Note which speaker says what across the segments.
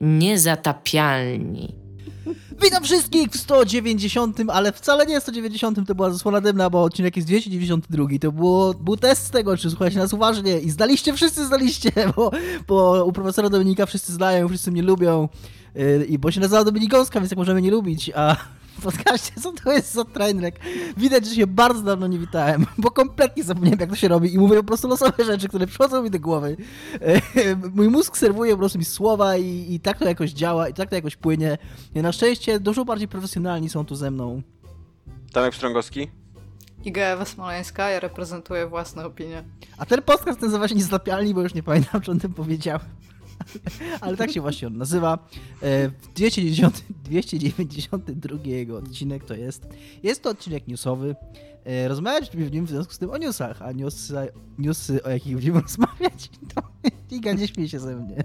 Speaker 1: Niezatapialni.
Speaker 2: Witam wszystkich w 190, ale wcale nie 190, to była zasłona dymna, bo odcinek jest 292. To było, był test z tego, czy słuchajcie nas uważnie i zdaliście, wszyscy zdaliście, bo, bo u profesora Dominika wszyscy znają, wszyscy mnie lubią yy, i bo się nazywa Dominikowska, więc jak możemy nie lubić, a podcaście, co to jest za trainerek. Widać, że się bardzo dawno nie witałem, bo kompletnie zapomniałem, jak to się robi i mówię po prostu losowe rzeczy, które przychodzą mi do głowy. Mój mózg serwuje po prostu mi słowa i, i tak to jakoś działa, i tak to jakoś płynie. Na szczęście dużo bardziej profesjonalni są tu ze mną.
Speaker 3: Tomek Pstrągowski.
Speaker 4: Iga Ewa Smoleńska, ja reprezentuję własne opinie.
Speaker 2: A ten podcast nazywa się Niezatapialni, bo już nie pamiętam, czy o tym powiedziałem. Ale tak się właśnie on nazywa. 290, 292 jego odcinek to jest. Jest to odcinek newsowy. E, rozmawiać w nim w związku z tym o newsach, a newsy, newsy o jakich będziemy rozmawiać, to Iga nie śmieje się ze mnie.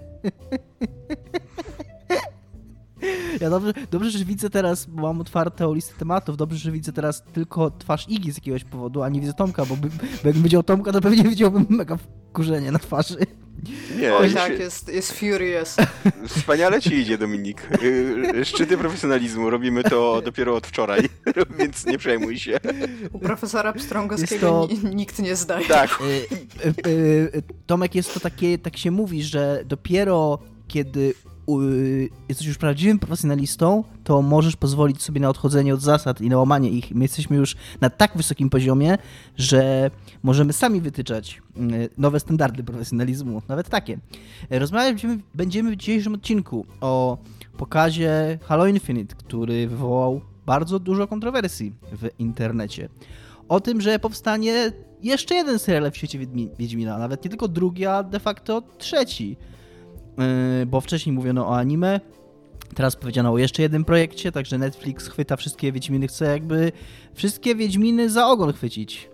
Speaker 2: Ja dobrze, dobrze, że widzę teraz, bo mam otwartą listę tematów, dobrze, że widzę teraz tylko twarz Igi z jakiegoś powodu, a nie widzę Tomka, bo, by, bo jakbym widział Tomka, to pewnie widziałbym mega wkurzenie na twarzy.
Speaker 4: Nie, Oj, tak, się... jest, jest furious.
Speaker 3: Wspaniale ci idzie, Dominik. Y, szczyty profesjonalizmu. Robimy to dopiero od wczoraj, więc nie przejmuj się.
Speaker 4: U profesora Pstrągowskiego to... nikt nie zdaje.
Speaker 3: Tak.
Speaker 2: Y, y, Tomek, jest to takie, tak się mówi, że dopiero kiedy jesteś już prawdziwym profesjonalistą, to możesz pozwolić sobie na odchodzenie od zasad i na łamanie ich. My jesteśmy już na tak wysokim poziomie, że możemy sami wytyczać nowe standardy profesjonalizmu, nawet takie. Rozmawiać będziemy, w dzisiejszym odcinku o pokazie Halo Infinite, który wywołał bardzo dużo kontrowersji w internecie. O tym, że powstanie jeszcze jeden serial w świecie Wiedźmina, nawet nie tylko drugi, a de facto trzeci bo wcześniej mówiono o anime, Teraz powiedziano o jeszcze jednym projekcie, także Netflix chwyta wszystkie Wiedźminy, chce jakby wszystkie Wiedźminy za ogon chwycić.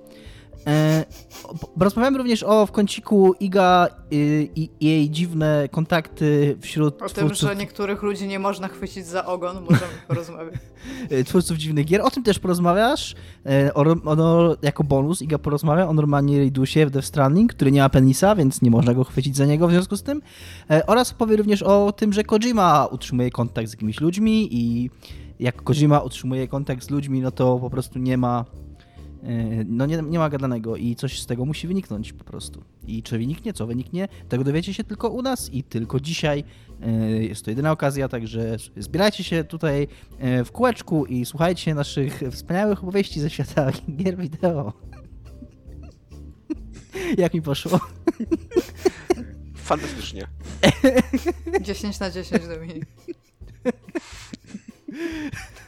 Speaker 2: E, rozmawiamy również o w kąciku Iga y, i, jej dziwne kontakty wśród
Speaker 4: O twórców... tym, że niektórych ludzi nie można chwycić za ogon, możemy porozmawiać.
Speaker 2: E, twórców dziwnych gier, o tym też porozmawiasz. E, o, o, jako bonus Iga porozmawia o normalnie Ridusie w Death Stranding, który nie ma penisa, więc nie można go chwycić za niego w związku z tym. Oraz powie również o tym, że Kojima utrzymuje kontakt z jakimiś ludźmi i jak Kojima utrzymuje kontakt z ludźmi, no to po prostu nie ma E, no nie, nie ma gadanego i coś z tego musi wyniknąć po prostu. I czy wyniknie, co wyniknie, tego dowiecie się tylko u nas i tylko dzisiaj. E, jest to jedyna okazja, także zbierajcie się tutaj e, w kółeczku i słuchajcie naszych wspaniałych opowieści ze świata gier wideo. Jak mi poszło?
Speaker 3: Fantastycznie.
Speaker 4: 10 na 10 Dominik.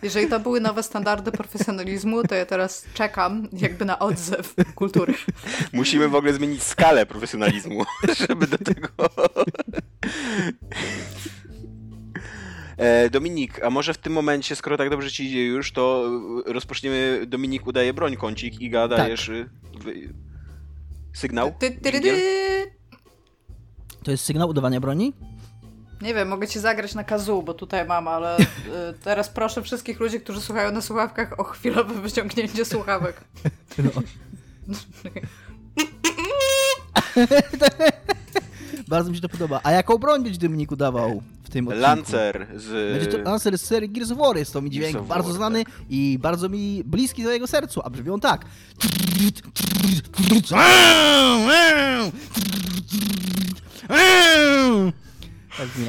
Speaker 4: Jeżeli to były nowe standardy profesjonalizmu, to ja teraz czekam jakby na odzew kultury.
Speaker 3: Musimy w ogóle zmienić skalę profesjonalizmu, żeby do tego... E, Dominik, a może w tym momencie, skoro tak dobrze ci idzie już, to rozpoczniemy Dominik udaje broń kącik i dajesz tak. sygnał? Ty, ty,
Speaker 2: to jest sygnał udawania broni?
Speaker 4: Nie wiem, mogę ci zagrać na kazu, bo tutaj mam, ale y, teraz proszę wszystkich ludzi, którzy słuchają na słuchawkach o chwilowe wyciągnięcie słuchawek. No.
Speaker 2: Bardzo mi się to podoba. A jaką broń będzie Dominiku dawał w tym odcinku?
Speaker 3: Lancer z...
Speaker 2: Będzie to Lancer z serii Gears of War. Jest to mi dźwięk bardzo War, znany tak. i bardzo mi bliski do jego sercu, a brzmią tak.
Speaker 4: Tak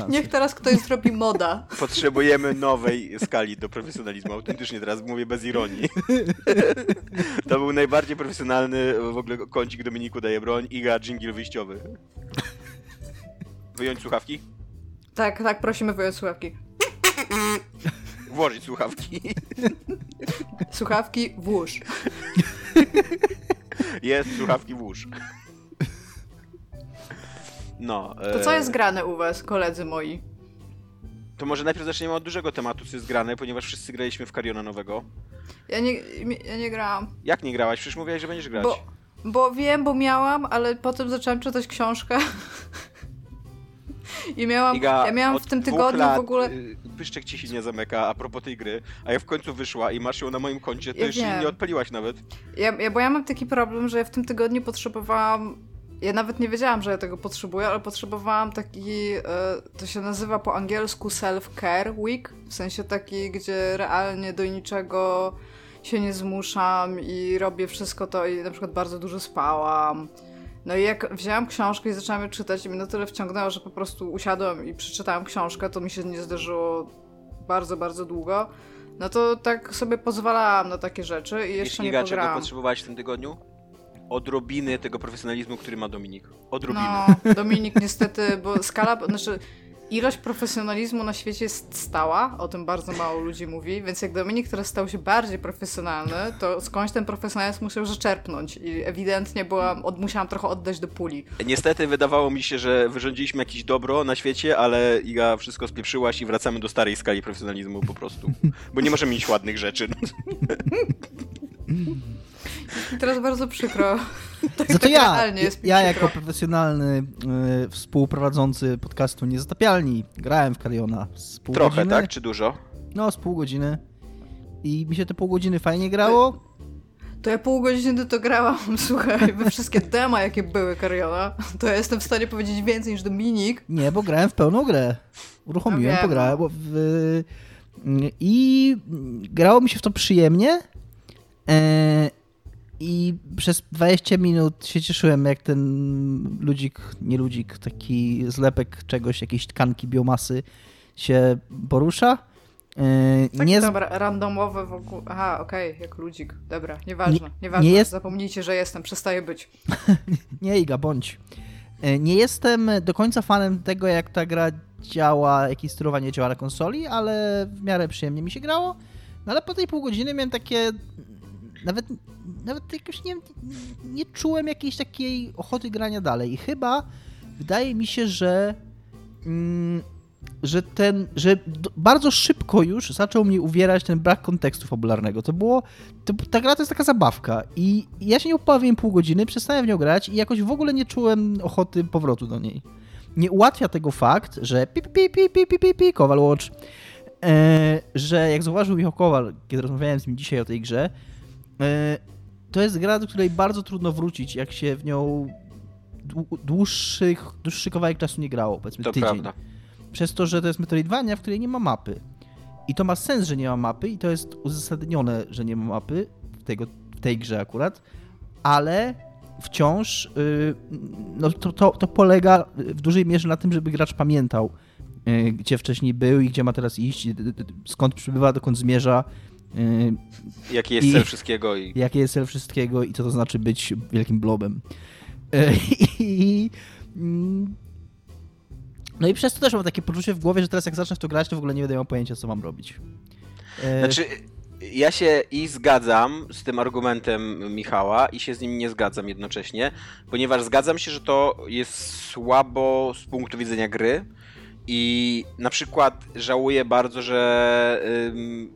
Speaker 4: Niech teraz ktoś zrobi moda.
Speaker 3: Potrzebujemy nowej skali do profesjonalizmu. Autentycznie teraz mówię bez ironii. To był najbardziej profesjonalny w ogóle kącik Dominiku daje broń. Iga, dżingiel wyjściowy. Wyjąć słuchawki?
Speaker 4: Tak, tak, prosimy wyjąć słuchawki.
Speaker 3: Włożyć słuchawki.
Speaker 4: Słuchawki włóż.
Speaker 3: Jest, słuchawki włóż. No.
Speaker 4: To co jest e, grane u was, koledzy moi?
Speaker 3: To może najpierw zaczniemy od dużego tematu, co jest grane, ponieważ wszyscy graliśmy w Cariona nowego.
Speaker 4: Ja nie, ja nie grałam.
Speaker 3: Jak nie grałaś? Przecież mówiłaś, że będziesz grać.
Speaker 4: Bo, bo wiem, bo miałam, ale potem zaczęłam czytać książkę. I miałam, Iga, ja miałam w tym tygodniu
Speaker 3: lat,
Speaker 4: w ogóle...
Speaker 3: Y, pyszczek ci się nie zamyka a propos tej gry, a ja w końcu wyszła i masz ją na moim koncie, to ja jeszcze nie odpaliłaś nawet.
Speaker 4: Ja, ja, bo ja mam taki problem, że ja w tym tygodniu potrzebowałam ja nawet nie wiedziałam, że ja tego potrzebuję, ale potrzebowałam taki, e, to się nazywa po angielsku self-care week, w sensie taki, gdzie realnie do niczego się nie zmuszam i robię wszystko to i na przykład bardzo dużo spałam. No i jak wzięłam książkę i zaczęłam ją czytać i mnie na tyle wciągnęło, że po prostu usiadłam i przeczytałam książkę, to mi się nie zdarzyło bardzo, bardzo długo. No to tak sobie pozwalałam na takie rzeczy i jeszcze
Speaker 3: Wiesz,
Speaker 4: nie
Speaker 3: Iga, czego
Speaker 4: pograłam.
Speaker 3: potrzebowałaś w tym tygodniu? Odrobiny tego profesjonalizmu, który ma Dominik. Odrobiny.
Speaker 4: No, Dominik niestety, bo skala, znaczy ilość profesjonalizmu na świecie jest stała, o tym bardzo mało ludzi mówi, więc jak Dominik teraz stał się bardziej profesjonalny, to skądś ten profesjonalizm musiał zaczerpnąć i ewidentnie byłam, od, musiałam trochę oddać do puli.
Speaker 3: Niestety wydawało mi się, że wyrządziliśmy jakieś dobro na świecie, ale Iga wszystko spieprzyłaś i wracamy do starej skali profesjonalizmu po prostu. Bo nie możemy mieć ładnych rzeczy.
Speaker 4: I teraz bardzo przykro. Tak,
Speaker 2: Za to
Speaker 4: tak
Speaker 2: ja,
Speaker 4: realnie jest mi
Speaker 2: ja
Speaker 4: przykro.
Speaker 2: jako profesjonalny y, współprowadzący podcastu Niezatapialni grałem w Kariona z pół
Speaker 3: Trochę,
Speaker 2: godziny.
Speaker 3: tak? Czy dużo?
Speaker 2: No, z pół godziny. I mi się te pół godziny fajnie grało.
Speaker 4: To ja pół godziny to grałam, słuchaj, we wszystkie dema, jakie były Kariona, to ja jestem w stanie powiedzieć więcej niż Dominik.
Speaker 2: Nie, bo grałem w pełną grę. Uruchomiłem,
Speaker 4: No
Speaker 2: pograłem. Bo w, I grało mi się w to przyjemnie. E, I przez 20 minut się cieszyłem, jak ten ludzik, nie ludzik, taki zlepek czegoś, jakiejś tkanki, biomasy się porusza. E,
Speaker 4: Tak
Speaker 2: nie,
Speaker 4: tam ra- randomowe wokół. Aha, okej, jak ludzik. Dobra, nieważne, nieważne.
Speaker 2: nie jest-
Speaker 4: Zapomnijcie, że jestem, przestaję być.
Speaker 2: Nie, Iga, bądź. E, Nie jestem do końca fanem tego, jak ta gra działa, jakie sterowanie działa na konsoli, ale w miarę przyjemnie mi się grało. No ale po tej pół godziny miałem takie. Nawet, nawet jakoś nie, nie czułem jakiejś takiej ochoty grania dalej. I chyba wydaje mi się, że. Mm, że ten, że bardzo szybko już zaczął mnie uwierać ten brak kontekstu fabularnego. To było, to, ta gra to jest taka zabawka i ja się nie upawiłem pół godziny, przestałem w nią grać i jakoś w ogóle nie czułem ochoty powrotu do niej. Nie ułatwia tego fakt, że pi, pi, pi, pi, pi, pi, pi, Kowal Watch, e, że jak zauważył Michał Kowal, kiedy rozmawiałem z nim dzisiaj o tej grze, to jest gra, do której bardzo trudno wrócić, jak się w nią dłu- dłuższych, dłuższy kawałek czasu nie grało, powiedzmy
Speaker 3: To
Speaker 2: tydzień
Speaker 3: prawda.
Speaker 2: przez to, że to jest Metroidvania, w której nie ma mapy. I to ma sens, że nie ma mapy i to jest uzasadnione, że nie ma mapy w, tego, w tej grze akurat, ale wciąż yy, no to, to, to polega w dużej mierze na tym, żeby gracz pamiętał, yy, gdzie wcześniej był i gdzie ma teraz iść, yy, yy, skąd przybywa, dokąd zmierza, yy,
Speaker 3: Jaki jest
Speaker 2: I-
Speaker 3: cel wszystkiego i...
Speaker 2: jakie jest cel wszystkiego i co to znaczy być wielkim blobem. I, mm, no i przez to też mam takie poczucie w głowie, że teraz jak zacznę w to grać, to w ogóle nie będę miał pojęcia, co mam robić. E,
Speaker 3: Znaczy, ja się i zgadzam z tym argumentem Michała i się z nim nie zgadzam jednocześnie, ponieważ zgadzam się, że to jest słabo z punktu widzenia gry i na przykład żałuję bardzo, że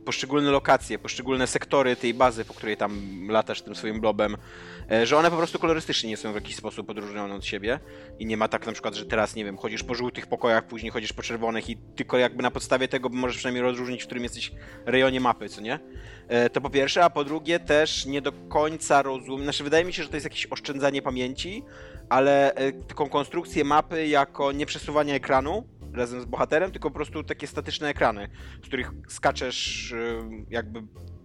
Speaker 3: poszczególne lokacje, poszczególne sektory tej bazy, po której tam latasz tym swoim blobem, e, że one po prostu kolorystycznie nie są w jakiś sposób odróżnione od siebie i nie ma tak na przykład, że teraz, nie wiem, chodzisz po żółtych pokojach, później chodzisz po czerwonych i tylko jakby na podstawie tego możesz przynajmniej rozróżnić, w którym jesteś rejonie mapy, co nie? E, To po pierwsze, a po drugie też nie do końca rozumiem, znaczy wydaje mi się, że to jest jakieś oszczędzanie pamięci, ale e, taką konstrukcję mapy jako nie przesuwanie ekranu razem z bohaterem, tylko po prostu takie statyczne ekrany, z których skaczesz jakby,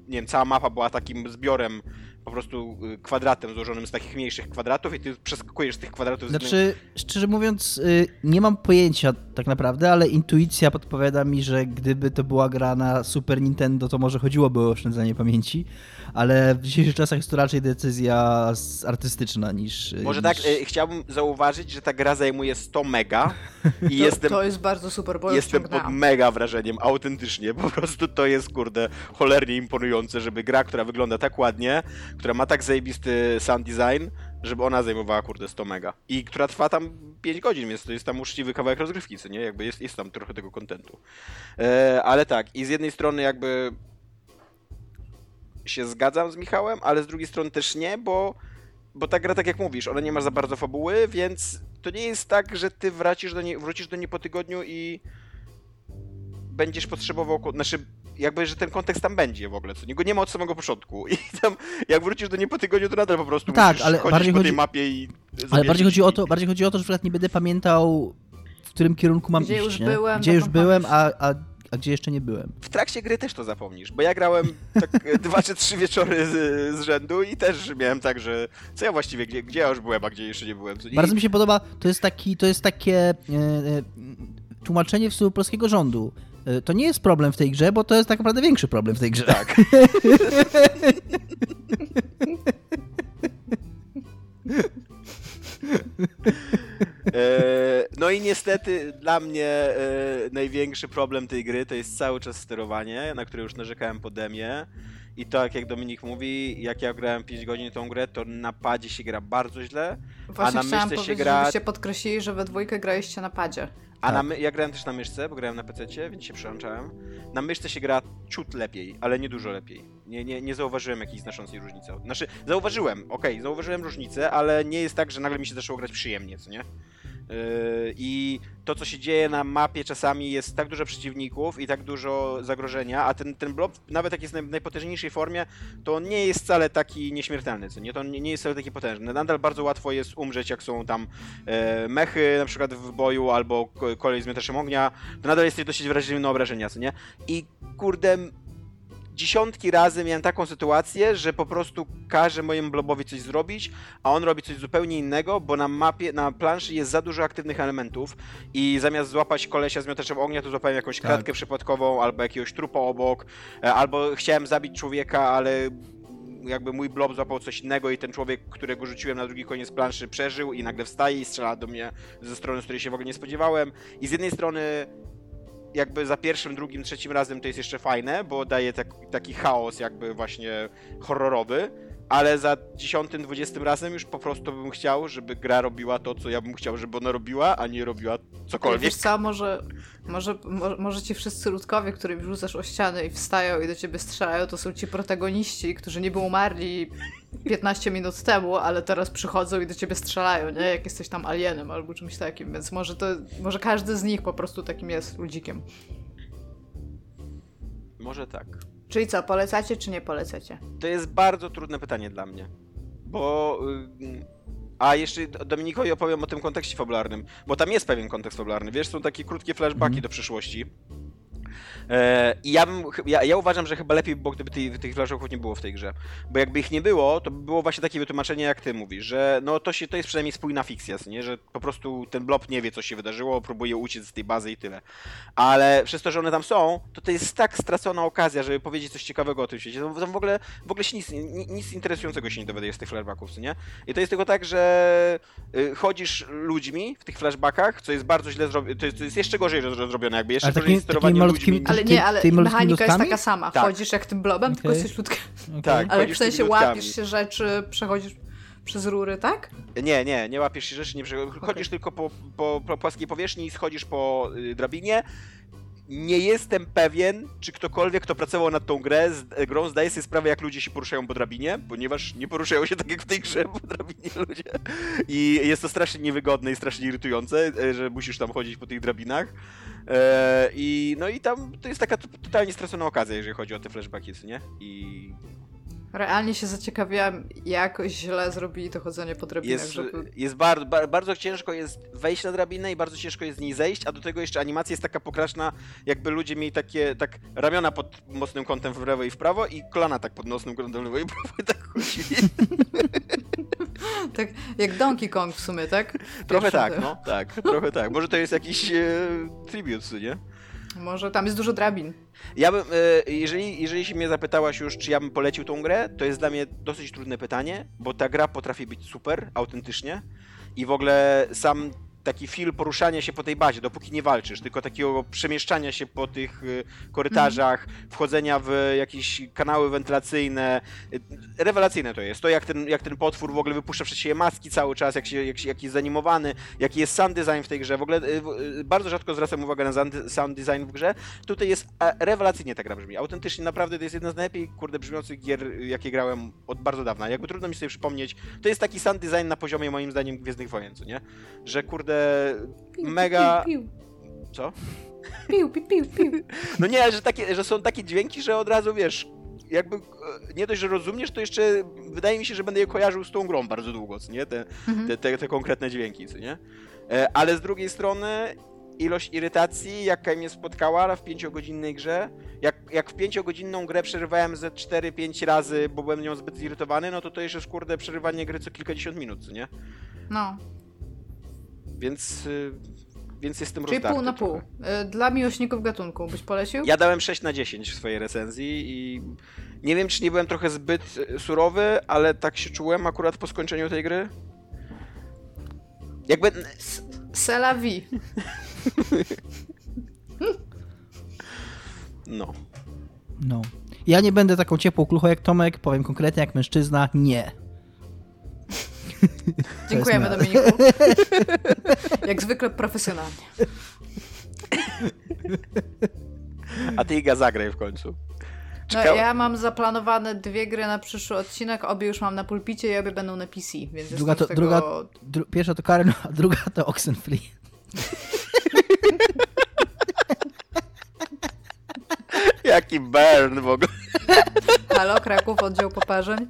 Speaker 3: nie wiem, cała mapa była takim zbiorem po prostu e, kwadratem złożonym z takich mniejszych kwadratów i ty przeskakujesz z tych kwadratów z
Speaker 2: Znaczy, szczerze mówiąc, y, nie mam pojęcia tak naprawdę, ale intuicja podpowiada mi, że gdyby to była gra na Super Nintendo, to może chodziłoby o oszczędzanie pamięci, ale w dzisiejszych czasach jest to raczej decyzja z- artystyczna niż...
Speaker 3: Może
Speaker 2: niż...
Speaker 3: tak, chciałbym zauważyć, że ta gra zajmuje 100 mega i
Speaker 4: To,
Speaker 3: jestem
Speaker 4: to jest bardzo super, bo
Speaker 3: Jestem pod mega wrażeniem, autentycznie. Po prostu to jest, kurde, cholernie imponujące, żeby gra, która wygląda tak ładnie, która ma tak zajebisty sound design, żeby ona zajmowała, kurde, 100 mega. I która trwa tam 5 godzin, więc to jest tam uczciwy kawałek rozgrywki, co nie? Jakby jest, jest tam trochę tego kontentu. E, ale tak, i z jednej strony jakby się zgadzam z Michałem, ale z drugiej strony też nie, bo bo ta gra, tak jak mówisz, ona nie ma za bardzo fabuły, więc to nie jest tak, że ty wracisz do niej, wrócisz do niej po tygodniu i będziesz potrzebował, znaczy jakby, że ten kontekst tam będzie w ogóle, co nie, go nie ma od samego początku. I tam, jak wrócisz do niej po tygodniu, to nadal po prostu
Speaker 2: Tak,
Speaker 3: musisz
Speaker 2: ale
Speaker 3: chodzić
Speaker 2: bardziej
Speaker 3: po
Speaker 2: chodzi-
Speaker 3: tej mapie i
Speaker 2: Ale bardziej chodzi o to, bardziej chodzi o to, że na przykład nie będę pamiętał, w którym kierunku mam
Speaker 4: Gdzie
Speaker 2: iść,
Speaker 4: już
Speaker 2: nie?
Speaker 4: byłem,
Speaker 2: Gdzie już byłem, a, a, a gdzie jeszcze nie byłem.
Speaker 3: W trakcie gry też to zapomnisz, bo ja grałem tak dwa czy trzy wieczory z, z rzędu i też miałem tak, że co ja właściwie, gdzie, gdzie ja już byłem, a gdzie jeszcze nie byłem.
Speaker 2: Bardzo mi się podoba, to jest, taki, to jest takie e, e, tłumaczenie w stylu polskiego rządu. E, To nie jest problem w tej grze, bo to jest tak naprawdę większy problem w tej grze.
Speaker 3: Tak. E, No i niestety dla mnie e, największy problem tej gry to jest cały czas sterowanie, na które już narzekałem po demie. I tak jak Dominik mówi, jak ja grałem 5 godzin tą grę, to na padzie się gra bardzo źle,
Speaker 4: Właśnie
Speaker 3: na
Speaker 4: chciałam
Speaker 3: myszce się
Speaker 4: powiedzieć,
Speaker 3: gra-
Speaker 4: żebyście podkreślili, że we dwójkę graliście na padzie.
Speaker 3: A na
Speaker 2: Tak.
Speaker 3: my, ja grałem też na myszce, bo grałem na PC, więc się przełączałem. Na myszce się gra ciut lepiej, ale nie dużo lepiej. Nie, nie, nie zauważyłem jakiejś znaczącej różnicy. Znaczy, zauważyłem, okej, zauważyłem różnicę, ale nie jest tak, że nagle mi się zaczęło grać przyjemnie, co nie? Yy, I to, co się dzieje na mapie, czasami jest tak dużo przeciwników i tak dużo zagrożenia, a ten, ten blob, nawet jak jest w naj- najpotężniejszej formie, to on nie jest wcale taki nieśmiertelny, co nie? To nie, jest wcale taki potężny. Nadal bardzo łatwo jest umrzeć, jak są tam e, mechy, na przykład w boju, albo ko- kolej z miotaczem ognia, to nadal jesteś dosyć wrażliwy na obrażenia, co nie? I kurde, dziesiątki razy miałem taką sytuację, że po prostu każę mojemu blobowi coś zrobić, a on robi coś zupełnie innego, bo na mapie, na planszy jest za dużo aktywnych elementów i zamiast złapać kolesia z miotaczem ognia, to złapałem jakąś
Speaker 2: Tak.
Speaker 3: kratkę przypadkową, albo jakiegoś trupa obok, e, albo chciałem zabić człowieka, ale jakby mój blob złapał coś innego i ten człowiek, którego rzuciłem na drugi koniec planszy przeżył i nagle wstaje i strzela do mnie ze strony, z której się w ogóle nie spodziewałem. I z jednej strony jakby za pierwszym, drugim, trzecim razem to jest jeszcze fajne, bo daje tak, taki chaos jakby właśnie horrorowy, ale za dziesiątym, dwudziestym razem już po prostu bym chciał, żeby gra robiła to, co ja bym chciał, żeby ona robiła, a nie robiła cokolwiek.
Speaker 4: wiesz co, może, może, mo- może ci wszyscy ludkowie, którym rzucasz o ścianę i wstają i do ciebie strzelają, to są ci protagoniści, którzy niby umarli 15 minut temu, ale teraz przychodzą i do ciebie strzelają, nie? Jak jesteś tam alienem albo czymś takim, więc może to, może każdy z nich po prostu takim jest ludzikiem.
Speaker 3: Może tak.
Speaker 4: Czyli co, polecacie czy nie polecacie?
Speaker 3: To jest bardzo trudne pytanie dla mnie, bo... y, A jeszcze Dominikowi opowiem o tym kontekście fabularnym, bo tam jest pewien kontekst fabularny, wiesz, są takie krótkie flashbacki
Speaker 2: Mhm.
Speaker 3: do przyszłości. E, I ja, bym, ja, ja uważam, że chyba lepiej by było, gdyby tych flashbacków nie było w tej grze. Bo jakby ich nie było, to by było właśnie takie wytłumaczenie, jak ty mówisz, że no to, się, to jest przynajmniej spójna fikcja, nie? że po prostu ten blob nie wie, co się wydarzyło, próbuje uciec z tej bazy i tyle. Ale przez to, że one tam są, to to jest tak stracona okazja, żeby powiedzieć coś ciekawego o tym świecie. Tam w ogóle, w ogóle się nic, ni- nic interesującego się nie dowiaduje z tych flashbacków, nie? I to jest tylko tak, że y, chodzisz ludźmi w tych flashbackach, co jest bardzo źle zrobione, to jest, to jest jeszcze gorzej zro- zrobione, jakby jeszcze
Speaker 2: Ale
Speaker 3: gorzej sterowanie ludźmi.
Speaker 4: Ale
Speaker 2: Ty-
Speaker 4: nie, ale
Speaker 2: malutkimi
Speaker 4: mechanika jest taka sama.
Speaker 3: Tak.
Speaker 4: Chodzisz jak tym blobem, tylko
Speaker 2: Okej.
Speaker 4: jesteś ludkiem.
Speaker 3: Tak,
Speaker 4: Ale w sensie łapisz się rzeczy, przechodzisz przez rury, tak?
Speaker 3: Nie, nie, nie łapiesz się rzeczy, nie prze... chodzisz tylko po, po, po płaskiej powierzchni, schodzisz po y, drabinie. Nie jestem pewien, czy ktokolwiek, kto pracował nad tą grę, z, grą, zdaje sobie sprawę, jak ludzie się poruszają po drabinie, ponieważ nie poruszają się tak jak w tej grze po drabinie ludzie. I jest to strasznie niewygodne i strasznie irytujące, e, że musisz tam chodzić po tych drabinach. E, I no i tam to jest taka totalnie stracona okazja, jeżeli chodzi o te flashbacki, nie? I
Speaker 4: Realnie się zaciekawiłam, jak źle zrobili to chodzenie po drabinach,
Speaker 3: jest,
Speaker 4: żeby...
Speaker 3: jest bardzo, bardzo ciężko jest wejść na drabinę i bardzo ciężko jest z niej zejść, a do tego jeszcze animacja jest taka pokraczna, jakby ludzie mieli takie, tak ramiona pod mocnym kątem w lewo i w prawo i kolana tak pod mocnym kątem w lewo i w prawo i tak chodzili.
Speaker 4: Tak jak Donkey Kong w sumie, tak?
Speaker 3: Trochę
Speaker 4: Pierwszy
Speaker 3: tak, no, tak, trochę tak. Może to jest jakiś e, tribute, nie?
Speaker 4: Może tam jest dużo drabin.
Speaker 3: Ja bym, e, jeżeli, jeżeli się mnie zapytałaś już, czy ja bym polecił tą grę, to jest dla mnie dosyć trudne pytanie, bo ta gra potrafi być super, autentycznie i w ogóle sam taki feel poruszania się po tej bazie, dopóki nie walczysz, tylko takiego przemieszczania się po tych y, korytarzach, wchodzenia w jakieś kanały wentylacyjne. Y, Rewelacyjne to jest. To jak ten, jak ten potwór w ogóle wypuszcza przed siebie maski cały czas, jak, się, jak, jak jest zanimowany, jaki jest sound design w tej grze. W ogóle y, bardzo rzadko zwracam uwagę na sound- design w grze. Tutaj jest rewelacyjnie ta gra brzmi. Autentycznie naprawdę to jest jedna z najlepiej kurde brzmiących gier, jakie grałem od bardzo dawna. Jakby trudno mi sobie przypomnieć. To jest taki sound design na poziomie moim zdaniem Gwiezdnych Wojen, co nie? Że kurde
Speaker 4: Piu,
Speaker 3: mega...
Speaker 4: piu, piu.
Speaker 3: Co?
Speaker 4: Piu, piu, piu, piu.
Speaker 3: No nie, że, takie, że są takie dźwięki, że od razu wiesz, jakby e, nie dość, że rozumiesz, to jeszcze wydaje mi się, że będę je kojarzył z tą grą bardzo długo, co nie? Te,
Speaker 4: Mhm.
Speaker 3: te, te, te konkretne dźwięki, co nie? E, Ale z drugiej strony ilość irytacji, jaka mnie spotkała w pięciogodzinnej grze, jak, jak w pięciogodzinną grę przerywałem ze 4-5 razy, bo byłem nią zbyt zirytowany, no to to jeszcze kurde przerywanie gry co kilkadziesiąt minut, co nie?
Speaker 4: No,
Speaker 3: Więc, y, więc jestem
Speaker 4: czyli pół na pół.
Speaker 3: trochę.
Speaker 4: Y, Dla miłośników gatunku byś polecił?
Speaker 3: Ja dałem 6 na 10 w swojej recenzji i nie wiem, czy nie byłem trochę zbyt y, surowy, ale tak się czułem akurat po skończeniu tej gry. Jakby.
Speaker 4: C'est la vie.
Speaker 3: No.
Speaker 2: No. Ja nie będę taką ciepłą kluchą jak Tomek, powiem konkretnie jak mężczyzna, nie.
Speaker 4: Dziękujemy. Dominiku. Jak zwykle profesjonalnie.
Speaker 3: A ty Iga zagraj w końcu.
Speaker 4: No, ja mam zaplanowane dwie gry na przyszły odcinek, obie już mam na pulpicie i obie będą na PC, więc
Speaker 2: Druga to,
Speaker 4: tego...
Speaker 2: druga, dru, pierwsza to Karen, a druga to Oxenfree.
Speaker 3: Jaki burn w ogóle.
Speaker 4: Halo, Kraków, oddział poparzeń.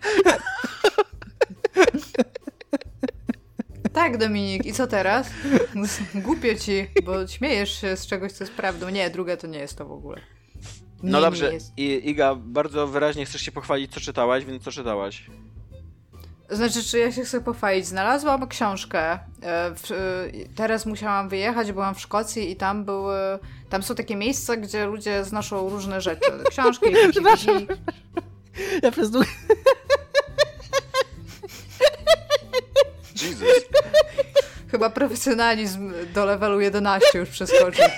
Speaker 4: Tak, Dominik, i co teraz? Głupio ci, bo śmiejesz się z czegoś, co jest prawdą. Nie, druga to nie jest to w ogóle. Nie,
Speaker 3: No
Speaker 4: nie
Speaker 3: dobrze,
Speaker 4: jest.
Speaker 3: I, Iga, bardzo wyraźnie chcesz się pochwalić, co czytałaś, więc co czytałaś?
Speaker 4: Znaczy, czy ja się chcę pochwalić? Znalazłam książkę. e, e, teraz musiałam wyjechać, byłam w Szkocji i tam były. Tam są takie miejsca, gdzie ludzie znoszą różne rzeczy. Książki. DVD.
Speaker 2: Ja przez długo...
Speaker 3: Jesus.
Speaker 4: Chyba profesjonalizm do levelu 11 już przeskoczył.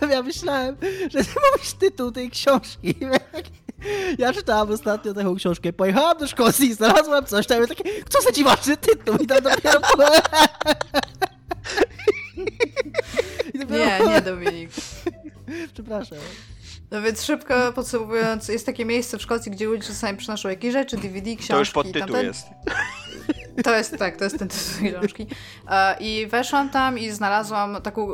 Speaker 2: Ja, ja myślałem, że ty mówisz tytuł tej książki. Ja czytałam ostatnio taką książkę, pojechałam do Szkocji, znalazłam coś tam, i takie, co za dziwaczny tytuł i tam dopiero... I dopiero...
Speaker 4: Nie, nie, Dominik.
Speaker 2: Przepraszam.
Speaker 4: No więc szybko podsumowując, jest takie miejsce w Szkocji, gdzie ludzie czasami przynoszą jakieś rzeczy, DVD, książki.
Speaker 3: To już podtytuł
Speaker 4: tamten-
Speaker 3: jest.
Speaker 4: To jest, tak, to jest ten tytuł książki. E, I weszłam tam i znalazłam taką...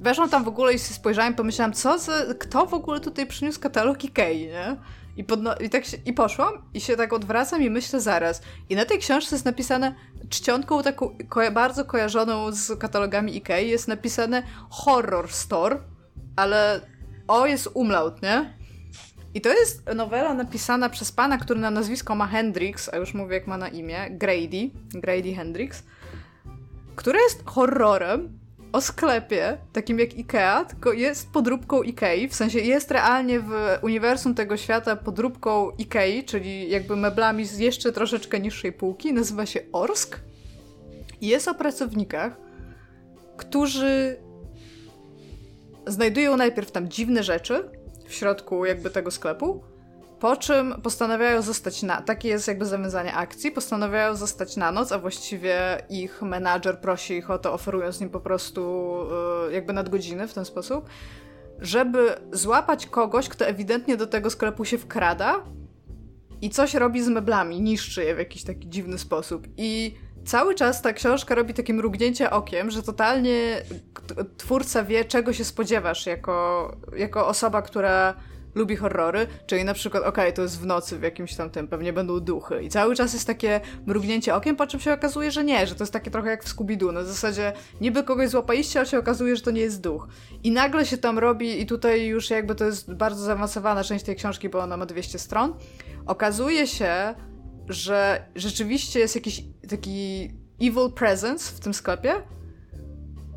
Speaker 4: Weszłam tam w ogóle i spojrzałam pomyślałam, co. Kto w ogóle tutaj przyniósł katalog Ikei, nie? I, podno... I, tak się... I poszłam i się tak odwracam i myślę zaraz. I na tej książce jest napisane czcionką taką koja... bardzo kojarzoną z katalogami Ikei jest napisane Horror Store, ale O jest umlaut, nie? I to jest nowela napisana przez pana, który na nazwisko ma Hendrix, a już mówię jak ma na imię, Grady, Grady Hendrix, która jest horrorem o sklepie, takim jak Ikea, tylko jest podróbką Ikei, w sensie jest realnie w uniwersum tego świata podróbką Ikei, czyli jakby meblami z jeszcze troszeczkę niższej półki, nazywa się Orsk. I jest o pracownikach, którzy znajdują najpierw tam dziwne rzeczy w środku jakby tego sklepu, po czym postanawiają zostać na... Takie jest jakby zawiązanie akcji. Postanawiają zostać na noc, a właściwie ich menadżer prosi ich o to, oferując im po prostu y, jakby nadgodziny w ten sposób, żeby złapać kogoś, kto ewidentnie do tego sklepu się wkrada i coś robi z meblami, niszczy je w jakiś taki dziwny sposób. I cały czas ta książka robi takie mrugnięcie okiem, że totalnie twórca wie, czego się spodziewasz jako, jako osoba, która lubi horrory, czyli na przykład, okej, to jest w nocy w jakimś tam tym, pewnie będą duchy. I cały czas jest takie mrugnięcie okiem, po czym się okazuje, że nie, że to jest takie trochę jak w Scooby-Doo. Na zasadzie niby kogoś złapaliście, ale się okazuje, że to nie jest duch. I nagle się tam robi, i tutaj już jakby to jest bardzo zaawansowana część tej książki, bo ona ma 200 stron, okazuje się, że rzeczywiście jest jakiś taki evil presence w tym sklepie,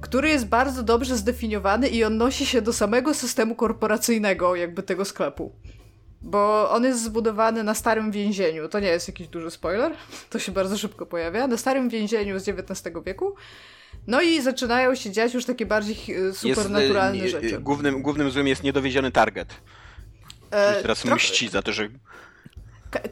Speaker 4: który jest bardzo dobrze zdefiniowany i on nosi się do samego systemu korporacyjnego jakby tego sklepu. Bo on jest zbudowany na starym więzieniu. To nie jest jakiś duży spoiler, to się bardzo szybko pojawia. Na starym więzieniu z XIX wieku. No i zaczynają się dziać już takie bardziej e, supernaturalne
Speaker 3: Jest, y,
Speaker 4: rzeczy.
Speaker 3: Głównym, głównym złym jest niedowieziony target.
Speaker 4: E,
Speaker 3: teraz
Speaker 4: trochę-
Speaker 3: mści za to, że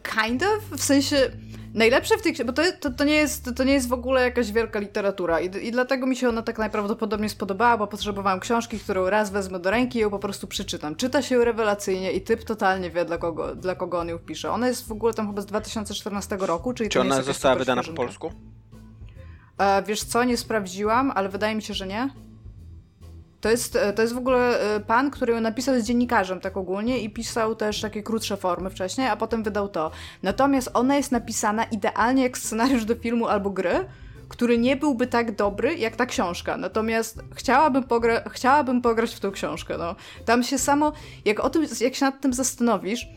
Speaker 4: Kind of, w sensie najlepsze w tej książce, bo to, to, to, nie jest, to nie jest w ogóle jakaś wielka literatura i, i dlatego mi się ona tak najprawdopodobniej spodobała, bo potrzebowałam książki, którą raz wezmę do ręki i ją po prostu przeczytam. Czyta się ją rewelacyjnie i typ totalnie wie, dla kogo, dla kogo on ją pisze. Ona jest w ogóle tam chyba z 2014 roku, czyli
Speaker 3: czy ona została wydana po polsku?
Speaker 4: E, wiesz co, nie sprawdziłam, ale wydaje mi się, że nie. To jest, e, to jest w ogóle e, pan, który ją napisał z dziennikarzem tak ogólnie i pisał też takie krótsze formy wcześniej, a potem wydał to. Natomiast ona jest napisana idealnie jak scenariusz do filmu albo gry, który nie byłby tak dobry jak ta książka. Natomiast chciałabym, pogra- chciałabym pograć w tą książkę. No. Tam się samo, jak, o tym, jak się nad tym zastanowisz,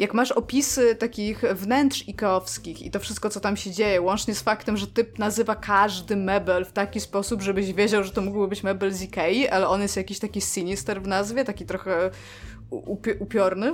Speaker 4: jak masz opisy takich wnętrz ikeowskich i to wszystko, co tam się dzieje, łącznie z faktem, że typ nazywa każdy mebel w taki sposób, żebyś wiedział, że to mógłby być mebel z Ikei, ale on jest jakiś taki sinister w nazwie, taki trochę upi upiorny.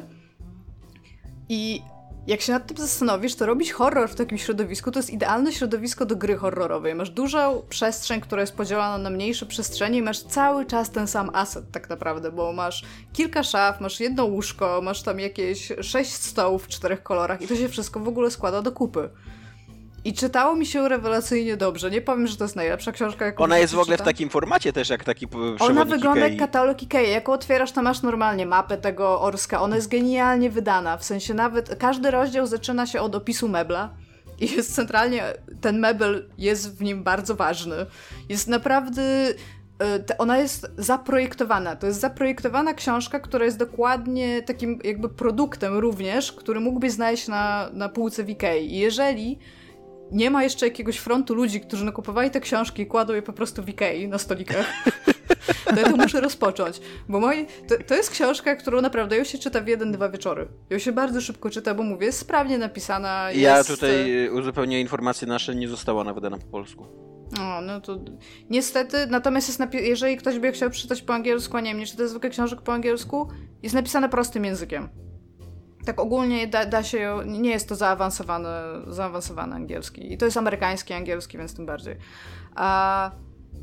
Speaker 4: I jak się nad tym zastanowisz, to robić horror w takim środowisku to jest idealne środowisko do gry horrorowej. Masz dużą przestrzeń, która jest podzielona na mniejsze przestrzenie i masz cały czas ten sam aset tak naprawdę, bo masz kilka szaf, masz jedno łóżko, masz tam jakieś sześć stołów w czterech kolorach i to się wszystko w ogóle składa do kupy. I czytało mi się rewelacyjnie dobrze. Nie powiem, że to jest najlepsza książka, jaką
Speaker 3: Ona jest w ogóle w takim formacie też, jak taki
Speaker 4: Ona wygląda Ikei. jak katalog Ikei. Jak otwierasz, to masz normalnie mapę tego Orska. Ona jest genialnie wydana. W sensie nawet każdy rozdział zaczyna się od opisu mebla. I jest centralnie, ten mebel jest w nim bardzo ważny. Jest naprawdę e, ona jest zaprojektowana. To jest zaprojektowana książka, która jest dokładnie takim jakby produktem również, który mógłbyś znaleźć na, na półce w Ikei. I jeżeli nie ma jeszcze jakiegoś frontu ludzi, którzy nakupowali te książki i kładą je po prostu w Ikei na stolikach, to ja to muszę rozpocząć. Bo moi, to, to, jest książka, którą naprawdę ją się czyta w jeden, dwa wieczory. Ją się bardzo szybko czyta, bo mówię, jest sprawnie napisana.
Speaker 3: Ja
Speaker 4: jest...
Speaker 3: tutaj e, uzupełnię informacje nasze, nie została ona wydana po polsku.
Speaker 4: O, no to niestety, natomiast jest napi- jeżeli ktoś by chciał przeczytać po angielsku, a nie wiem, nie czyta zwykle książek po angielsku, jest napisane prostym językiem tak ogólnie da, da się, nie jest to zaawansowany, zaawansowany angielski. I to jest amerykański angielski, więc tym bardziej. A,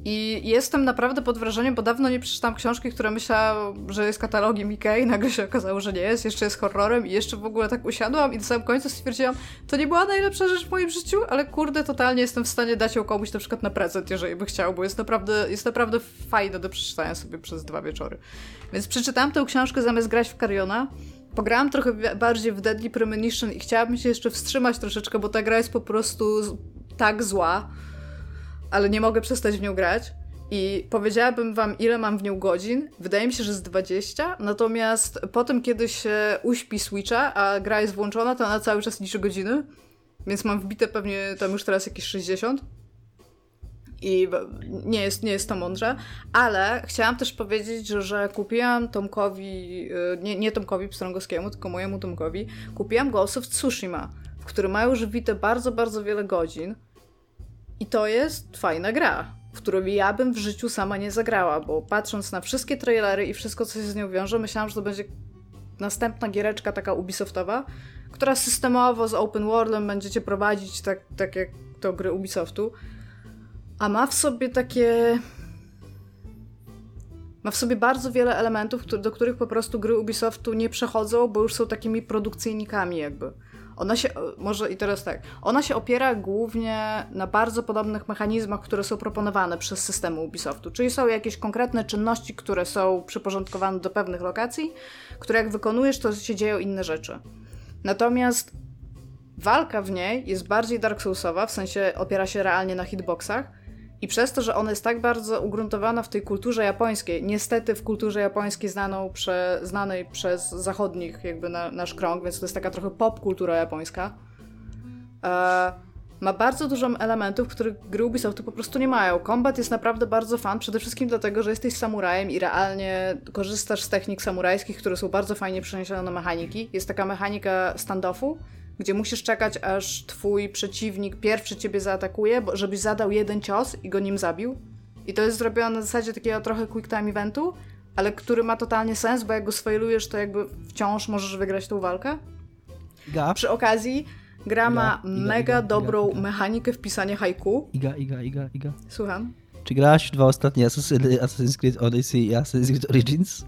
Speaker 4: I jestem naprawdę pod wrażeniem, bo dawno nie przeczytałam książki, która myślała, że jest katalogiem Ikei, nagle się okazało, że nie jest, jeszcze jest horrorem i jeszcze w ogóle tak usiadłam i na samym końcu stwierdziłam, to nie była najlepsza rzecz w moim życiu, ale kurde, totalnie jestem w stanie dać ją komuś na przykład na prezent, jeżeli by chciał, bo jest naprawdę, jest naprawdę fajne do przeczytania sobie przez dwa wieczory. Więc przeczytałam tę książkę zamiast grać w Kariona Pograłam trochę bardziej w Deadly Premonition i chciałabym się jeszcze wstrzymać troszeczkę, bo ta gra jest po prostu tak zła, ale nie mogę przestać w nią grać. I powiedziałabym wam, ile mam w nią godzin. Wydaje mi się, że z 20. Natomiast potem, kiedy się uśpi Switcha, a gra jest włączona, to ona cały czas liczy godziny. Więc mam wbite pewnie tam już teraz jakieś 60 i nie jest, nie jest to mądrze, ale chciałam też powiedzieć, że, że kupiłam Tomkowi, y, nie, nie Tomkowi Pstrągowskiemu, tylko mojemu Tomkowi, kupiłam Ghost of Tsushima, w którym mają już wbite bardzo, bardzo wiele godzin i to jest fajna gra, w którą ja bym w życiu sama nie zagrała, bo patrząc na wszystkie trailery i wszystko, co się z nią wiąże, myślałam, że to będzie następna giereczka taka Ubisoftowa, która systemowo z open worldem będziecie prowadzić tak, tak jak to gry Ubisoftu, a ma w sobie takie. Ma w sobie bardzo wiele elementów, do których po prostu gry Ubisoftu nie przechodzą, bo już są takimi produkcyjnikami, jakby. Ona się, może i teraz tak, ona się opiera głównie na bardzo podobnych mechanizmach, które są proponowane przez systemy Ubisoftu. Czyli są jakieś konkretne czynności, które są przyporządkowane do pewnych lokacji, które jak wykonujesz, to się dzieją inne rzeczy. Natomiast walka w niej jest bardziej Dark Soulsowa, w sensie opiera się realnie na hitboxach, i przez to, że ona jest tak bardzo ugruntowana w tej kulturze japońskiej, niestety w kulturze japońskiej znaną prze, znanej przez zachodnich jakby na, nasz krąg, więc to jest taka trochę pop kultura japońska, e, ma bardzo dużo elementów, których gry Ubisoftu po prostu nie mają. Kombat jest naprawdę bardzo fan, przede wszystkim dlatego, że jesteś samurajem i realnie korzystasz z technik samurajskich, które są bardzo fajnie przeniesione na mechaniki. Jest taka mechanika standoffu, gdzie musisz czekać, aż twój przeciwnik pierwszy ciebie zaatakuje, bo żebyś zadał jeden cios i go nim zabił. I to jest zrobione na zasadzie takiego trochę quick time eventu, ale który ma totalnie sens, bo jak go sfailujesz, to jakby wciąż możesz wygrać tą walkę.
Speaker 2: Iga.
Speaker 4: Przy okazji gra ma iga, mega iga, dobrą iga, mechanikę w pisanie haiku.
Speaker 2: Iga, Iga, Iga, Iga.
Speaker 4: Słucham?
Speaker 2: Czy grałaś dwa ostatnie Assassin's Creed Odyssey i Assassin's Creed Origins?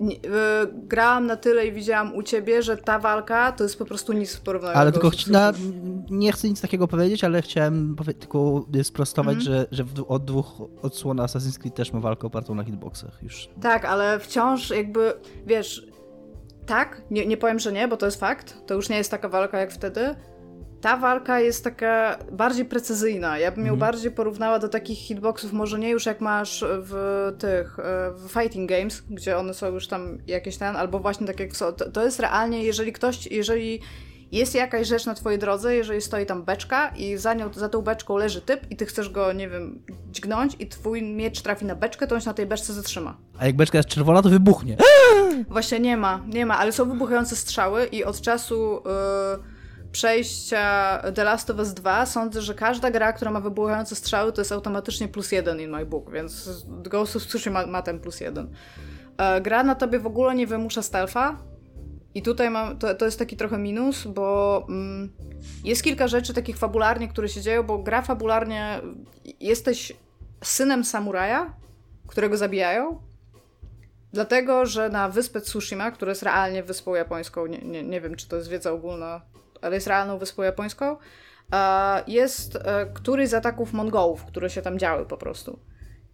Speaker 4: Nie, y, grałam na tyle i widziałam u ciebie, że ta walka to jest po prostu nic w porównaniu
Speaker 2: Ale tylko na, nie chcę nic takiego powiedzieć, ale chciałem powie tylko sprostować, mm że, że od dwóch odsłon Assassin's Creed też ma walkę opartą na hitboxach już.
Speaker 4: Tak, ale wciąż jakby, wiesz, tak, nie, nie powiem, że nie, bo to jest fakt, to już nie jest taka walka jak wtedy, ta walka jest taka bardziej precyzyjna. Ja bym ją mhm. bardziej porównała do takich hitboxów, może nie już jak masz w tych e, w fighting games, gdzie one są już tam jakieś ten, albo właśnie tak jak są. To, to jest realnie, jeżeli ktoś, jeżeli jest jakaś rzecz na twojej drodze, jeżeli stoi tam beczka i za, nią, za tą beczką leży typ i ty chcesz go, nie wiem, dźgnąć i twój miecz trafi na beczkę, to on się na tej beczce zatrzyma.
Speaker 2: A jak beczka jest czerwona, to wybuchnie.
Speaker 4: Właśnie nie ma, nie ma, ale są wybuchające strzały i od czasu... Yy, przejścia The Last of Us 2 sądzę, że każda gra, która ma wybuchające strzały, to jest automatycznie plus jeden in my book, więc Ghost of Tsushima ma, ten plus jeden. E, gra na tobie w ogóle nie wymusza stealtha, i tutaj mam, to, to jest taki trochę minus, bo mm, jest kilka rzeczy takich fabularnie, które się dzieją, bo gra fabularnie, jesteś synem samuraja, którego zabijają, dlatego, że na wyspę Tsushima, która jest realnie wyspą japońską, nie, nie, nie wiem, czy to jest wiedza ogólna, ale jest realną wyspą japońską, jest e, któryś z ataków Mongołów, które się tam działy po prostu.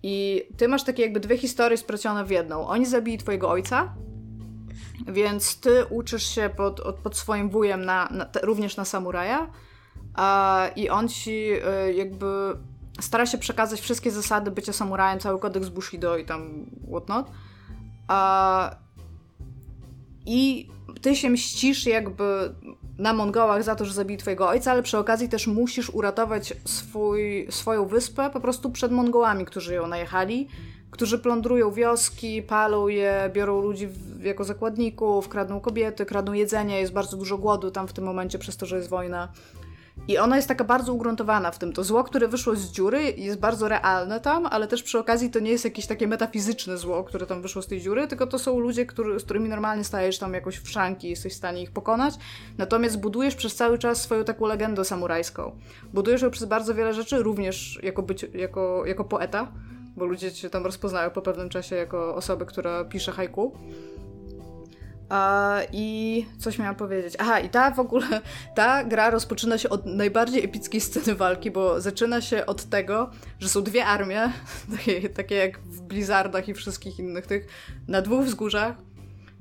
Speaker 4: I ty masz takie jakby dwie historie splecione w jedną. Oni zabili twojego ojca, więc ty uczysz się pod, pod swoim wujem na, na również na samuraja i on ci y, jakby stara się przekazać wszystkie zasady bycia samurajem, cały kodeks Bushido i tam whatnot. I ty się mścisz jakby na Mongołach za to, że zabili twojego ojca, ale przy okazji też musisz uratować swój, swoją wyspę po prostu przed Mongołami, którzy ją najechali którzy plądrują wioski, palą je, biorą ludzi w, jako zakładników, kradną kobiety, kradną jedzenie, jest bardzo dużo głodu tam w tym momencie przez to, że jest wojna. I ona jest taka bardzo ugruntowana w tym. To zło, które wyszło z dziury, jest bardzo realne tam, ale też przy okazji to nie jest jakieś takie metafizyczne zło, które tam wyszło z tej dziury, tylko to są ludzie, który, z którymi normalnie stajesz tam jakoś w szranki i jesteś w stanie ich pokonać. Natomiast budujesz przez cały czas swoją taką legendę samurajską. Budujesz ją przez bardzo wiele rzeczy, również jako, być, jako, jako poeta bo ludzie cię tam rozpoznają po pewnym czasie jako osobę, która pisze haiku. I coś miałam powiedzieć. Aha, i ta w ogóle, ta gra rozpoczyna się od najbardziej epickiej sceny walki, bo zaczyna się od tego, że są dwie armie, takie, takie jak w Blizzardach i wszystkich innych tych, na dwóch wzgórzach.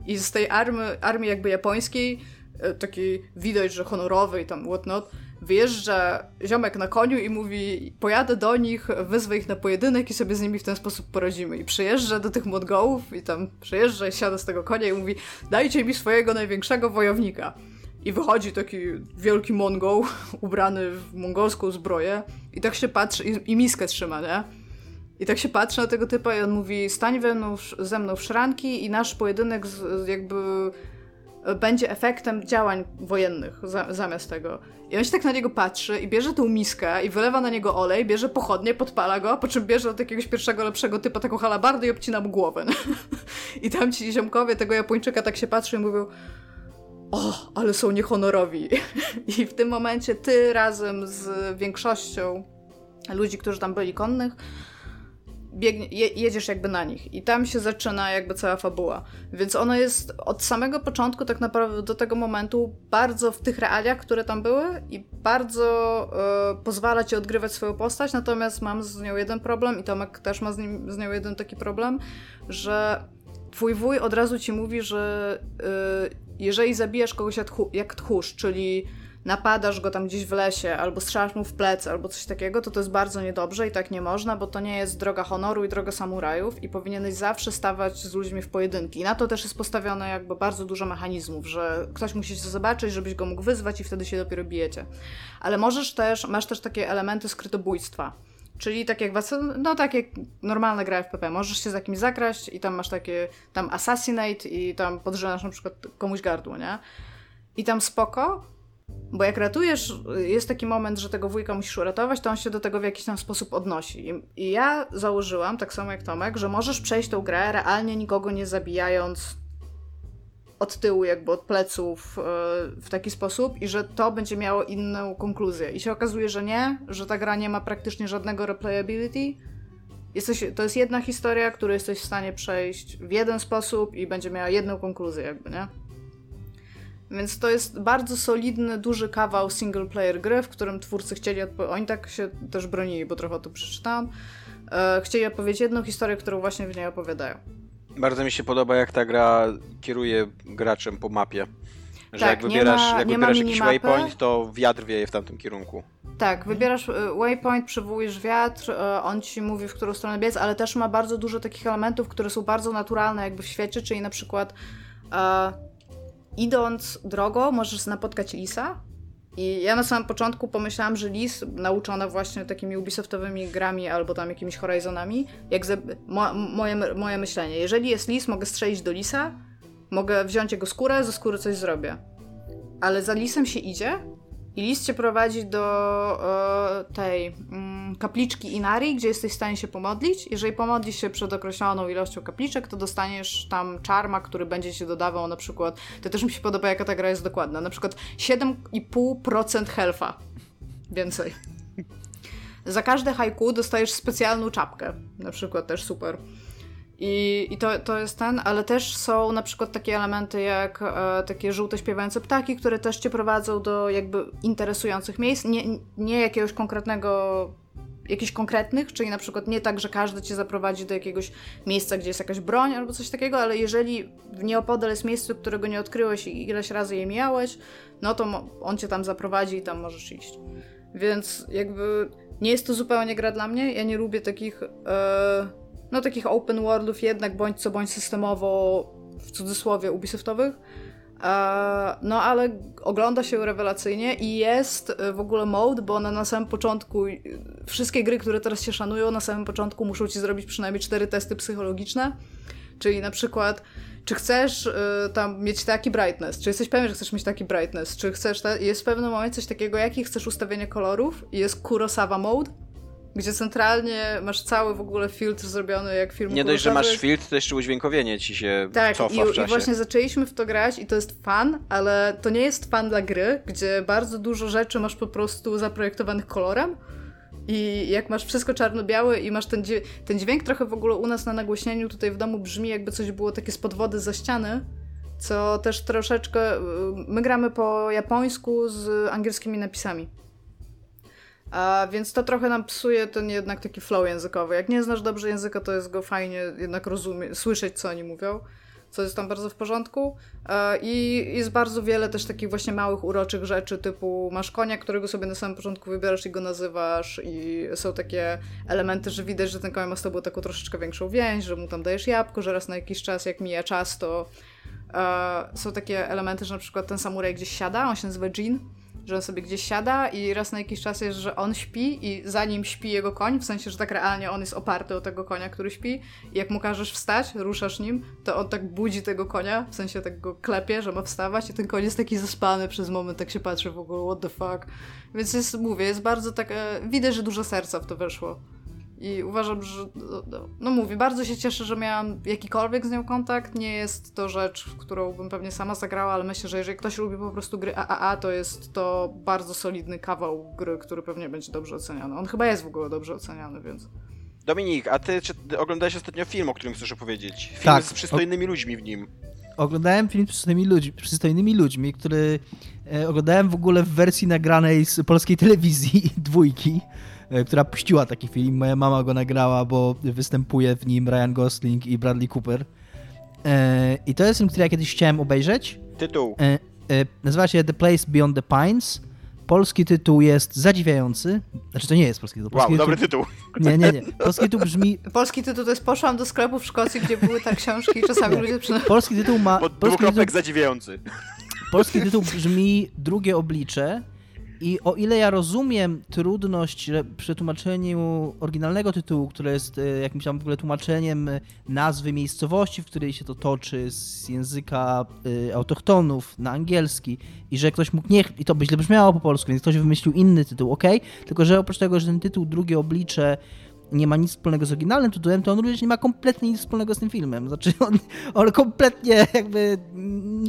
Speaker 4: I z tej army, armii jakby japońskiej, e, takiej widać, że honorowej tam whatnot, wyjeżdża ziomek na koniu i mówi pojadę do nich, wezwę ich na pojedynek i sobie z nimi w ten sposób poradzimy. I przyjeżdża do tych Mongołów i tam przyjeżdża i siada z tego konia i mówi dajcie mi swojego największego wojownika. I wychodzi taki wielki Mongoł, ubrany w mongolską zbroję i tak się patrzy i, i miskę trzyma, nie? I tak się patrzy na tego typa i on mówi stań ze mną, w szranki i nasz pojedynek z, jakby będzie efektem działań wojennych za, zamiast tego. I on się tak na niego patrzy i bierze tą miskę i wylewa na niego olej, bierze pochodnie, podpala go, po czym bierze od jakiegoś pierwszego lepszego typa taką halabardę i obcina mu głowę. I tam ci ziomkowie tego Japończyka tak się patrzą i mówią o, ale są niehonorowi. I w tym momencie ty razem z większością ludzi, którzy tam byli konnych, biegnie, je, jedziesz jakby na nich i tam się zaczyna jakby cała fabuła. Więc ono jest od samego początku tak naprawdę do tego momentu bardzo w tych realiach, które tam były i bardzo y, pozwala ci odgrywać swoją postać, natomiast mam z nią jeden problem i Tomek też ma z, nim, z nią jeden taki problem, że twój wuj od razu ci mówi, że y, jeżeli zabijasz kogoś jak, jak tchórz, czyli napadasz go tam gdzieś w lesie, albo strzelasz mu w plecy, albo coś takiego, to to jest bardzo niedobrze i tak nie można, bo to nie jest droga honoru i droga samurajów i powinieneś zawsze stawać z ludźmi w pojedynki. I na to też jest postawione jakby bardzo dużo mechanizmów, że ktoś musi się zobaczyć, żebyś go mógł wyzwać i wtedy się dopiero bijecie. Ale możesz też, masz też takie elementy skrytobójstwa. Czyli tak jak was, no tak jak normalne gra FPP, możesz się za kimś zakraść i tam masz takie, tam assassinate i tam podrzenasz na przykład komuś gardło, nie? I tam spoko, bo jak ratujesz, jest taki moment, że tego wujka musisz uratować, to on się do tego w jakiś tam sposób odnosi. I, ja założyłam, tak samo jak Tomek, że możesz przejść tą grę realnie nikogo nie zabijając od tyłu, jakby od pleców e, w taki sposób i że to będzie miało inną konkluzję. I się okazuje, że nie, że ta gra nie ma praktycznie żadnego replayability. Jesteś, to jest jedna historia, którą jesteś w stanie przejść w jeden sposób i będzie miała jedną konkluzję, jakby, nie? Więc to jest bardzo solidny, duży kawał single player gry, w którym twórcy chcieli Oni tak się też bronili, bo trochę tu przeczytałam. E, chcieli opowiedzieć jedną historię, którą właśnie w niej opowiadają.
Speaker 3: Bardzo mi się podoba, jak ta gra kieruje graczem po mapie. Że
Speaker 4: Tak,
Speaker 3: jak wybierasz,
Speaker 4: ma-
Speaker 3: jak wybierasz jakiś waypoint, to wiatr wieje w tamtym kierunku.
Speaker 4: Tak, wybierasz y, waypoint, przywołujesz wiatr, y, on ci mówi, w którą stronę biec, ale też ma bardzo dużo takich elementów, które są bardzo naturalne jakby w świecie, czyli na przykład e, idąc drogą możesz napotkać lisa i ja na samym początku pomyślałam, że lis, nauczona właśnie takimi Ubisoftowymi grami albo tam jakimiś Horizonami, jak ze, mo, moje, moje myślenie, jeżeli jest lis, mogę strzelić do lisa, mogę wziąć jego skórę, ze skóry coś zrobię. Ale za lisem się idzie i lis cię prowadzi do e, tej mm, kapliczki Inari, gdzie jesteś w stanie się pomodlić. Jeżeli pomodlisz się przed określoną ilością kapliczek, to dostaniesz tam czarma, który będzie ci dodawał na przykład. To też mi się podoba, jaka ta gra jest dokładna. Na przykład 7,5% health'a więcej. Za każde haiku dostajesz specjalną czapkę. Na przykład też super. I, i to, to jest ten, ale też są na przykład takie elementy jak e, takie żółte śpiewające ptaki, które też cię prowadzą do jakby interesujących miejsc. Nie, nie jakiegoś konkretnego, jakichś konkretnych, czyli na przykład nie tak, że każdy cię zaprowadzi do jakiegoś miejsca, gdzie jest jakaś broń albo coś takiego, ale jeżeli nieopodal jest miejsce, którego nie odkryłeś i ileś razy je mijałeś, no to on cię tam zaprowadzi i tam możesz iść. Więc jakby nie jest to zupełnie gra dla mnie. Ja nie lubię takich, e, no takich open worldów jednak bądź co bądź systemowo, w cudzysłowie, Ubisoftowych. E, no ale ogląda się rewelacyjnie i jest e, w ogóle mode, bo one na samym początku, e, wszystkie gry, które teraz się szanują, na samym początku muszą ci zrobić przynajmniej cztery testy psychologiczne. Czyli na przykład, czy chcesz tam mieć taki brightness, czy jesteś pewien, że chcesz mieć taki brightness, czy chcesz, jest w pewnym momencie coś takiego, jaki chcesz ustawienie kolorów jest Kurosawa mode, gdzie centralnie masz cały w ogóle filtr zrobiony jak film
Speaker 3: Nie dość, że masz filtr, to jeszcze udźwiękowienie ci się
Speaker 4: Tak,
Speaker 3: cofa
Speaker 4: i,
Speaker 3: w
Speaker 4: i
Speaker 3: czasie.
Speaker 4: właśnie zaczęliśmy w to grać i to jest fan, ale to nie jest fan dla gry, gdzie bardzo dużo rzeczy masz po prostu zaprojektowanych kolorem i jak masz wszystko czarno-białe i masz ten, dźwię- ten dźwięk trochę w ogóle u nas na nagłośnieniu tutaj w domu brzmi jakby coś było takie spod wody za ściany, co też troszeczkę... y, My gramy po japońsku z angielskimi napisami. A więc to trochę nam psuje ten jednak taki flow językowy. Jak nie znasz dobrze języka, to jest go fajnie jednak rozumie, słyszeć, co oni mówią, co jest tam bardzo w porządku. E, I jest bardzo wiele też takich właśnie małych, uroczych rzeczy, typu masz konia, którego sobie na samym początku wybierasz i go nazywasz i są takie elementy, że widać, że ten koń ma z tobą taką troszeczkę większą więź, że mu tam dajesz jabłko, że raz na jakiś czas, jak mija czas, to e, są takie elementy, że na przykład ten samuraj gdzieś siada, on się nazywa Jin, że on sobie gdzieś siada i raz na jakiś czas jest, że on śpi i zanim śpi jego koń, w sensie, że tak realnie on jest oparty o tego konia, który śpi i jak mu każesz wstać, ruszasz nim, to on tak budzi tego konia, w sensie tak go klepie, że ma wstawać i ten koń jest taki zaspany przez moment, tak się patrzy w ogóle, what the fuck. Więc jest, mówię, jest bardzo tak, e, widać, że dużo serca w to weszło. I uważam, że, no, mówię, bardzo się cieszę, że miałam jakikolwiek z nią kontakt. Nie jest to rzecz, w którą bym pewnie sama zagrała, ale myślę, że jeżeli ktoś lubi po prostu gry AAA, to jest to bardzo solidny kawał gry, który pewnie będzie dobrze oceniany. On chyba jest w ogóle dobrze oceniany, więc...
Speaker 3: Dominik, a ty, czy oglądałeś ostatnio film, o którym chcesz opowiedzieć? Film
Speaker 2: Tak.
Speaker 3: z przystojnymi ludźmi w nim.
Speaker 2: Oglądałem film z przystojnymi ludźmi, przystojnymi ludźmi który e, oglądałem w ogóle w wersji nagranej z polskiej telewizji dwójki, która puściła taki film. Moja mama go nagrała, bo występuje w nim Ryan Gosling i Bradley Cooper. E, I to jest film, który ja kiedyś chciałem obejrzeć.
Speaker 3: Tytuł.
Speaker 2: E, e, nazywa się The Place Beyond the Pines. Polski tytuł jest zadziwiający. Znaczy, to nie jest polski tytuł. Polski
Speaker 3: Wow, dobry
Speaker 2: tytuł...
Speaker 3: tytuł.
Speaker 2: Nie, nie, nie. Polski tytuł brzmi...
Speaker 4: Polski tytuł to jest Poszłam do sklepu w Szkocji, gdzie były tak książki i czasami ludzie przynajmniej...
Speaker 2: Polski tytuł ma...
Speaker 3: Pod
Speaker 2: Polski tytuł
Speaker 3: dwukropek zadziwiający.
Speaker 2: Polski tytuł brzmi Drugie oblicze i o ile ja rozumiem trudność przy tłumaczeniu oryginalnego tytułu, które jest e, jakimś tam w ogóle tłumaczeniem e, nazwy miejscowości, w której się to toczy z języka e, autochtonów na angielski i że ktoś mógł nie, i to by źle brzmiało po polsku, więc ktoś wymyślił inny tytuł, ok? Tylko, że oprócz tego, że ten tytuł Drugie oblicze nie ma nic wspólnego z oryginalnym tytułem, to on również nie ma kompletnie nic wspólnego z tym filmem. Znaczy on, on kompletnie jakby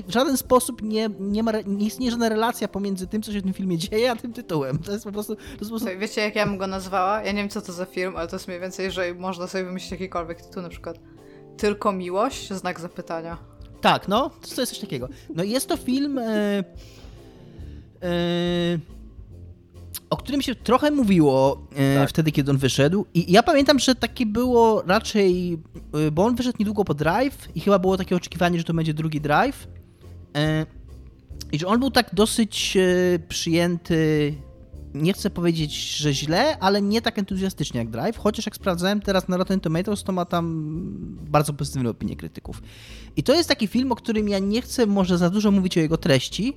Speaker 2: w żaden sposób nie, nie, ma, nie istnieje żadna relacja pomiędzy tym, co się w tym filmie dzieje, a tym tytułem. To jest po prostu... To jest po prostu...
Speaker 4: Wiecie, jak ja bym go nazwała? Ja nie wiem, co to za film, ale to jest mniej więcej, że można sobie wymyślić jakikolwiek tytuł, na przykład Tylko miłość? Znak zapytania.
Speaker 2: Tak, no, to to jest coś takiego. No jest to film, e, e, o którym się trochę mówiło e,
Speaker 3: Tak.
Speaker 2: wtedy, kiedy on wyszedł. I ja pamiętam, że takie było raczej, e, bo on wyszedł niedługo po Drive i chyba było takie oczekiwanie, że to będzie drugi Drive. E, I że on był tak dosyć e, przyjęty, nie chcę powiedzieć, że źle, ale nie tak entuzjastycznie jak Drive, chociaż jak sprawdzałem teraz na Rotten Tomatoes, to ma tam bardzo pozytywne opinie krytyków. I to jest taki film, o którym ja nie chcę może za dużo mówić o jego treści,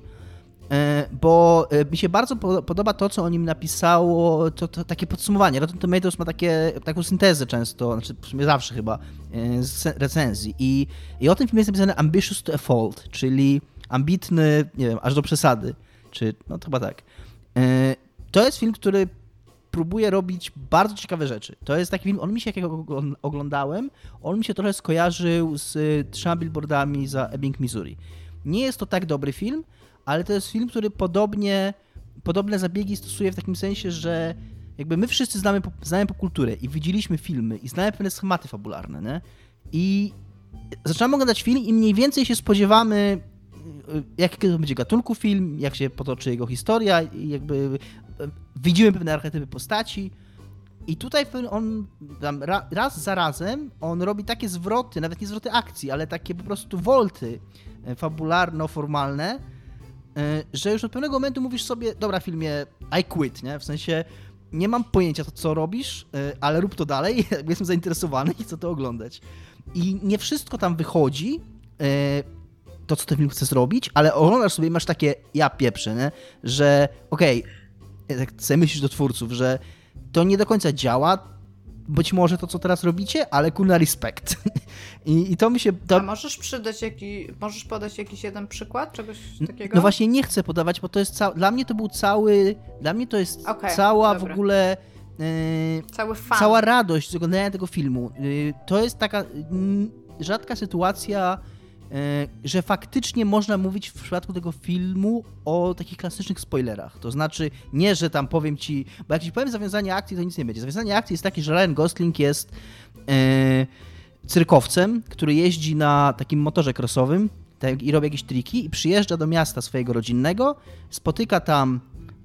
Speaker 2: bo e, mi się bardzo podoba to, co o nim napisało, to, to takie podsumowanie. Rotten Tomatoes ma takie, taką syntezę często, znaczy w sumie zawsze chyba, z recenzji. I, I o tym filmie jest napisane ambitious to a fault, czyli ambitny, nie wiem, aż do przesady, czy no to chyba tak. E, to jest film, który próbuje robić bardzo ciekawe rzeczy. To jest taki film, on mi się, jak go oglądałem, on mi się trochę skojarzył z trzema billboardami za Ebbing, Missouri. Nie jest to tak dobry film, ale to jest film, który podobnie, podobne zabiegi stosuje w takim sensie, że jakby my wszyscy znamy, znamy popkulturę i widzieliśmy filmy i znamy pewne schematy fabularne, nie? I zaczynamy oglądać film i mniej więcej się spodziewamy jakiego będzie gatunku film, jak się potoczy jego historia jakby e, widzimy pewne archetypy postaci. I tutaj on raz za razem on robi takie zwroty, nawet nie zwroty akcji, ale takie po prostu wolty e, fabularno-formalne, że już od pewnego momentu mówisz sobie, dobra filmie, I quit, nie? W sensie nie mam pojęcia to, co robisz, ale rób to dalej, jestem zainteresowany i chcę to oglądać. I nie wszystko tam wychodzi, to, co ten film chce zrobić, ale oglądasz sobie i masz takie ja pieprzę, nie? że okej, okay, tak sobie myślisz do twórców, że to nie do końca działa, być może to, co teraz robicie, ale kurna respekt. I, I, to mi się... To...
Speaker 4: A możesz przydać jaki, możesz podać jakiś jeden przykład czegoś takiego?
Speaker 2: No właśnie nie chcę podawać, bo to jest cały, dla mnie to był cały, dla mnie to jest okay, cała dobra. w ogóle... Yy. Cała radość z oglądania tego filmu. Yy, to jest taka yy, rzadka sytuacja że faktycznie można mówić w przypadku tego filmu o takich klasycznych spoilerach. To znaczy, nie, że tam powiem ci, bo jak ci powiem zawiązanie akcji, to nic nie będzie. Zawiązanie akcji jest takie, że Ryan Gosling jest e, cyrkowcem, który jeździ na takim motorze krosowym tak, i robi jakieś triki i przyjeżdża do miasta swojego rodzinnego, spotyka tam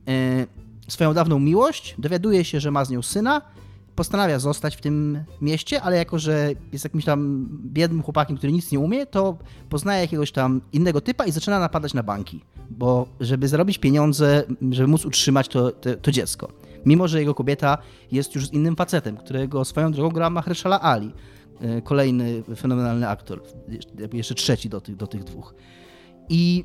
Speaker 2: e, swoją dawną miłość, dowiaduje się, że ma z nią syna postanawia zostać w tym mieście, ale jako, że jest jakimś tam biednym chłopakiem, który nic nie umie, to poznaje jakiegoś tam innego typa i zaczyna napadać na banki, bo żeby zarobić pieniądze, żeby móc utrzymać to, to, to dziecko. Mimo, że jego kobieta jest już z innym facetem, którego swoją drogą gra Mahershala Ali, e, kolejny fenomenalny aktor, jeszcze trzeci do tych, do tych dwóch. I,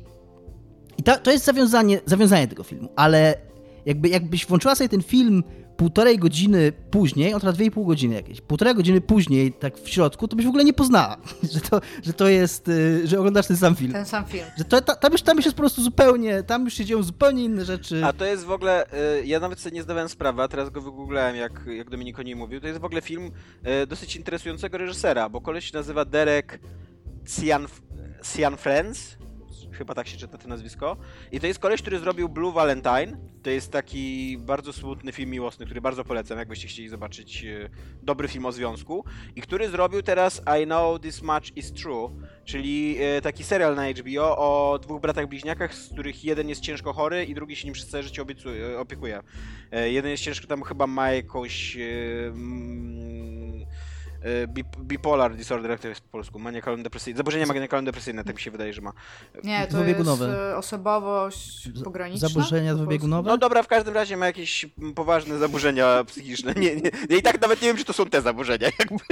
Speaker 2: i ta, to jest zawiązanie, zawiązanie tego filmu, ale jakby, jakbyś włączyła sobie ten film półtorej godziny później, on trwa i pół godziny jakieś, półtorej godziny później, tak w środku, to byś w ogóle nie poznała, że to, że to jest, y, że oglądasz ten sam film.
Speaker 4: Ten sam film.
Speaker 2: Że to, tam, już, tam już jest po prostu zupełnie, tam już się dzieją zupełnie inne rzeczy.
Speaker 3: A to jest w ogóle, y, ja nawet sobie nie zdawałem sprawy, a teraz go wygooglałem, jak, jak Dominik o niej mówił, to jest w ogóle film y, dosyć interesującego reżysera, bo koleś się nazywa Derek Cian, Cian Friends, chyba tak się czyta to nazwisko. I to jest koleś, który zrobił Blue Valentine. To jest taki bardzo smutny film miłosny, który bardzo polecam, jakbyście chcieli zobaczyć e, dobry film o związku. I który zrobił teraz I Know This Much Is True, czyli e, taki serial na HBO o dwóch bratach bliźniakach, z których jeden jest ciężko chory i drugi się nim przez całe życie opiekuje. E, jeden jest ciężko, tam chyba ma jakąś bipolar disorder, jak to jest po polsku, maniakalne depresyjne, zaburzenia maniakalne depresyjne, tak mi się wydaje, że ma.
Speaker 4: Nie, to jest e, osobowość pograniczna.
Speaker 2: Zaburzenia dwubiegunowe?
Speaker 3: No dobra, w każdym razie ma jakieś poważne zaburzenia psychiczne. Nie, nie, nie, I tak nawet nie wiem, czy to są te zaburzenia, jakby.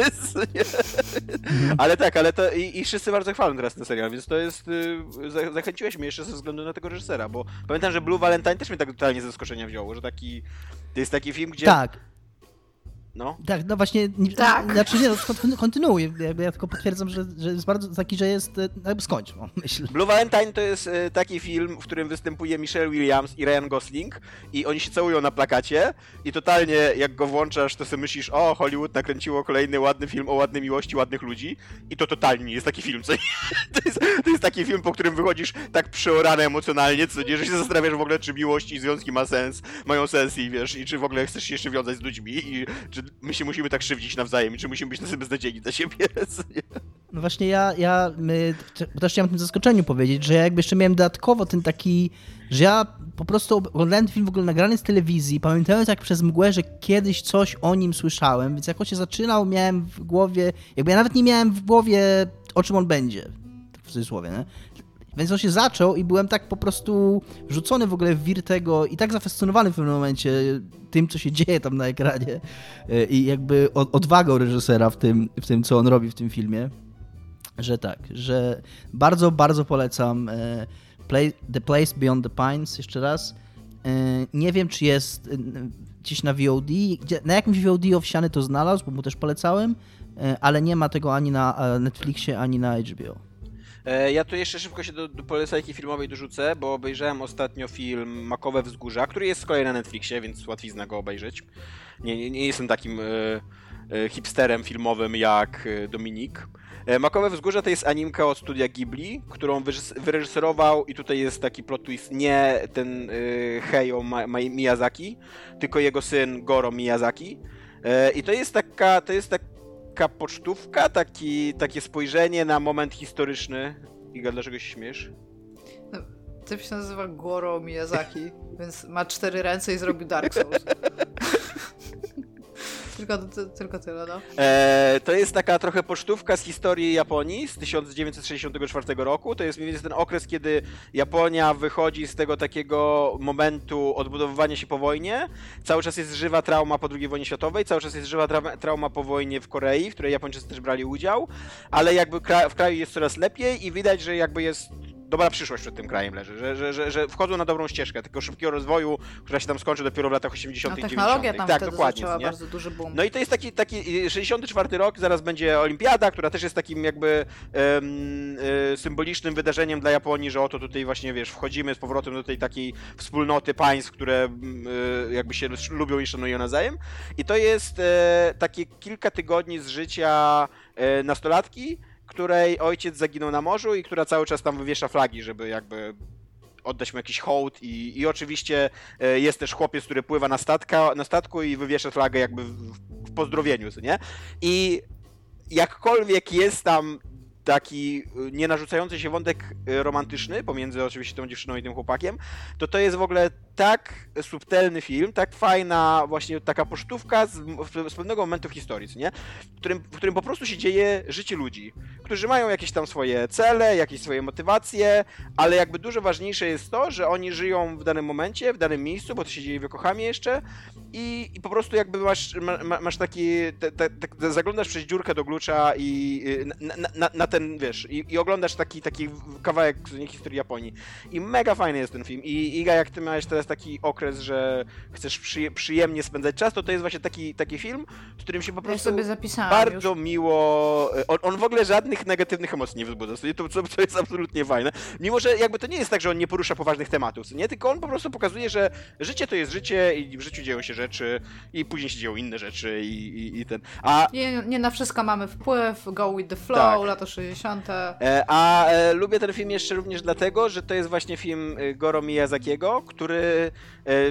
Speaker 3: Ale tak, ale to i, i wszyscy bardzo chwalą teraz ten serial, więc to jest, y, zachęciłeś mnie jeszcze ze względu na tego reżysera, bo pamiętam, że Blue Valentine też mnie tak totalnie ze zaskoczenia wziął, że taki, to jest taki film, gdzie...
Speaker 2: Tak,
Speaker 3: no.
Speaker 2: Tak, no właśnie, tak. znaczy nie, no, kontynuuj, ja tylko potwierdzam, że, że jest bardzo taki, że jest, e, jakby skończ, no, myślę.
Speaker 3: Blue Valentine to jest e, taki film, w którym występuje Michelle Williams i Ryan Gosling i oni się całują na plakacie i totalnie jak go włączasz, to sobie myślisz, o, Hollywood nakręciło kolejny ładny film o ładnej miłości ładnych ludzi i to totalnie nie jest taki film, co to jest, to jest taki film, po którym wychodzisz tak przeorany emocjonalnie, co nie, że się zastanawiasz w ogóle, czy miłość i związki ma sens, mają sens i wiesz, i czy w ogóle chcesz się jeszcze wiązać z ludźmi i czy my się musimy tak krzywdzić nawzajem, czy musimy być na sobie beznadziejni dla siebie.
Speaker 2: No właśnie ja, ja my, też chciałem o tym zaskoczeniu powiedzieć, że ja jakby jeszcze miałem dodatkowo ten taki, że ja po prostu oglądałem film w ogóle nagrany z telewizji, pamiętając jak przez mgłę, że kiedyś coś o nim słyszałem, więc jak on się zaczynał, miałem w głowie, jakby ja nawet nie miałem w głowie o czym on będzie, w cudzysłowie, nie? Więc on się zaczął i byłem tak po prostu rzucony w ogóle w wir tego i tak zafascynowany w pewnym momencie tym, co się dzieje tam na ekranie e, i jakby odwagą reżysera w tym, w tym co on robi w tym filmie, że tak, że bardzo, bardzo polecam e, The Place Beyond the Pines jeszcze raz. E, nie wiem, czy jest gdzieś na VOD, na jakimś VOD owsiany to znalazł, bo mu też polecałem, ale nie ma tego ani na Netflixie, ani na HBO.
Speaker 3: E, ja tu jeszcze szybko się do, do polecajki filmowej dorzucę, bo obejrzałem ostatnio film Makowe Wzgórza, który jest z kolei na Netflixie, więc łatwizna go obejrzeć. Nie, nie, nie jestem takim e, e, hipsterem filmowym jak Dominik. Makowe Wzgórza to jest animka od studia Ghibli, którą wyreżyserował i tutaj jest taki plot twist, nie ten Heio Miyazaki, tylko jego syn Goro Miyazaki. I to jest taka, to jest tak, taka pocztówka, taki, takie spojrzenie na moment historyczny. Iga, dlaczego się śmiesz?
Speaker 4: No, typ się nazywa Goro Miyazaki, więc ma cztery ręce i zrobił Dark Souls. Tylko, tylko tyle, no.
Speaker 3: E, to jest taka trochę pocztówka z historii Japonii z 1964 roku. To jest mniej więcej ten okres, kiedy Japonia wychodzi z tego takiego momentu odbudowywania się po wojnie. Cały czas jest żywa trauma po II wojnie światowej, cały czas jest żywa tra trauma po wojnie w Korei, w której Japończycy też brali udział, ale jakby w kraju jest coraz lepiej i widać, że jakby jest dobra przyszłość przed tym krajem leży, że, że, że, że wchodzą na dobrą ścieżkę tego szybkiego rozwoju, która się tam skończy dopiero w latach 80.
Speaker 4: no, technologia tam tak, dokładnie, nie? bardzo duży boom.
Speaker 3: No i to jest taki, taki 64 rok, zaraz będzie Olimpiada, która też jest takim jakby um, symbolicznym wydarzeniem dla Japonii, że oto tutaj właśnie, wiesz, wchodzimy z powrotem do tej takiej wspólnoty państw, które y, jakby się lubią i szanują nawzajem. I to jest y, takie kilka tygodni z życia nastolatki, której ojciec zaginął na morzu i która cały czas tam wywiesza flagi, żeby jakby oddać mu jakiś hołd i, i oczywiście e, jest też chłopiec, który pływa na, statka, na statku i wywiesza flagę jakby w, w pozdrowieniu, nie? I jakkolwiek jest tam taki y, nie narzucający się wątek y, romantyczny pomiędzy oczywiście tą dziewczyną i tym chłopakiem, to to jest w ogóle tak subtelny film, tak fajna właśnie taka posztówka z, z pewnego momentu w historii, nie? W którym, w którym po prostu się dzieje życie ludzi, którzy mają jakieś tam swoje cele, jakieś swoje motywacje, ale jakby dużo ważniejsze jest to, że oni żyją w danym momencie, w danym miejscu, bo to się dzieje w Yokohamie jeszcze i, i po prostu jakby masz, ma, masz taki, te, te, te, zaglądasz przez dziurkę do glucza i y, na, na, na ten, wiesz, i, i, oglądasz taki, taki kawałek z historii Japonii. I mega fajny jest ten film. I Iga, jak ty miałeś teraz taki okres, że chcesz przyjemnie spędzać czas, to to jest właśnie taki, taki film, w którym się po prostu
Speaker 4: ja
Speaker 3: bardzo już. miło... On, on, w ogóle żadnych negatywnych emocji nie wzbudza, to, to, to jest absolutnie fajne. Mimo, że jakby to nie jest tak, że on nie porusza poważnych tematów, nie? Tylko on po prostu pokazuje, że życie to jest życie i w życiu dzieją się rzeczy i później się dzieją inne rzeczy i, i, i ten...
Speaker 4: A... Nie, nie na wszystko mamy wpływ, go with the flow, tak. lata 60.
Speaker 3: E, a e, lubię ten film jeszcze również dlatego, że to jest właśnie film e, Goro Miyazakiego, który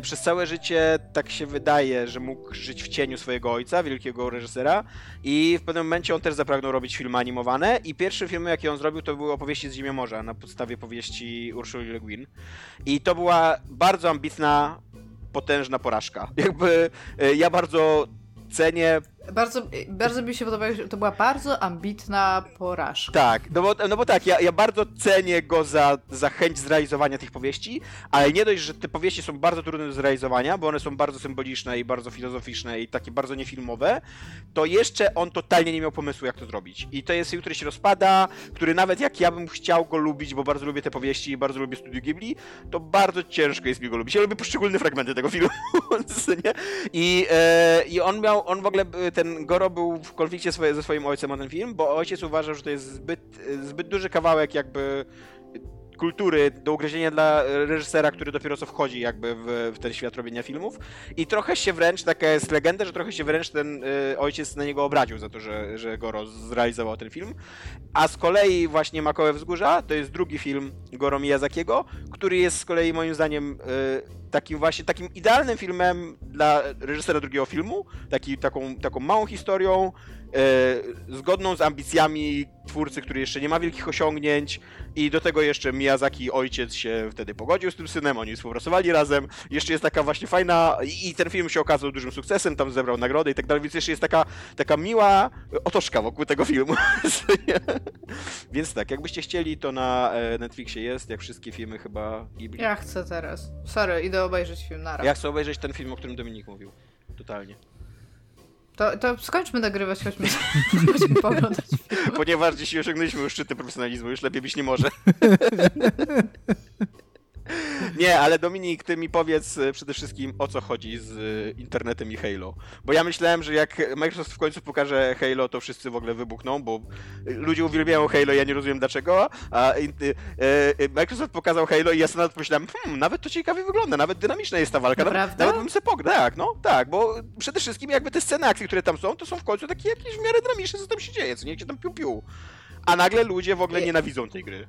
Speaker 3: przez całe życie tak się wydaje, że mógł żyć w cieniu swojego ojca, wielkiego reżysera i w pewnym momencie on też zapragnął robić filmy animowane i pierwszy film, jaki on zrobił, to były opowieści z Ziemi Morza na podstawie powieści Ursuli Le Guin. I to była bardzo ambitna potężna porażka. Jakby e, ja bardzo cenię
Speaker 4: bardzo, bardzo mi się podobało, że to była bardzo ambitna porażka.
Speaker 3: Tak, no bo, no bo tak, ja, ja bardzo cenię go za, za chęć zrealizowania tych powieści, ale nie dość, że te powieści są bardzo trudne do zrealizowania, bo one są bardzo symboliczne i bardzo filozoficzne i takie bardzo niefilmowe, to jeszcze on totalnie nie miał pomysłu, jak to zrobić. I to jest który się rozpada, który nawet jak ja bym chciał go lubić, bo bardzo lubię te powieści i bardzo lubię Studio Ghibli, to bardzo ciężko jest mi go lubić. Ja lubię poszczególne fragmenty tego filmu, I, e, I on miał, on w ogóle ten Goro był w konflikcie swoje, ze swoim ojcem o ten film, bo ojciec uważał, że to jest zbyt, zbyt duży kawałek jakby kultury do ugryzienia dla reżysera, który dopiero co wchodzi jakby w, w, ten świat robienia filmów. I trochę się wręcz, taka jest legenda, że trochę się wręcz ten y, ojciec na niego obraził za to, że, że Goro zrealizował ten film. A z kolei właśnie Makowe Wzgórza to jest drugi film Goro Miyazakiego, który jest z kolei moim zdaniem y, takim właśnie takim idealnym filmem dla reżysera drugiego filmu, taki, taką, taką małą historią, zgodną z ambicjami twórcy, który jeszcze nie ma wielkich osiągnięć i do tego jeszcze Miyazaki ojciec się wtedy pogodził z tym synem, oni współpracowali razem. Jeszcze jest taka właśnie fajna i ten film się okazał dużym sukcesem, tam zebrał nagrody i tak dalej, więc jeszcze jest taka, taka miła otoczka wokół tego filmu. więc tak, jakbyście chcieli, to na e, Netflixie jest, jak wszystkie filmy chyba Ghibli.
Speaker 4: Ja chcę teraz. Sorry, idę obejrzeć film, nara.
Speaker 3: Ja chcę obejrzeć ten film, o którym Dominik mówił. Totalnie.
Speaker 4: To, to skończmy nagrywać, chodźmy, chodźmy pooglądać film.
Speaker 3: Ponieważ dzisiaj osiągnęliśmy już szczyty profesjonalizmu, już lepiej być nie może. Nie, ale Dominik, ty mi powiedz e, przede wszystkim o co chodzi z e, internetem i Halo. Bo ja myślałem, że jak Microsoft w końcu pokaże Halo, to wszyscy w ogóle wybuchną, bo ludzie uwielbiają Halo, ja nie rozumiem dlaczego, a Microsoft pokazał Halo i ja sobie nawet pomyślałem, hmm, nawet to ciekawie wygląda, nawet dynamiczna jest ta walka. Nawet, nawet bym sobie pograł, tak, no, tak, bo przede wszystkim jakby te sceny akcji, które tam są, to są w końcu takie jakieś w miarę dynamiczne, co tam się dzieje, co nie, gdzie tam piu-piu. A nagle ludzie w ogóle nienawidzą tej gry.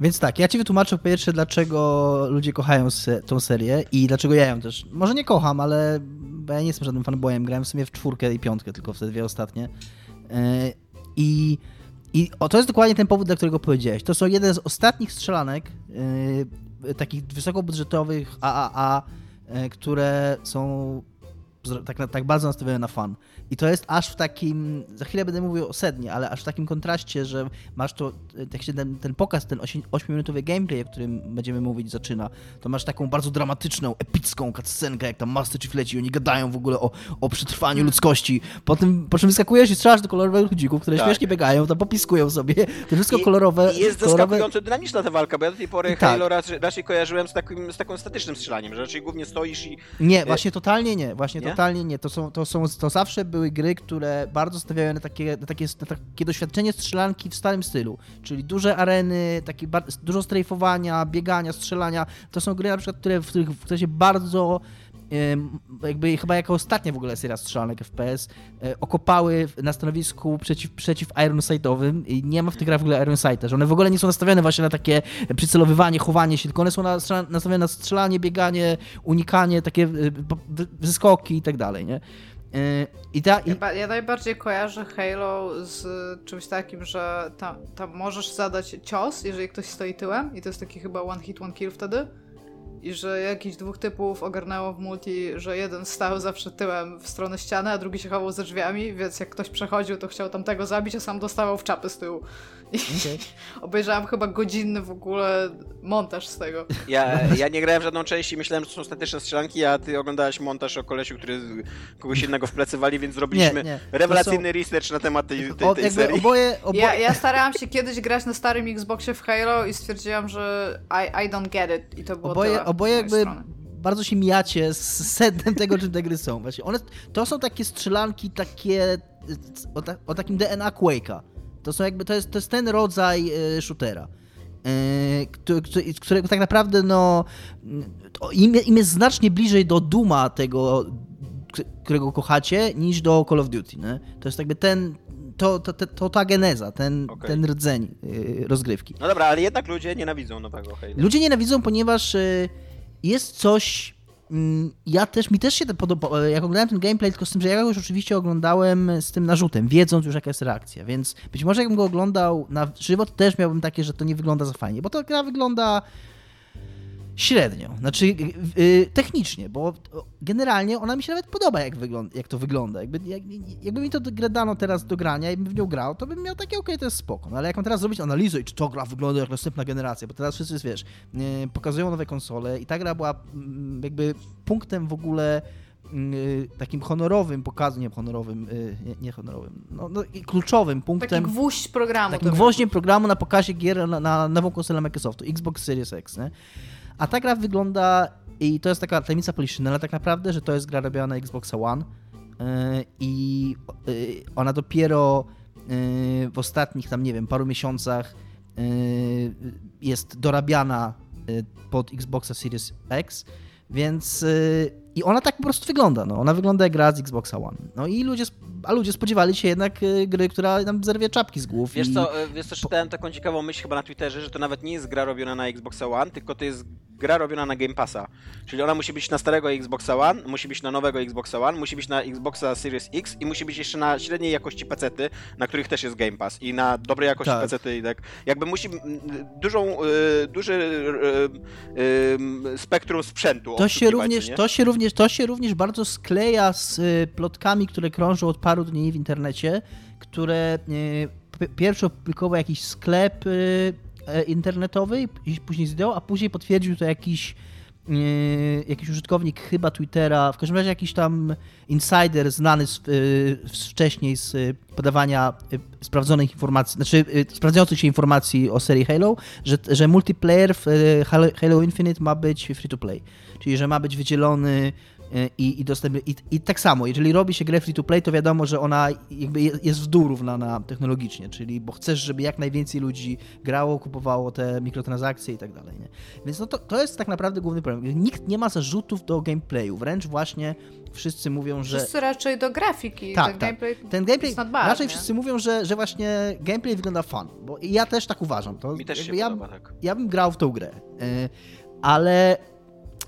Speaker 2: Więc tak, ja ci wytłumaczę po pierwsze, dlaczego ludzie kochają se tą serię i dlaczego ja ją też, może nie kocham, ale ja nie jestem żadnym fanboyem, grałem w sumie w czwórkę i piątkę, tylko w te dwie ostatnie. E, I, i o, to jest dokładnie ten powód, dla którego powiedziałeś. To są jeden z ostatnich strzelanek, yy, takich wysokobudżetowych AAA, yy, które są tak, tak bardzo nastawione na fan. I to jest aż w takim, za chwilę będę mówił o sednie, ale aż w takim kontraście, że masz to, jak się ten, ten pokaz, ten 8-minutowy gameplay, o którym będziemy mówić, zaczyna, to masz taką bardzo dramatyczną, epicką cutscenkę, jak tam Master Chief leci, oni gadają w ogóle o, o przetrwaniu mm. ludzkości. Potem, po czym wyskakujesz i strzelasz do kolorowych ludzików, które tak. śmiesznie biegają, tam popiskują sobie, to wszystko I, kolorowe.
Speaker 3: I jest
Speaker 2: kolorowe...
Speaker 3: zaskakująco dynamiczna ta walka, bo ja do tej pory tak. Halo raczej, raczej kojarzyłem z takim, z takim statycznym strzelaniem, że raczej głównie stoisz i...
Speaker 2: Nie, e, właśnie totalnie nie, właśnie nie? totalnie nie. To są, to są, to zawsze były gry, które bardzo stawiają na takie, na takie, na takie doświadczenie strzelanki w starym stylu, czyli duże areny, takie dużo strajfowania, biegania, strzelania. To są gry na przykład, które, w których, w których bardzo jakby chyba jako ostatnia w ogóle seria strzelanek FPS, e, okopały na stanowisku przeciw, przeciw Ironsightowym i nie ma w tych grach w ogóle Ironsighta, że one w ogóle nie są nastawione właśnie na takie przycelowywanie, chowanie się, tylko one są nastawione na strzelanie, bieganie, unikanie, takie wyskoki i tak dalej, nie?
Speaker 4: I ta, i... Ja, ja, najbardziej kojarzę Halo z czymś takim, że tam, tam możesz zadać cios, jeżeli ktoś stoi tyłem i to jest taki chyba one hit, one kill wtedy i że jakiś dwóch typów ogarnęło w multi, że jeden stał zawsze tyłem w stronę ściany, a drugi się chował za drzwiami, więc jak ktoś przechodził, to chciał tamtego zabić, a sam dostawał w czapy z tyłu. Okay. obejrzałam chyba godzinny w ogóle montaż z tego.
Speaker 3: Ja, ja nie grałem w żadną część i myślałem, że to są statyczne strzelanki, a ty oglądałeś montaż o kolesiu, który kogoś innego w plecy wali, więc zrobiliśmy nie, nie. rewelacyjny są... research na temat tej, tej, tej serii.
Speaker 4: Oboje, oboje... Ja, ja, starałam się kiedyś grać na starym Xboxie w Halo i stwierdziłam, że I, I don't get it i to było
Speaker 2: oboje,
Speaker 4: tyle
Speaker 2: oboje jakby strony. bardzo się mijacie z sednem tego, czym te gry są. Właśnie one, to są takie strzelanki takie o, ta, o takim DNA Quake'a. To są jakby, to jest, to jest ten rodzaj y, shootera. Y, którego tak naprawdę no, im, im jest znacznie bliżej do Duma tego, którego kochacie, niż do Call of Duty. Nie? To jest jakby ten, to, to, to, to ta geneza, ten, okay. ten rdzeń y, rozgrywki.
Speaker 3: No dobra, ale jednak ludzie nienawidzą nowego Halo.
Speaker 2: Ludzie nienawidzą, ponieważ jest coś. Mm, ja też, mi też się to podoba, jak oglądałem ten gameplay, tylko z tym, że ja go już oczywiście oglądałem z tym narzutem, wiedząc już jaka jest reakcja, więc być może jakbym go oglądał na żywo, też miałbym takie, że to nie wygląda za fajnie, bo to gra wygląda Średnio. Znaczy yy, technicznie, bo generalnie ona mi się nawet podoba, jak, wygląda, jak to wygląda. Jakby, jak, jakby mi to dano teraz do grania i bym w nią grał, to bym miał takie, okej, okay, to jest spoko. No ale jak mam teraz zrobić analizę i czy to gra wygląda jak następna generacja, bo teraz wszyscy, wiesz, yy, pokazują nowe konsole i ta gra była yy, jakby punktem w ogóle yy, takim honorowym pokazu, nie honorowym, yy, nie, nie, honorowym, no, no kluczowym punktem.
Speaker 4: Taki gwóźdź programu.
Speaker 2: Takim gwoździem programu na pokazie gier na, na nową konsolę Microsoftu, Xbox Series X, nie? A ta gra wygląda, i to jest taka tajemnica ale tak naprawdę, że to jest gra robiona na Xbox One yy, i yy, ona dopiero yy, w ostatnich tam, nie wiem, paru miesiącach jest dorabiana pod Xboxa Series X, Więc i ona tak po prostu wygląda, no. Ona wygląda jak gra z Xboxa One. No i ludzie, a ludzie spodziewali się jednak y, gry, która nam zerwie czapki z głów.
Speaker 3: Wiesz
Speaker 2: i...
Speaker 3: co, y, wiesz co, czytałem taką ciekawą myśl chyba na Twitterze, że to nawet nie jest gra robiona na Xboxa One, tylko to jest gra robiona na Game Passa. Czyli ona musi być na starego Xboxa One, musi być na nowego Xboxa One, musi być na Xboxa Series X i musi być jeszcze na średniej jakości pecety, na których też jest Game Pass i na dobrej jakości
Speaker 2: Tak.
Speaker 3: pecety i tak. Jakby musi dużą, y, duży spektrum sprzętu
Speaker 2: To się, również,
Speaker 3: nie?
Speaker 2: to, się również, to się również bardzo skleja z y, plotkami, które krążą od paru dni w internecie, które y, pierwszy opublikował jakiś sklep y, e, internetowy, później zdjął, a później potwierdził to jakiś, jakiś użytkownik chyba Twittera, w każdym razie jakiś tam insider znany z, y, z wcześniej z y, podawania sprawdzonych informacji, znaczy sprawdzających się informacji o serii Halo, że, że multiplayer w Halo, Infinite ma być free to play, czyli że ma być wydzielony i, i dostępny. I, I tak samo, jeżeli robi się grę free to play, to wiadomo, że ona jakby je- jest w dół równana technologicznie, czyli bo chcesz, żeby jak najwięcej ludzi grało, kupowało te mikrotransakcje i tak dalej. Nie? Więc no to, to jest tak naprawdę główny problem. Nikt nie ma zarzutów do gameplayu, wręcz właśnie wszyscy mówią, że
Speaker 4: Wszyscy raczej do grafiki.
Speaker 2: Tak,
Speaker 4: ten
Speaker 2: tak.
Speaker 4: gameplay
Speaker 2: ten gameplay,
Speaker 4: jest nadważny.
Speaker 2: raczej wszyscy mówią, że, że właśnie gameplay wygląda fun, bo ja też tak uważam. To
Speaker 3: Mi też się
Speaker 2: ja,
Speaker 3: podoba, tak.
Speaker 2: ja bym grał w tą grę, y, ale,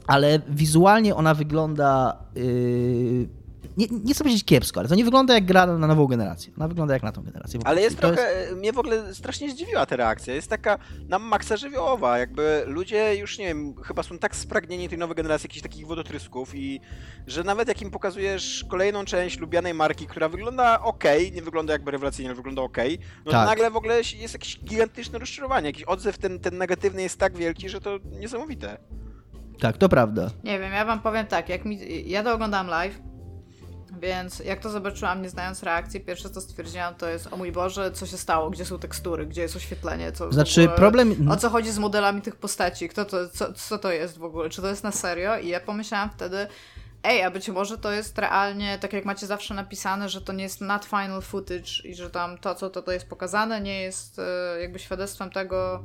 Speaker 2: ale wizualnie ona wygląda. y, nie, nie chcę powiedzieć kiepsko, ale to nie wygląda jak gra na nową generację. Ona wygląda jak na tą generację.
Speaker 3: Ale jest
Speaker 2: I to
Speaker 3: trochę, mnie w ogóle strasznie zdziwiła ta reakcja. Jest taka na maksa żywiołowa, jakby ludzie już, nie wiem, chyba są tak spragnieni tej nowej generacji jakichś takich wodotrysków i że nawet jak im pokazujesz kolejną część lubianej marki, która wygląda ok, nie wygląda jakby rewelacyjnie, ale wygląda ok, no
Speaker 2: Tak.
Speaker 3: to nagle w ogóle jest jakieś gigantyczne rozczarowanie, jakiś odzew ten, ten negatywny jest tak wielki, że to niesamowite.
Speaker 2: Tak, to prawda.
Speaker 4: Nie wiem, ja wam powiem tak, jak mi, ja to oglądałam live, więc jak to zobaczyłam, nie znając reakcji, pierwsze co stwierdziłam to jest, o mój Boże, co się stało, gdzie są tekstury, gdzie jest oświetlenie, co
Speaker 2: Znaczy,
Speaker 4: ogóle,
Speaker 2: problem-
Speaker 4: O co chodzi z modelami tych postaci, kto to, co, co to jest w ogóle, czy to jest na serio? I ja pomyślałam wtedy, ej, a być może to jest realnie, tak jak macie zawsze napisane, że to nie jest not final footage i że tam to, co to, to jest pokazane, nie jest e, jakby świadectwem tego,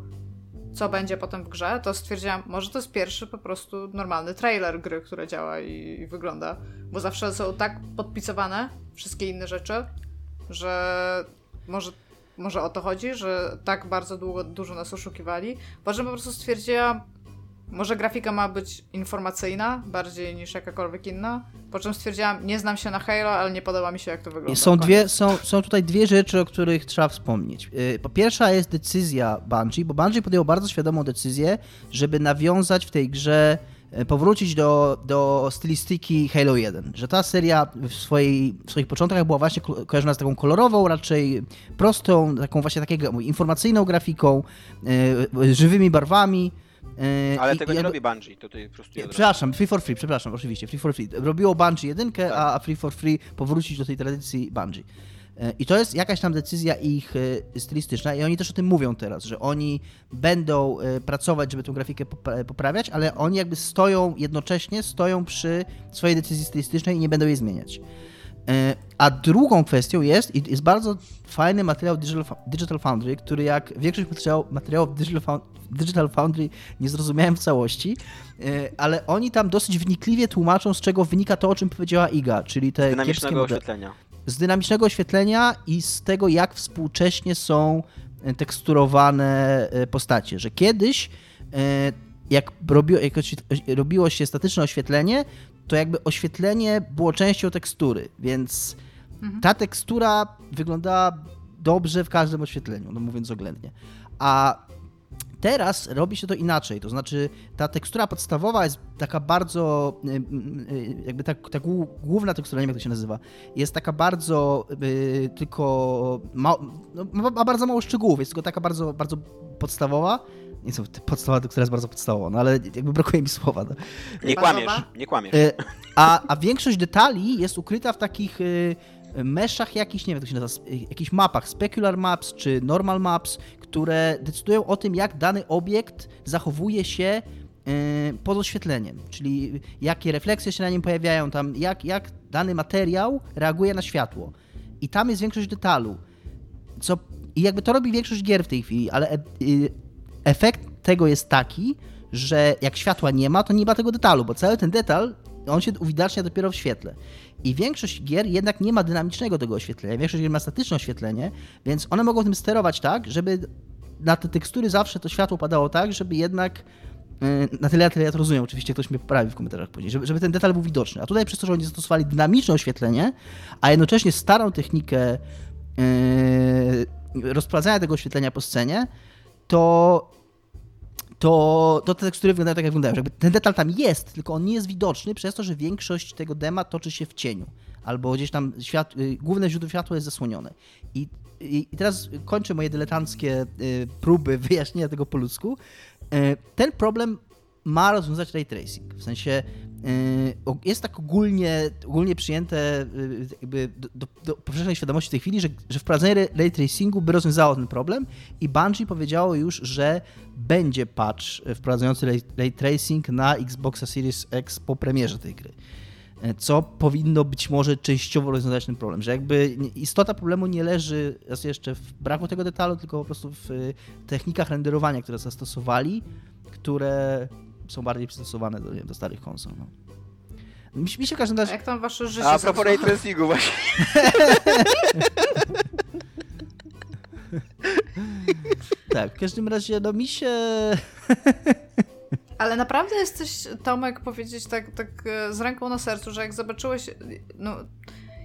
Speaker 4: co będzie potem w grze, to stwierdziłam, może to jest pierwszy po prostu normalny trailer gry, która działa i, i wygląda. Bo zawsze są tak podpisowane wszystkie inne rzeczy, że może, może o to chodzi, że tak bardzo długo, dużo nas oszukiwali. Po czym po prostu stwierdziłam, może grafika ma być informacyjna bardziej niż jakakolwiek inna. Po czym stwierdziłam, nie znam się na Halo, ale nie podoba mi się jak to wygląda.
Speaker 2: Są, dwie, są, są tutaj dwie rzeczy, o których trzeba wspomnieć. Yy, Po pierwsza jest decyzja Bungie, bo Bungie podjęło bardzo świadomą decyzję, żeby nawiązać w tej grze, yy, powrócić do, do stylistyki Halo 1. Że ta seria w, swojej, w swoich początkach była właśnie ko- kojarzona z taką kolorową, raczej prostą, taką właśnie taką informacyjną grafiką, yy, żywymi barwami. Yy,
Speaker 3: Ale
Speaker 2: i-
Speaker 3: tego
Speaker 2: i
Speaker 3: nie
Speaker 2: jakby-
Speaker 3: robi Bungie, to tutaj po prostu
Speaker 2: nie, Przepraszam, Free for Free, przepraszam, oczywiście, Free for Free. Robiło Bungie jedynkę,
Speaker 3: Tak.
Speaker 2: a Free for Free powrócić do tej tradycji Bungie. E, I to jest jakaś tam decyzja ich e, stylistyczna i oni też o tym mówią teraz, że oni będą e, pracować, żeby tę grafikę pop- poprawiać, ale oni jakby stoją jednocześnie, stoją przy swojej decyzji stylistycznej i nie będą jej zmieniać. E, A drugą kwestią jest, i jest bardzo fajny materiał Digital, Fo- Digital Foundry, który jak większość materiał, materiałów Digital, Found- Digital Foundry nie zrozumiałem w całości, e, ale oni tam dosyć wnikliwie tłumaczą, z czego wynika to, o czym powiedziała Iga, czyli te
Speaker 3: Dynamicznego oświetlenia.
Speaker 2: z dynamicznego oświetlenia i z tego, jak współcześnie są e, teksturowane postacie. Że kiedyś, jak, robiło, jak robiło się statyczne oświetlenie, to jakby oświetlenie było częścią tekstury, więc ta tekstura wyglądała dobrze w każdym oświetleniu, no mówiąc oględnie. A Teraz robi się to inaczej, to znaczy ta tekstura podstawowa jest taka bardzo, y, y, jakby tak, ta głó- główna tekstura, nie wiem jak to się nazywa, jest taka bardzo y, tylko, no, ma ma bardzo mało szczegółów, jest tylko taka bardzo, bardzo podstawowa. Nie są podstawowa tekstura jest bardzo podstawowa, no ale jakby brakuje mi słowa. No.
Speaker 3: Nie kłamiesz, nie kłamiesz.
Speaker 2: Y, A, a większość detali jest ukryta w takich y, meszach jakichś, nie wiem jak to się nazywa, jakichś mapach, specular maps czy normal maps, które decydują o tym, jak dany obiekt zachowuje się y, pod oświetleniem, czyli jakie refleksje się na nim pojawiają, tam jak, jak dany materiał reaguje na światło. I tam jest większość detalu. Co, I jakby to robi większość gier w tej chwili, ale e, efekt tego jest taki, że jak światła nie ma, to nie ma tego detalu, bo cały ten detal, on się uwidacznia dopiero w świetle. I większość gier jednak nie ma dynamicznego tego oświetlenia, większość gier ma statyczne oświetlenie, więc one mogą tym sterować tak, żeby na te tekstury zawsze to światło padało tak, żeby jednak y, na tyle, na tyle ja to rozumiem, oczywiście ktoś mnie poprawi w komentarzach później, żeby, żeby ten detal był widoczny. A tutaj przez to, że oni zastosowali dynamiczne oświetlenie, a jednocześnie starą technikę yy, rozprowadzania tego oświetlenia po scenie, to to, to te tekstury wyglądają tak, jak wyglądają. Jakby ten detal tam jest, tylko on nie jest widoczny przez to, że większość tego dema toczy się w cieniu. Albo gdzieś tam świat, y, główne źródło światła jest zasłonione. I, i, I teraz kończę moje dyletanckie y, próby wyjaśnienia tego po ludzku. Y, ten problem ma rozwiązać ray tracing. W sensie jest tak ogólnie, ogólnie przyjęte jakby do, do, do powszechnej świadomości w tej chwili, że, że wprowadzenie ray tracingu by rozwiązało ten problem i Bungie powiedziało już, że będzie patch wprowadzający ray, ray tracing na Xboxa Series X po premierze tej gry. Co powinno być może częściowo rozwiązać ten problem, że jakby istota problemu nie leży raz jeszcze w braku tego detalu, tylko po prostu w technikach renderowania, które zastosowali, które są bardziej przystosowane do, wiem, do starych konsol. No. Mi, mi się w każdym razie...
Speaker 4: A jak tam wasze życie
Speaker 3: A propos ray tracingu właśnie.
Speaker 2: tak, w każdym razie no mi się...
Speaker 4: Ale naprawdę jesteś, Tomek, powiedzieć tak, tak e, z ręką na sercu, że jak zobaczyłeś, no,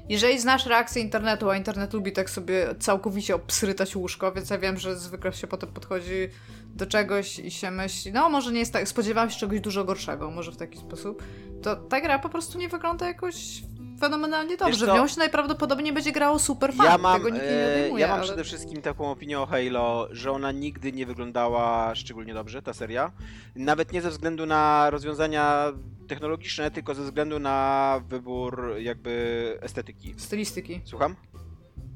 Speaker 4: jeżeli znasz reakcję internetu, a internet lubi tak sobie całkowicie obsrytać łóżko, więc ja wiem, że zwykle się potem podchodzi do czegoś i się myśli, no może nie jest tak, spodziewałam się czegoś dużo gorszego, może w taki sposób, to ta gra po prostu nie wygląda jakoś fenomenalnie dobrze. W nią się najprawdopodobniej będzie grało super fan. Ja mam, Tego nikt nie e, odejmuje,
Speaker 3: ja mam
Speaker 4: ale...
Speaker 3: przede wszystkim taką opinię o Halo, że ona nigdy nie wyglądała szczególnie dobrze, ta seria. Nawet nie ze względu na rozwiązania technologiczne, tylko ze względu na wybór jakby estetyki.
Speaker 4: Stylistyki.
Speaker 3: Słucham?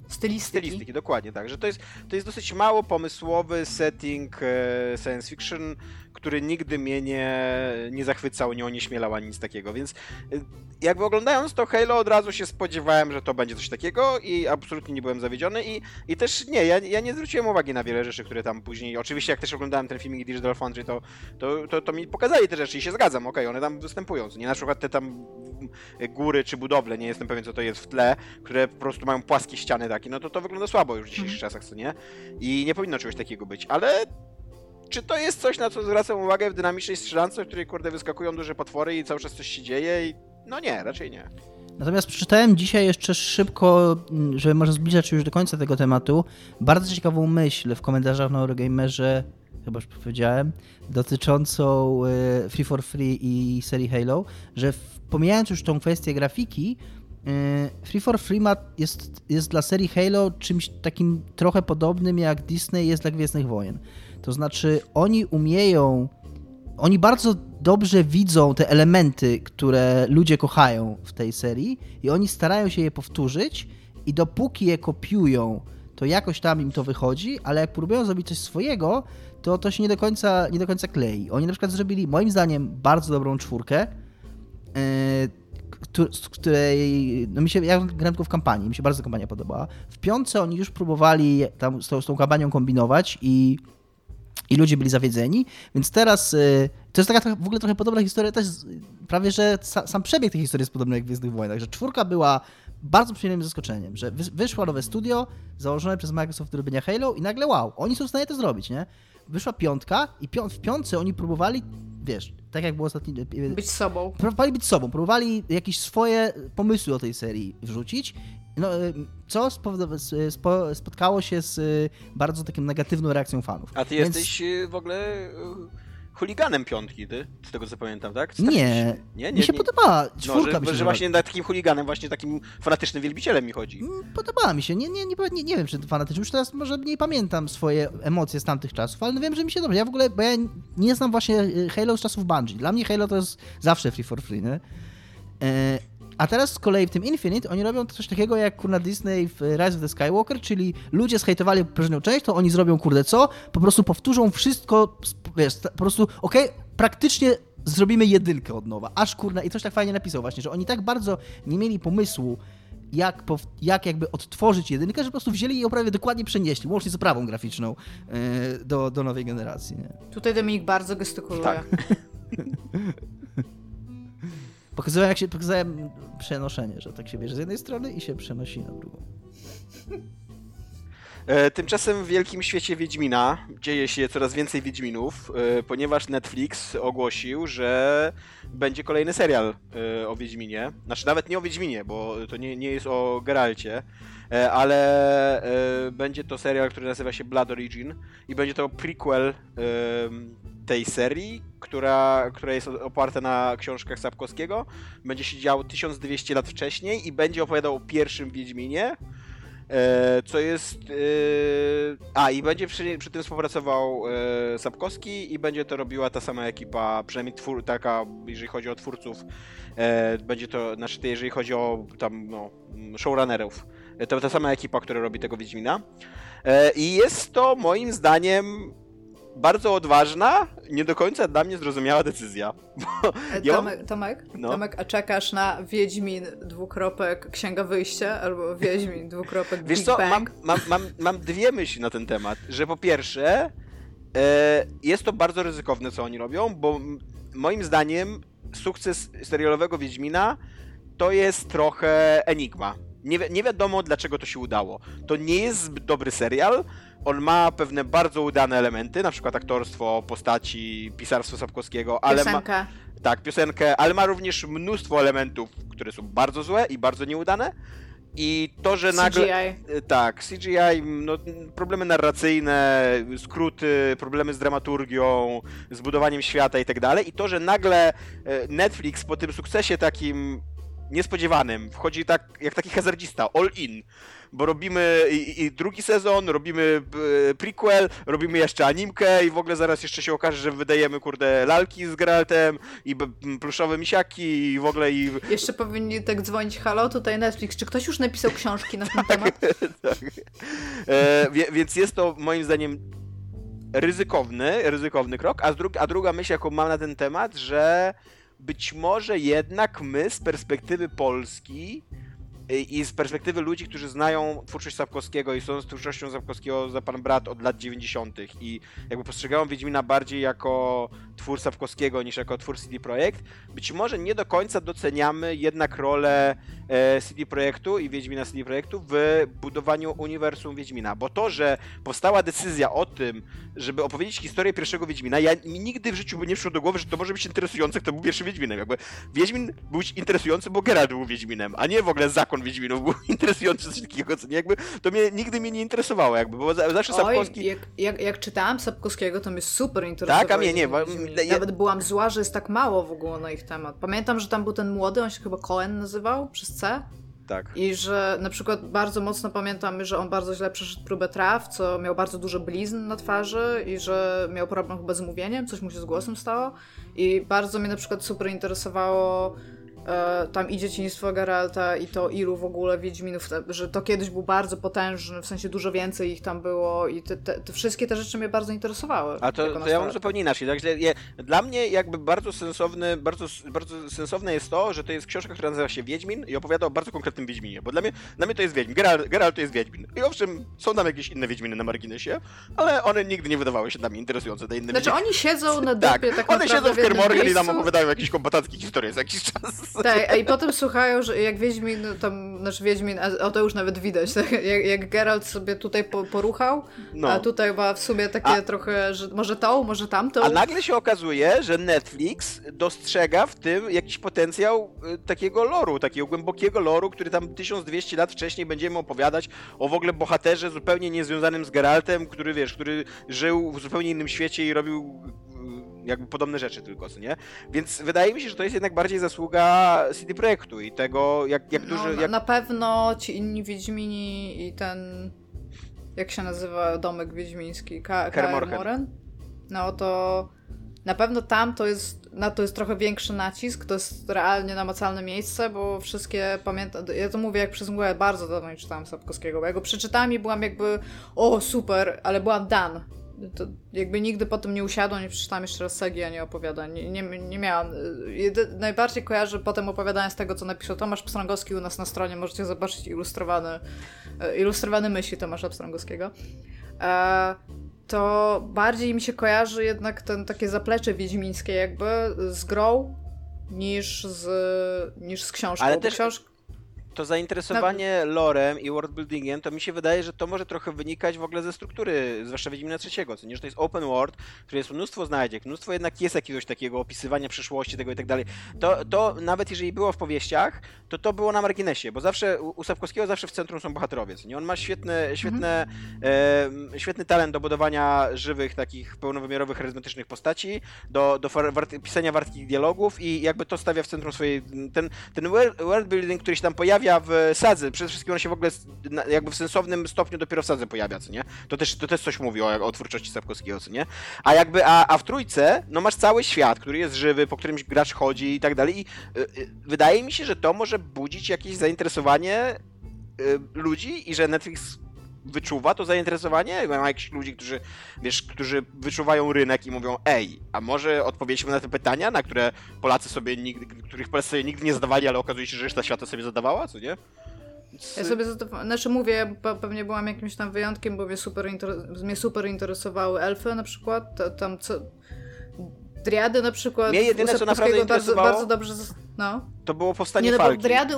Speaker 4: Stylistyki.
Speaker 3: Stylistyki, dokładnie tak. Że to jest, to jest dosyć mało pomysłowy setting e, science fiction, który nigdy mnie nie, nie zachwycał, nie onieśmielał ani nic takiego, więc y, jakby oglądając to Halo od razu się spodziewałem, że to będzie coś takiego i absolutnie nie byłem zawiedziony i, i też nie, ja, ja nie zwróciłem uwagi na wiele rzeczy, które tam później, oczywiście jak też oglądałem ten filmik Digital Foundry, to, to, to, to mi pokazali te rzeczy i się zgadzam, okej, okay, one tam występują, nie na przykład te tam góry czy budowle, nie jestem pewien co to jest w tle, które po prostu mają płaskie ściany takie, no to to wygląda słabo już w dzisiejszych mhm. czasach, co nie? I nie powinno czegoś takiego być, ale czy to jest coś, na co zwracam uwagę w dynamicznej strzelance, w której kurde wyskakują duże potwory i cały czas coś się dzieje? I... No nie, raczej nie.
Speaker 2: Natomiast przeczytałem dzisiaj jeszcze szybko, żeby może zbliżać się już do końca tego tematu, bardzo ciekawą myśl w komentarzach na Eurogamerze, chyba już powiedziałem, dotyczącą e, Free for Free i serii Halo, że pomijając już tą kwestię grafiki, e, Free for Free ma, jest, jest dla serii Halo czymś takim trochę podobnym jak Disney jest dla Gwiezdnych Wojen. To znaczy, oni umieją, oni bardzo dobrze widzą te elementy, które ludzie kochają w tej serii, i oni starają się je powtórzyć, i dopóki je kopiują, to jakoś tam im to wychodzi, ale jak próbują zrobić coś swojego, to to się nie do końca, nie do końca klei. Oni na przykład zrobili, moim zdaniem, bardzo dobrą czwórkę, yy, z której, no mi się, ja grałem tylko w kampanii, mi się bardzo kampania podobała. W piątce oni już próbowali tam z tą, z tą kampanią kombinować i i ludzie byli zawiedzeni, więc teraz y, to jest taka w ogóle trochę podobna historia, też prawie, że sam przebieg tej historii jest podobny jak w Gwiezdnych Wojnach, że czwórka była bardzo przyjemnym zaskoczeniem, że wyszło nowe studio założone przez Microsoft do robienia Halo i nagle wow, oni są w stanie to zrobić, nie? Wyszła piątka i w piątce oni próbowali, wiesz, tak jak było ostatnio...
Speaker 4: Być sobą.
Speaker 2: Próbowali być sobą, próbowali jakieś swoje pomysły o tej serii wrzucić no, y, co spotkało się z y, bardzo takim negatywną reakcją fanów.
Speaker 3: A ty Więc... jesteś y, w ogóle chuliganem piątki, ty? Z tego co pamiętam, tak?
Speaker 2: Nie, nie, nie, mi się nie. podobała. No, czwórka
Speaker 3: no, że, że właśnie na takim chuliganem, właśnie takim fanatycznym wielbicielem mi chodzi. Mm,
Speaker 2: podobała mi się. Nie, nie, nie, nie, nie wiem, czy fanatycznym. Już teraz może mniej pamiętam swoje emocje z tamtych czasów, ale wiem, że mi się dobrze. Ja w ogóle, bo ja nie znam właśnie Halo z czasów Bungie. Dla mnie Halo to jest zawsze free for free, nie? A teraz z kolei w tym Infinite oni robią coś takiego jak kurna Disney w Rise of the Skywalker, czyli ludzie zhejtowali poprzednią część, to oni zrobią kurde co? Po prostu powtórzą wszystko, wiesz, po prostu okej, okay, praktycznie zrobimy jedynkę od nowa, aż kurna i coś tak fajnie napisał właśnie, że oni tak bardzo nie mieli pomysłu jak, jak jakby odtworzyć jedynkę, że po prostu wzięli i prawie dokładnie przenieśli, łącznie z oprawą graficzną e, do, do nowej generacji. Nie?
Speaker 4: Tutaj Dominik bardzo gestykuluje. Tak.
Speaker 2: Pokazałem, jak się pokazałem przenoszenie, że tak się bierze z jednej strony i się przenosi na drugą.
Speaker 3: E, tymczasem w wielkim świecie Wiedźmina dzieje się coraz więcej Wiedźminów, e, ponieważ Netflix ogłosił, że będzie kolejny serial e, o Wiedźminie. Znaczy nawet nie o Wiedźminie, bo to nie, nie jest o Geralcie, ale będzie to serial, który nazywa się Blood Origin i będzie to prequel tej serii, która, która jest oparta na książkach Sapkowskiego. Będzie się działo 1200 lat wcześniej i będzie opowiadał o pierwszym Wiedźminie, E, co jest. E, a, i będzie przy, przy tym współpracował e, Sapkowski i będzie to robiła ta sama ekipa, przynajmniej twór, taka, jeżeli chodzi o twórców. Będzie to, znaczy, jeżeli chodzi o tam, no, showrunnerów. To ta sama ekipa, która robi tego Wiedźmina. I jest to moim zdaniem bardzo odważna, nie do końca dla mnie zrozumiała decyzja.
Speaker 4: Ja Tomek, Tomek, no. Tomek, a czekasz na Wiedźmin dwukropek Księga Wyjścia albo Wiedźmin dwukropek Wiesz Big co?
Speaker 3: Mam, mam, mam, mam dwie myśli na ten temat, że po pierwsze e, jest to bardzo ryzykowne, co oni robią, bo moim zdaniem sukces serialowego Wiedźmina to jest trochę enigma. Nie, wi nie wiadomo, dlaczego to się udało. To nie jest zbyt dobry serial, on ma pewne bardzo udane elementy, na przykład aktorstwo, postaci, pisarstwo Sapkowskiego, ale
Speaker 4: Piosenkę.
Speaker 3: ma... Tak, piosenkę, ale ma również mnóstwo elementów, które są bardzo złe i bardzo nieudane. I to, że
Speaker 4: CGI.
Speaker 3: nagle. Tak, CGI, no, problemy narracyjne, skróty, problemy z dramaturgią, z budowaniem świata i tak dalej. I to, że nagle e, Netflix po tym sukcesie takim niespodziewanym wchodzi tak jak taki hazardzista, all in bo robimy i, i drugi sezon, robimy e, prequel, robimy jeszcze animkę i w ogóle zaraz jeszcze się okaże, że wydajemy, kurde, lalki z Geraltem i pluszowe misiaki i w ogóle i...
Speaker 4: Jeszcze powinni tak dzwonić, halo, tutaj Netflix, czy ktoś już napisał książki na ten temat? tak.
Speaker 3: E, więc jest to moim zdaniem ryzykowny, ryzykowny krok, a, dru a druga myśl, jaką mam na ten temat, że być może jednak my z perspektywy Polski i z perspektywy ludzi, którzy znają twórczość Sapkowskiego i są z twórczością Sapkowskiego za pan brat od lat 90. i jakby postrzegają Wiedźmina bardziej jako twór Sapkowskiego niż jako twór CD Projekt, być może nie do końca doceniamy jednak rolę e, CD Projektu i Wiedźmina CD Projektu w budowaniu uniwersum Wiedźmina, bo to, że powstała decyzja o tym, żeby opowiedzieć historię pierwszego Wiedźmina, ja nigdy w życiu by nie przyszło do głowy, że to może być interesujące, kto był pierwszym Wiedźminem. Jakby Wiedźmin był interesujący, bo Geralt był Wiedźminem, a nie w ogóle zakon Wiedźminów był interesujący, coś takiego, co nie, jakby to mnie nigdy mnie nie interesowało, jakby, bo zawsze Oj,
Speaker 4: Sapkowski... Jak, jak, jak czytałam Sapkowskiego, to mnie super interesowało. Tak, a mnie nie. Nawet byłam zła, że jest tak mało w ogóle na ich temat. Pamiętam, że tam był ten młody, on się chyba Cohen nazywał, przez C.
Speaker 3: Tak.
Speaker 4: I że na przykład bardzo mocno pamiętam, że on bardzo źle przeszedł próbę traw, co miał bardzo dużo blizn na twarzy i że miał problem chyba z mówieniem, coś mu się z głosem stało. I bardzo mnie na przykład super interesowało tam i dzieciństwo Geralta i to ilu w ogóle Wiedźminów, że to kiedyś był bardzo potężny, w sensie dużo więcej ich tam było i te, te, te wszystkie te rzeczy mnie bardzo interesowały.
Speaker 3: A to, to ja mam zupełnie inaczej. Także je, dla mnie jakby bardzo sensowny, bardzo, bardzo sensowne jest to, że to jest książka, która nazywa się Wiedźmin i opowiada o bardzo konkretnym Wiedźminie, bo dla mnie, dla mnie to jest Wiedźmin. Geralt, Geralt to jest Wiedźmin. I owszem, są tam jakieś inne Wiedźminy na marginesie, ale one nigdy nie wydawały się dla mnie interesujące. Te inne
Speaker 4: znaczy oni siedzą na dupie tak, tak
Speaker 3: one siedzą w Kermorgen i nam opowiadają jakieś kompatanckie historie za jakiś czas.
Speaker 4: Tak, i potem słuchają, że jak Wiedźmin, tam, znaczy Wiedźmin, a o to już nawet widać, tak? jak, jak Geralt sobie tutaj po, poruchał, no. a tutaj ma w sumie takie a... trochę, że może tą, może tamtą.
Speaker 3: A nagle się okazuje, że Netflix dostrzega w tym jakiś potencjał y, takiego loru, takiego głębokiego loru, który tam 1200 lat wcześniej będziemy opowiadać o w ogóle bohaterze zupełnie niezwiązanym z Geraltem, który wiesz, który żył w zupełnie innym świecie i robił jakby podobne rzeczy tylko, co nie? Więc wydaje mi się, że to jest jednak bardziej zasługa CD Projektu i tego, jak, jak
Speaker 4: no,
Speaker 3: duży...
Speaker 4: No,
Speaker 3: jak...
Speaker 4: Na pewno ci inni Wiedźmini i ten... Jak się nazywa domek wiedźmiński? Ka? No to na pewno tam to jest, na to jest trochę większy nacisk, to jest realnie namacalne miejsce, bo wszystkie pamiętam, ja to mówię jak przez mgłę, bardzo dawno nie czytałam Sapkowskiego, bo ja go przeczytałam i byłam jakby, o super, ale byłam dan, to jakby nigdy potem nie usiadłam, nie przeczytałam jeszcze raz sagi, a nie opowiadań. Nie, nie, nie miałam. Jedy, najbardziej kojarzę potem opowiadania z tego, co napisał Tomasz Pstrągowski u nas na stronie. Możecie zobaczyć ilustrowany, ilustrowany myśli Tomasza Pstrągowskiego. E, to bardziej mi się kojarzy jednak ten takie zaplecze wiedźmińskie jakby z grą niż z, niż z książką.
Speaker 3: Ale też, książ to zainteresowanie no. lorem i worldbuildingiem, to mi się wydaje, że to może trochę wynikać w ogóle ze struktury, zwłaszcza Wiedźmina trzeciego, co nie, że to jest open world, który jest mnóstwo znajdziek, mnóstwo jednak jest jakiegoś takiego opisywania przyszłości, tego i tak dalej. To, to nawet jeżeli było w powieściach, to to było na marginesie, bo zawsze u Sapkowskiego zawsze w centrum są bohaterowie, nie? On ma świetny, świetne, mhm. e, świetny talent do budowania żywych, takich pełnowymiarowych, charyzmatycznych postaci, do, do pisania wartkich dialogów i jakby to stawia w centrum swojej, ten, ten worldbuilding, który się tam pojawia, pojawia w sadze. Przede wszystkim on się w ogóle jakby w sensownym stopniu dopiero w sadze pojawia, co nie? To też, to też coś mówi o, o twórczości Sapkowskiego, co nie? A jakby, a, a w trójce, no masz cały świat, który jest żywy, po którym gracz chodzi i tak dalej i y, y, wydaje mi się, że to może budzić jakieś zainteresowanie y, ludzi i że Netflix wyczuwa to zainteresowanie? Ma jakichś ludzi, którzy, wiesz, którzy wyczuwają rynek i mówią, ej, a może odpowiedzieliśmy na te pytania, na które Polacy sobie nigdy, których Polacy sobie nigdy nie zadawali, ale okazuje się, że reszta świata sobie zadawała, co nie?
Speaker 4: Ja sobie znaczy mówię, pewnie byłam jakimś tam wyjątkiem, bo mnie super, mnie super interesowały elfy na przykład, tam co, Driady na przykład.
Speaker 3: Mnie jedyne, co naprawdę
Speaker 4: bardzo, bardzo dobrze. No.
Speaker 3: To było powstanie Nie, no falki.
Speaker 4: Driady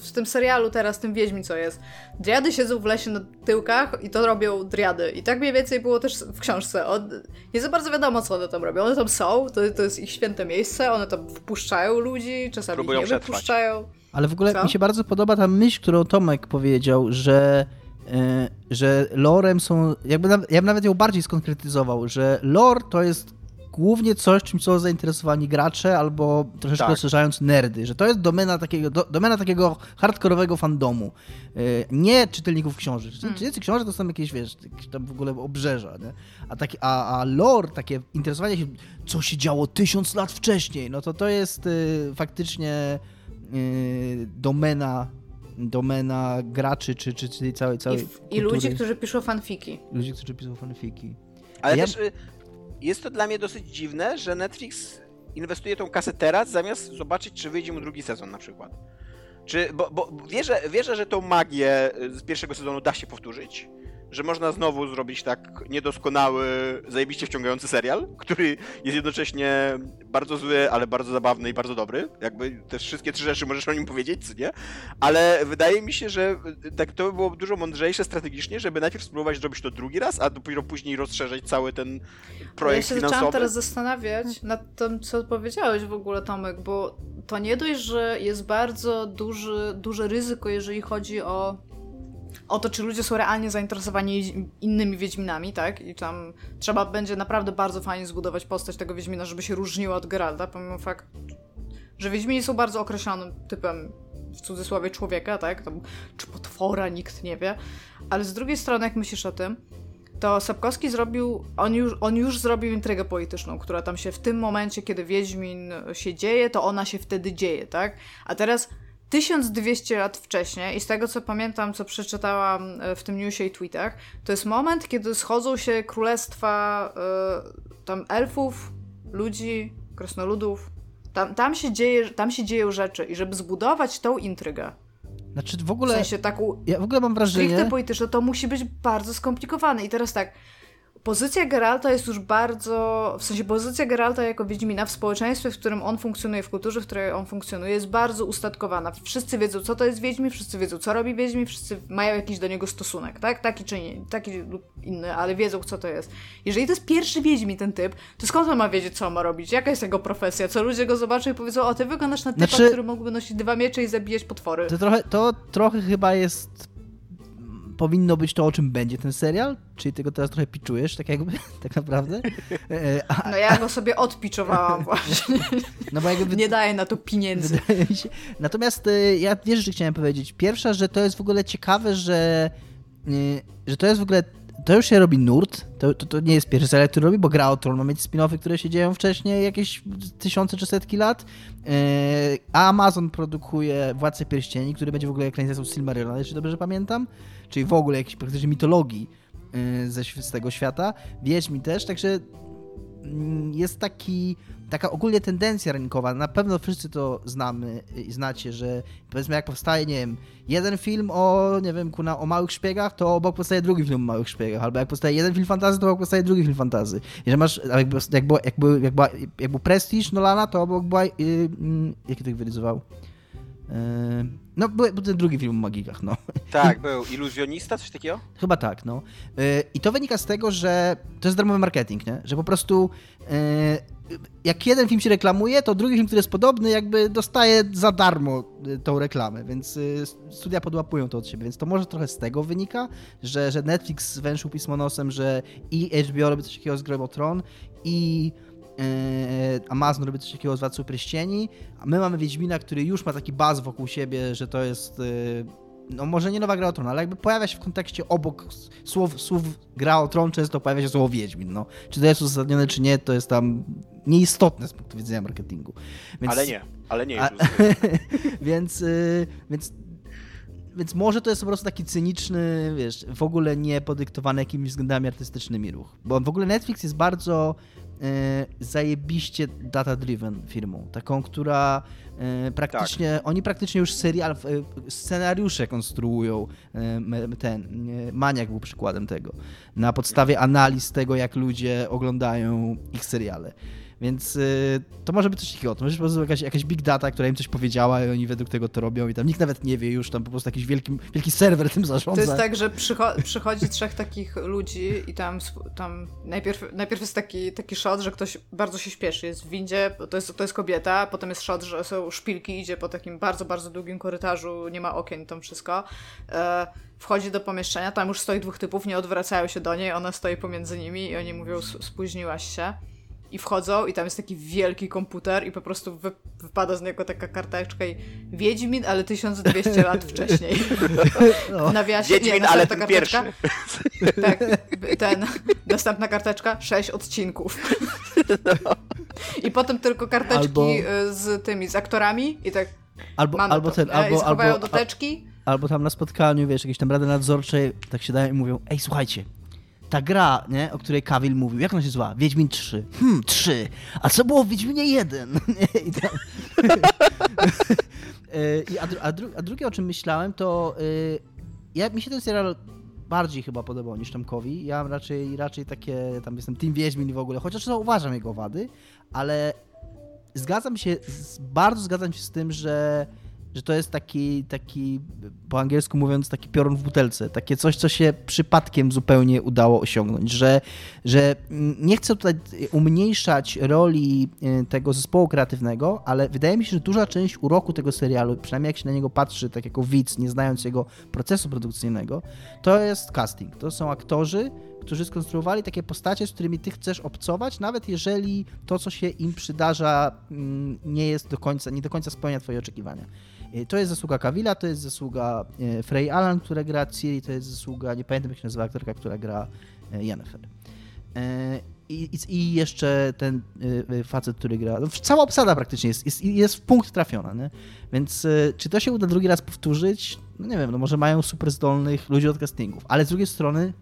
Speaker 4: w tym serialu teraz, tym Wiedźmi co jest. Driady siedzą w lesie na tyłkach i to robią driady. I tak mniej więcej było też w książce. On, nie za bardzo wiadomo, co one tam robią. One tam są, to, to jest ich święte miejsce, one tam wpuszczają ludzi, czasami Próbują nie przetrwać. wypuszczają.
Speaker 2: Ale w ogóle co? mi się bardzo podoba ta myśl, którą Tomek powiedział, że e, że lorem są, jakby ja bym nawet ją bardziej skonkretyzował, że lore to jest głównie coś, czym są zainteresowani gracze, albo troszeczkę tak. rozszerzając nerdy, że to jest domena takiego, do, domena takiego hardkorowego fandomu, yy, nie czytelników książek. Hmm. Czytelnicy książek to są jakieś, wiesz, jakieś tam w ogóle obrzeża, nie? A, taki, a, a lore, takie interesowanie się, co się działo tysiąc lat wcześniej, no to to jest yy, faktycznie yy, domena domena graczy, czy, czy, czy całej, całej
Speaker 4: I, I ludzi, którzy piszą fanfiki.
Speaker 2: Ludzi, którzy piszą fanfiki.
Speaker 3: Ale ja... też y, jest to dla mnie dosyć dziwne, że Netflix inwestuje tą kasę teraz, zamiast zobaczyć, czy wyjdzie mu drugi sezon na przykład. Czy, bo, bo wierzę, wierzę, że tą magię z pierwszego sezonu da się powtórzyć, że można znowu zrobić tak niedoskonały, zajebiście wciągający serial, który jest jednocześnie bardzo zły, ale bardzo zabawny i bardzo dobry. Jakby te wszystkie trzy rzeczy możesz o nim powiedzieć, co nie? Ale wydaje mi się, że tak to by było dużo mądrzejsze strategicznie, żeby najpierw spróbować zrobić to drugi raz, a dopiero później rozszerzyć cały ten projekt ja się finansowy.
Speaker 4: zaczęłam teraz zastanawiać nad tym, co powiedziałeś w ogóle, Tomek, bo to nie dość, że jest bardzo duży, duże ryzyko, jeżeli chodzi o o to, czy ludzie są realnie zainteresowani innymi Wiedźminami, tak? I tam trzeba będzie naprawdę bardzo fajnie zbudować postać tego Wiedźmina, żeby się różniła od Geralda, pomimo fakt, że Wiedźmini są bardzo określonym typem w cudzysłowie człowieka, tak? Tam, czy potwora, nikt nie wie. Ale z drugiej strony, jak myślisz o tym, to Sapkowski zrobił, on już, on już zrobił intrygę polityczną, która tam się w tym momencie, kiedy Wiedźmin się dzieje, to ona się wtedy dzieje, tak? A teraz 1200 lat wcześniej, i z tego co pamiętam, co przeczytałam e, w tym newsie i tweetach, to jest moment, kiedy schodzą się królestwa y, tam elfów, ludzi, krasnoludów. Tam, tam, się dzieje, tam się dzieją rzeczy i żeby zbudować tą intrygę,
Speaker 2: znaczy w ogóle.
Speaker 4: W sensie taką.
Speaker 2: Ja w ogóle mam wrażenie.
Speaker 4: Stricte polityczne, to musi być bardzo skomplikowane. I teraz tak pozycja Geralta jest już bardzo, w sensie pozycja Geralta jako Wiedźmina w społeczeństwie, w którym on funkcjonuje, w kulturze, w której on funkcjonuje, jest bardzo ustatkowana. Wszyscy wiedzą, co to jest Wiedźmin, wszyscy wiedzą, co robi Wiedźmin, wszyscy mają jakiś do niego stosunek, tak? Taki czy nie, taki lub inny, ale wiedzą, co to jest. Jeżeli to jest pierwszy Wiedźmin, ten typ, to skąd on ma wiedzieć, co on ma robić? Jaka jest jego profesja? Co ludzie go zobaczą i powiedzą, o, ty wyglądasz na typa, znaczy, który mógłby nosić dwa miecze i zabijać potwory.
Speaker 2: To trochę, to trochę chyba jest powinno być to, o czym będzie ten serial, czyli tego teraz trochę piczujesz, tak jakby, tak naprawdę.
Speaker 4: E, a... No ja go sobie odpiczowałam właśnie. No bo jakby... Nie daję na to pieniędzy.
Speaker 2: Natomiast e, ja wiesz, że chciałem powiedzieć. Pierwsza, że to jest w ogóle ciekawe, że, e, że to jest w ogóle to już się robi nurt. To, to, to, nie jest pierwszy serial, który robi, bo Gra o Tron ma mieć spin-offy, które się dzieją wcześniej jakieś tysiące czy setki lat. A Amazon produkuje Władcę Pierścieni, który będzie w ogóle ekranizacją Silmarillion, jeśli dobrze pamiętam czyli w ogóle jakiejś praktycznie mitologii y, ze, z tego świata. Wiedźmin też, także mm, jest taki, taka ogólnie tendencja rynkowa. Na pewno wszyscy to znamy i znacie, że powiedzmy jak powstaje, nie wiem, jeden film o, nie wiem, kuna, o małych szpiegach, to obok powstaje drugi film o małych szpiegach, albo jak powstaje jeden film fantazy, to obok powstaje drugi film fantazy. I że masz, jakby, jak, był, jak, był, jak, była, jak był Prestige Nolana, to obok była, yy, yy, jaki to wyrysował? Yy, no, był, był ten drugi film o magikach, no.
Speaker 3: Tak, był. Iluzjonista, coś takiego?
Speaker 2: Chyba tak, no. Yy, I to wynika z tego, że to jest darmowy marketing, nie? Że po prostu yy, jak jeden film się reklamuje, to drugi film, który jest podobny, jakby dostaje za darmo yy, tą reklamę, więc studia podłapują to od siebie, więc to może trochę z tego wynika, że, że Netflix węszył pismo nosem, że i HBO robi coś takiego z of Thrones i Amazon robi coś takiego z Władcą Pryścieni, a my mamy Wiedźmina, który już ma taki baz wokół siebie, że to jest no może nie nowa gra o tron, ale jakby pojawia się w kontekście obok słów, słów gra o tron często pojawia się słowo Wiedźmin, no. Czy to jest uzasadnione, czy nie, to jest tam nieistotne z punktu widzenia marketingu.
Speaker 3: Więc, ale nie, ale nie jest a,
Speaker 2: więc, y, więc więc może to jest po prostu taki cyniczny, wiesz, w ogóle nie podyktowany jakimiś względami artystycznymi ruch. Bo w ogóle Netflix jest bardzo E, zajebiście data-driven firmą. Taką, która praktycznie, tak. oni praktycznie już serial, e, scenariusze konstruują. Ten, Maniak był przykładem tego. Na podstawie analiz tego, jak ludzie oglądają ich seriale. Więc y, to może być coś takiego. To może być po prostu jakaś, jakaś big data, która im coś powiedziała i oni według tego to robią i tam nikt nawet nie wie już, tam po prostu jakiś wielki, wielki serwer tym zarządza.
Speaker 4: To jest tak, że przycho przychodzi trzech takich ludzi i tam, tam najpierw, najpierw jest taki, taki shot, że ktoś bardzo się śpieszy, jest w windzie, to jest, to jest kobieta, potem jest shot, że są szpilki, idzie po takim bardzo, bardzo długim korytarzu, nie ma okien, tam wszystko. E wchodzi do pomieszczenia, tam już stoi dwóch typów, nie odwracają się do niej, ona stoi pomiędzy nimi i oni mówią, spóźniłaś się i wchodzą i tam jest taki wielki komputer i po prostu wy, wypada z niego taka karteczka i Wiedźmin, ale 1200 lat wcześniej.
Speaker 3: No. Nawiasie, Wiedźmin, nie, ale ten karteczka,
Speaker 4: pierwszy. Tak, ten, następna karteczka, 6 odcinków. No. I potem tylko karteczki albo... Y, z tymi, z aktorami i tak
Speaker 2: Albo, albo ten,
Speaker 4: albo, I albo, do teczki.
Speaker 2: Albo tam na spotkaniu, wiesz, jakieś tam rady nadzorcze, tak się dają i mówią, ej, słuchajcie, ta gra, nie, o której Kawil mówił, jak ona się zła? Wiedźmin 3. Hmm, 3. A co było w Wiedźminie 1? I tam... E, a, a, dru a, drugie, o czym myślałem, to yy, ja, mi się ten serial bardziej chyba podobał niż Tomkowi. Ja raczej, raczej takie, tam jestem Team Wiedźmin w ogóle, chociaż zauważam jego wady, ale zgadzam się, bardzo zgadzam się z tym, że że to jest taki, taki, po angielsku mówiąc, taki piorun w butelce, takie coś, co się przypadkiem zupełnie udało osiągnąć, że, że nie chcę tutaj umniejszać roli e, tego zespołu kreatywnego, ale wydaje mi się, że duża część uroku tego serialu, przynajmniej jak się na niego patrzy, tak jako widz, nie znając jego procesu produkcyjnego, to jest casting. To są aktorzy, którzy skonstruowali takie postacie, z którymi ty chcesz obcować, nawet jeżeli to, co się im przydarza, mm, nie jest do końca, nie do końca spełnia twoje oczekiwania. E, to jest zasługa Kawila, to jest zasługa e, Frey Allen, która gra Ciri, to jest zasługa, nie pamiętam jak się nazywa aktorka, która gra e, Yennefer. I, i, jeszcze ten facet, który gra. No, cała obsada praktycznie jest, jest, jest w punkt trafiona, nie? Więc czy to się uda drugi raz powtórzyć? No nie wiem, no może mają super zdolnych ludzi od castingów, ale z drugiej strony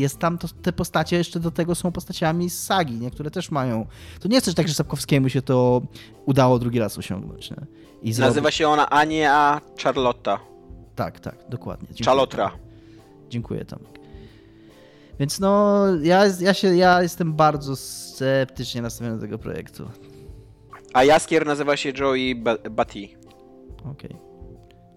Speaker 2: jest tam, to, te postacie jeszcze do tego są postaciami z sagi, niektóre też mają. To nie jest też tak, że Sapkowskiemu się to udało drugi raz osiągnąć. Nie?
Speaker 3: I Nazywa zrobić... się ona Ania Charlotta.
Speaker 2: Tak, tak, dokładnie.
Speaker 3: Dziękuję. Charlotra.
Speaker 2: Dziękuję, Tomek. Więc no, ja, ja, się, ja jestem bardzo sceptycznie nastawiony do tego projektu.
Speaker 3: A Jaskier nazywa się Joey Batty.
Speaker 2: Okej. Okay.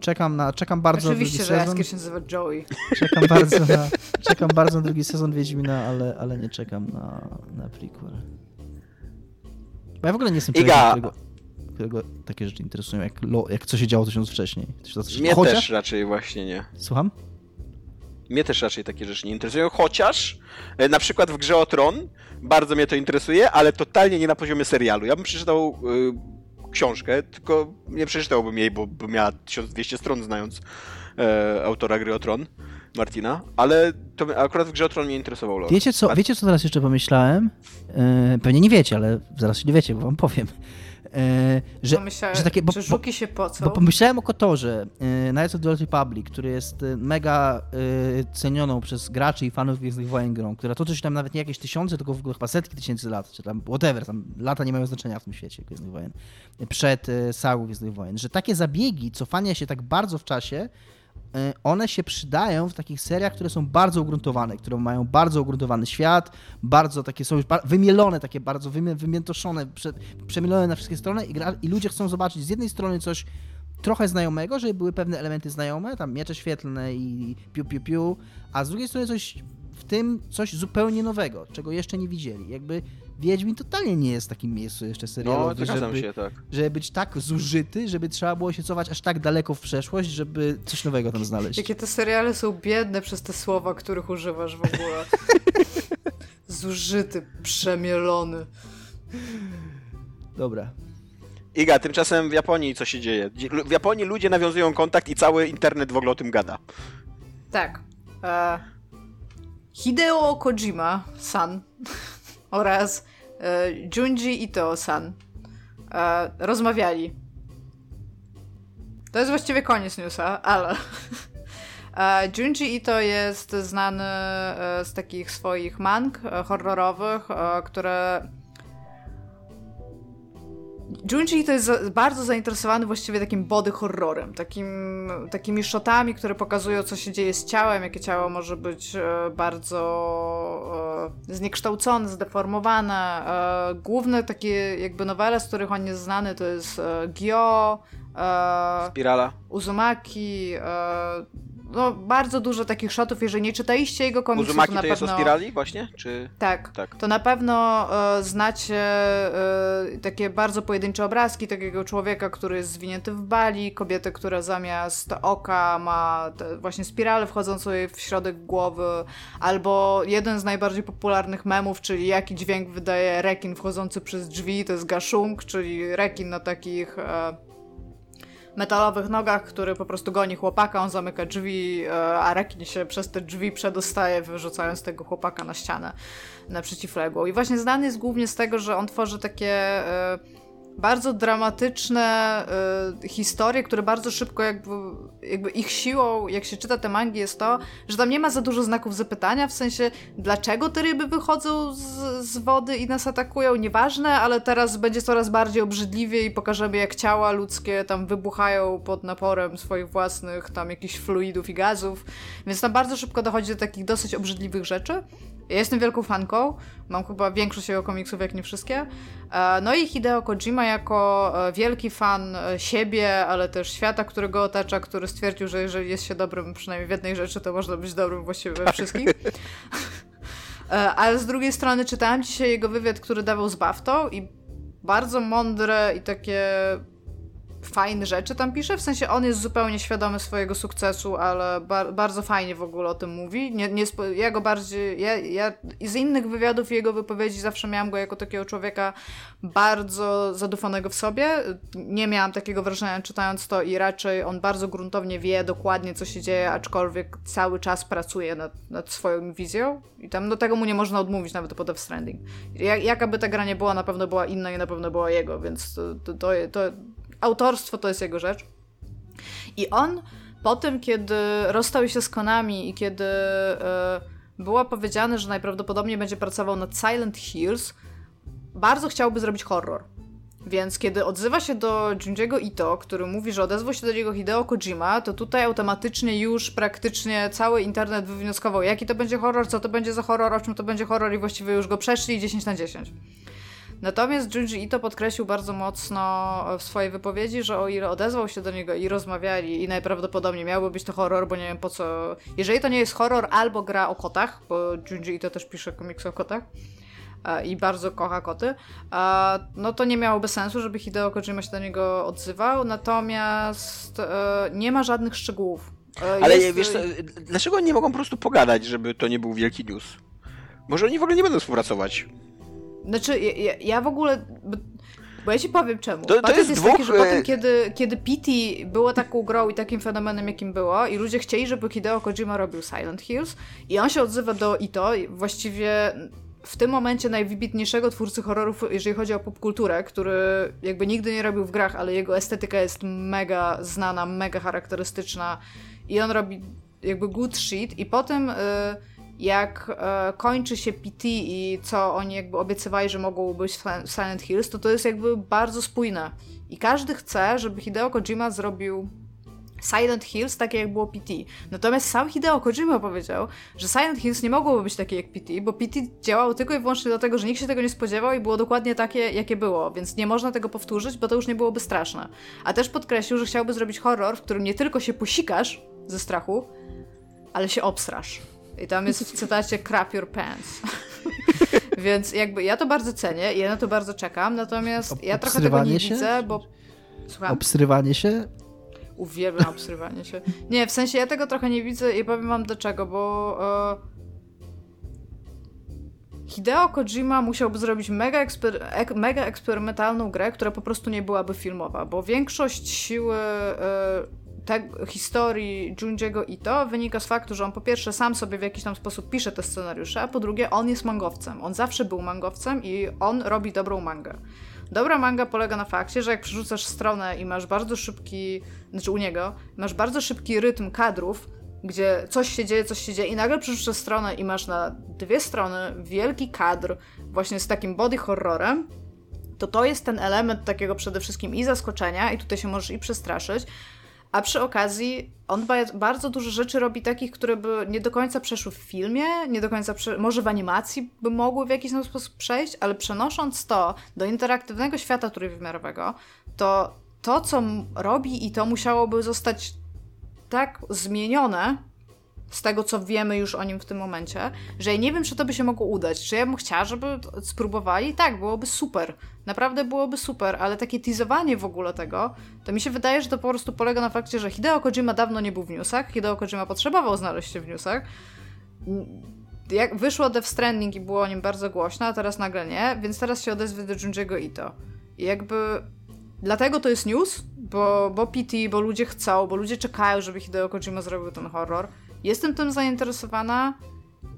Speaker 2: Czekam na, czekam bardzo
Speaker 4: Oczywiście,
Speaker 2: na drugi
Speaker 4: sezon. Oczywiście, że się nazywa Joey.
Speaker 2: Czekam bardzo na, czekam bardzo na drugi sezon Wiedźmina, ale, ale nie czekam na, na prequel. Bo ja w ogóle nie jestem człowiekiem, którego, którego takie rzeczy interesują, jak, lo, jak co się działo tysiąc wcześniej.
Speaker 3: Mnie chociaż... też raczej właśnie nie.
Speaker 2: Słucham?
Speaker 3: Mnie też raczej takie rzeczy nie interesują, chociaż e, na przykład w Grze o Tron bardzo mnie to interesuje, ale totalnie nie na poziomie serialu. Ja bym przeczytał y, książkę, tylko nie przeczytałbym jej, bo, bo miała 1200 stron, znając e, autora Gry o Tron. Martina, ale to akurat w Grze o Tron mnie interesował lore.
Speaker 2: Wiecie co, wiecie co teraz jeszcze pomyślałem? Yy, pewnie nie wiecie, ale zaraz się nie wiecie, bo wam powiem. E, że,
Speaker 4: Pomyślałem,
Speaker 2: że takie, bo,
Speaker 4: że żuki się pocą.
Speaker 2: Bo pomyślałem o Kotorze, y, Knights of the Old Republic, który jest y, mega cenioną przez graczy i fanów Gwiezdnych Wojen grą, która toczy się tam nawet nie jakieś tysiące, tylko w ogóle chyba setki tysięcy lat, czy tam whatever, tam lata nie mają znaczenia w tym świecie Gwiezdnych Wojen, przed sagą Gwiezdnych Wojen, że takie zabiegi cofania się tak bardzo w czasie E, one się przydają w takich seriach, które są bardzo ugruntowane, które mają bardzo ugruntowany świat, bardzo takie są już wymielone, takie bardzo wymiętoszone, prze, przemielone na wszystkie strony i, gra, i ludzie chcą zobaczyć z jednej strony coś trochę znajomego, żeby były pewne elementy znajome, tam miecze świetlne i piu piu piu, a z drugiej strony coś w tym coś zupełnie nowego, czego jeszcze nie widzieli. Jakby Wiedźmin totalnie nie jest takim miejscu jeszcze serialowym,
Speaker 3: no,
Speaker 2: żeby,
Speaker 3: się, tak.
Speaker 2: żeby być tak zużyty, żeby trzeba było się cofać aż tak daleko w przeszłość, żeby coś nowego tam znaleźć.
Speaker 4: Jakie te seriale są biedne przez te słowa, których używasz w ogóle. Zużyty, przemielony.
Speaker 2: Dobra.
Speaker 3: Iga, tymczasem w Japonii co się dzieje? W Japonii ludzie nawiązują kontakt i cały internet w ogóle o tym gada.
Speaker 4: Tak. E... Hideo Kojima-san oraz e, Junji Ito-san e, rozmawiali. To jest właściwie koniec newsa, ale e, Junji Ito jest znany e, z takich swoich mang e, horrorowych, które Junji to jest bardzo zainteresowany właściwie takim body horrorem, takim, takimi shotami, które pokazują, co się dzieje z ciałem, jakie ciało może być e, bardzo e, zniekształcone, zdeformowane. E, główne takie jakby nowele, z których on jest znany, to jest Gyo,
Speaker 3: Spirala,
Speaker 4: Uzumaki, no, bardzo dużo takich shotów, jeżeli nie czytaliście jego komiksów,
Speaker 3: Uzumaki
Speaker 4: to na
Speaker 3: to
Speaker 4: pewno...
Speaker 3: jest o spirali właśnie? Czy...
Speaker 4: Tak, tak, to na pewno e, znacie e, takie bardzo pojedyncze obrazki takiego człowieka, który jest zwinięty w bali, kobiety, która zamiast oka ma właśnie spiralę wchodzącą jej w środek głowy, albo jeden z najbardziej popularnych memów, czyli jaki dźwięk wydaje rekin wchodzący przez drzwi, to jest gaszung, czyli rekin na takich... E, metalowych nogach, który po prostu goni chłopaka, on zamyka drzwi, e, a rekin się przez te drzwi przedostaje, wyrzucając tego chłopaka na ścianę na przeciwległą. I właśnie znany jest głównie z tego, że on tworzy takie e, bardzo dramatyczne y, historie, które bardzo szybko jakby, jakby ich siłą, jak się czyta te mangi, jest to, że tam nie ma za dużo znaków zapytania, w sensie dlaczego te ryby wychodzą z, z wody i nas atakują, nieważne, ale teraz będzie coraz bardziej obrzydliwie i pokażemy jak ciała ludzkie tam wybuchają pod naporem swoich własnych tam jakichś fluidów i gazów, więc tam bardzo szybko dochodzi do takich dosyć obrzydliwych rzeczy. Ja jestem wielką fanką, mam chyba większość jego komiksów, jak nie wszystkie. E, no i Hideo Kojima jako e, wielki fan e, siebie, ale też świata, który go otacza, który stwierdził, że jeżeli jest się dobrym przynajmniej w jednej rzeczy, to można być dobrym właściwie we wszystkich. Ale z drugiej strony czytałem dzisiaj jego wywiad, który dawał z Baftą i bardzo mądre i takie fajne rzeczy tam pisze, w sensie on jest zupełnie świadomy swojego sukcesu, ale bar bardzo fajnie w ogóle o tym mówi. Nie, nie ja go bardziej, ja, ja z innych wywiadów i jego wypowiedzi zawsze miałam go jako takiego człowieka bardzo zadufanego w sobie. Nie miałam takiego wrażenia czytając to i raczej on bardzo gruntownie wie dokładnie co się dzieje, aczkolwiek cały czas pracuje nad, nad swoją wizją i tam do tego mu nie można odmówić nawet po Death Stranding. Jak, jaka by ta gra nie była, na pewno była inna i na pewno była jego, więc to, to, to, to autorstwo to jest jego rzecz. I on po tym, kiedy rozstał się z Konami i kiedy e, było powiedziane, że najprawdopodobniej będzie pracował nad Silent Hills, bardzo chciałby zrobić horror. Więc kiedy odzywa się do Junjiego Ito, który mówi, że odezwał się do niego Hideo Kojima, to tutaj automatycznie już praktycznie cały internet wywnioskował, jaki to będzie horror, co to będzie za horror, o czym to będzie horror i właściwie już go przeszli 10 na 10. Natomiast Junji Ito podkreślił bardzo mocno w swojej wypowiedzi, że o ile odezwał się do niego i rozmawiali i najprawdopodobniej miałby być to horror, bo nie wiem po co... Jeżeli to nie jest horror albo gra o kotach, bo Junji Ito też pisze komiksy o kotach, e, i bardzo kocha koty, no to nie miałoby sensu, żeby Hideo Kojima się do niego odzywał, natomiast e, nie ma żadnych szczegółów.
Speaker 3: E, Ale jest... wiesz, dlaczego nie mogą po prostu pogadać, żeby to nie był wielki news? Może oni w ogóle nie będą współpracować?
Speaker 4: Znaczy, ja, ja w ogóle... Bo ja ci powiem czemu.
Speaker 3: To, to jest, jest dwóch... taki,
Speaker 4: że potem, kiedy, kiedy PT było taką grą i takim fenomenem, jakim było, i ludzie chcieli, żeby Hideo Kojima robił Silent Hills, i on się odzywa do Ito, właściwie w tym momencie najwybitniejszego twórcy horrorów, jeżeli chodzi o popkulturę, który jakby nigdy nie robił w grach, ale jego estetyka jest mega znana, mega charakterystyczna i on robi jakby good shit i potem y, jak y, kończy się PT i co oni jakby obiecywali, że mogą być w Silent Hills, to to jest jakby bardzo spójne. I każdy chce, żeby Hideo Kojima zrobił Silent Hills takie jak było PT. Natomiast sam Hideo Kojima powiedział, że Silent Hills nie mogłoby być takie jak PT, bo PT działało tylko i wyłącznie dlatego, że nikt się tego nie spodziewał i było dokładnie takie, jakie było, więc nie można tego powtórzyć, bo to już nie byłoby straszne. A też podkreślił, że chciałby zrobić horror, w którym nie tylko się posikasz ze strachu, ale się obstrasz. I tam jest w cytacie crap your pants. Więc jakby ja to bardzo cenię i ja na to bardzo czekam, natomiast ja trochę tego nie się? widzę, bo...
Speaker 2: Słucham? Obstrywanie się?
Speaker 4: Uwielbiam obstrywanie się. Nie, w sensie ja tego trochę nie widzę i powiem wam dlaczego, bo... E... Hideo Kojima musiałby zrobić mega, eksper ek mega eksperymentalną grę, która po prostu nie byłaby filmowa, bo większość siły e, te, historii Junjiego Ito wynika z faktu, że on po pierwsze sam sobie w jakiś tam sposób pisze te scenariusze, a po drugie on jest mangowcem. On zawsze był mangowcem i on robi dobrą mangę. Dobra manga polega na fakcie, że jak przerzucasz stronę i masz bardzo szybki, znaczy u niego, masz bardzo szybki rytm kadrów, gdzie coś się dzieje, coś się dzieje i nagle przerzucasz stronę i masz na dwie strony wielki kadr właśnie z takim body horrorem, to to jest ten element takiego przede wszystkim i zaskoczenia i tutaj się możesz i przestraszyć, a przy okazji on bardzo dużo rzeczy robi takich, które by nie do końca przeszły w filmie, nie do końca, może w animacji by mogły w jakiś sposób przejść, ale przenosząc to do interaktywnego świata trójwymiarowego, to to, co robi i to musiałoby zostać tak zmienione, z tego, co wiemy już o nim w tym momencie, że nie wiem, czy to by się mogło udać. Czy ja bym chciała, żeby spróbowali? Tak, byłoby super. Naprawdę byłoby super, ale takie teasowanie w ogóle tego, to mi się wydaje, że to po prostu polega na fakcie, że Hideo Kojima dawno nie był w newsach, Hideo Kojima potrzebował znaleźć się w newsach. Jak wyszło Death Stranding i było o nim bardzo głośno, a teraz nagle nie, więc teraz się odezwie do Junjiego Ito. I jakby dlatego to jest news, bo, bo PT, bo ludzie chcą, bo ludzie czekają, żeby Hideo Kojima zrobił ten horror. Jestem tym zainteresowana.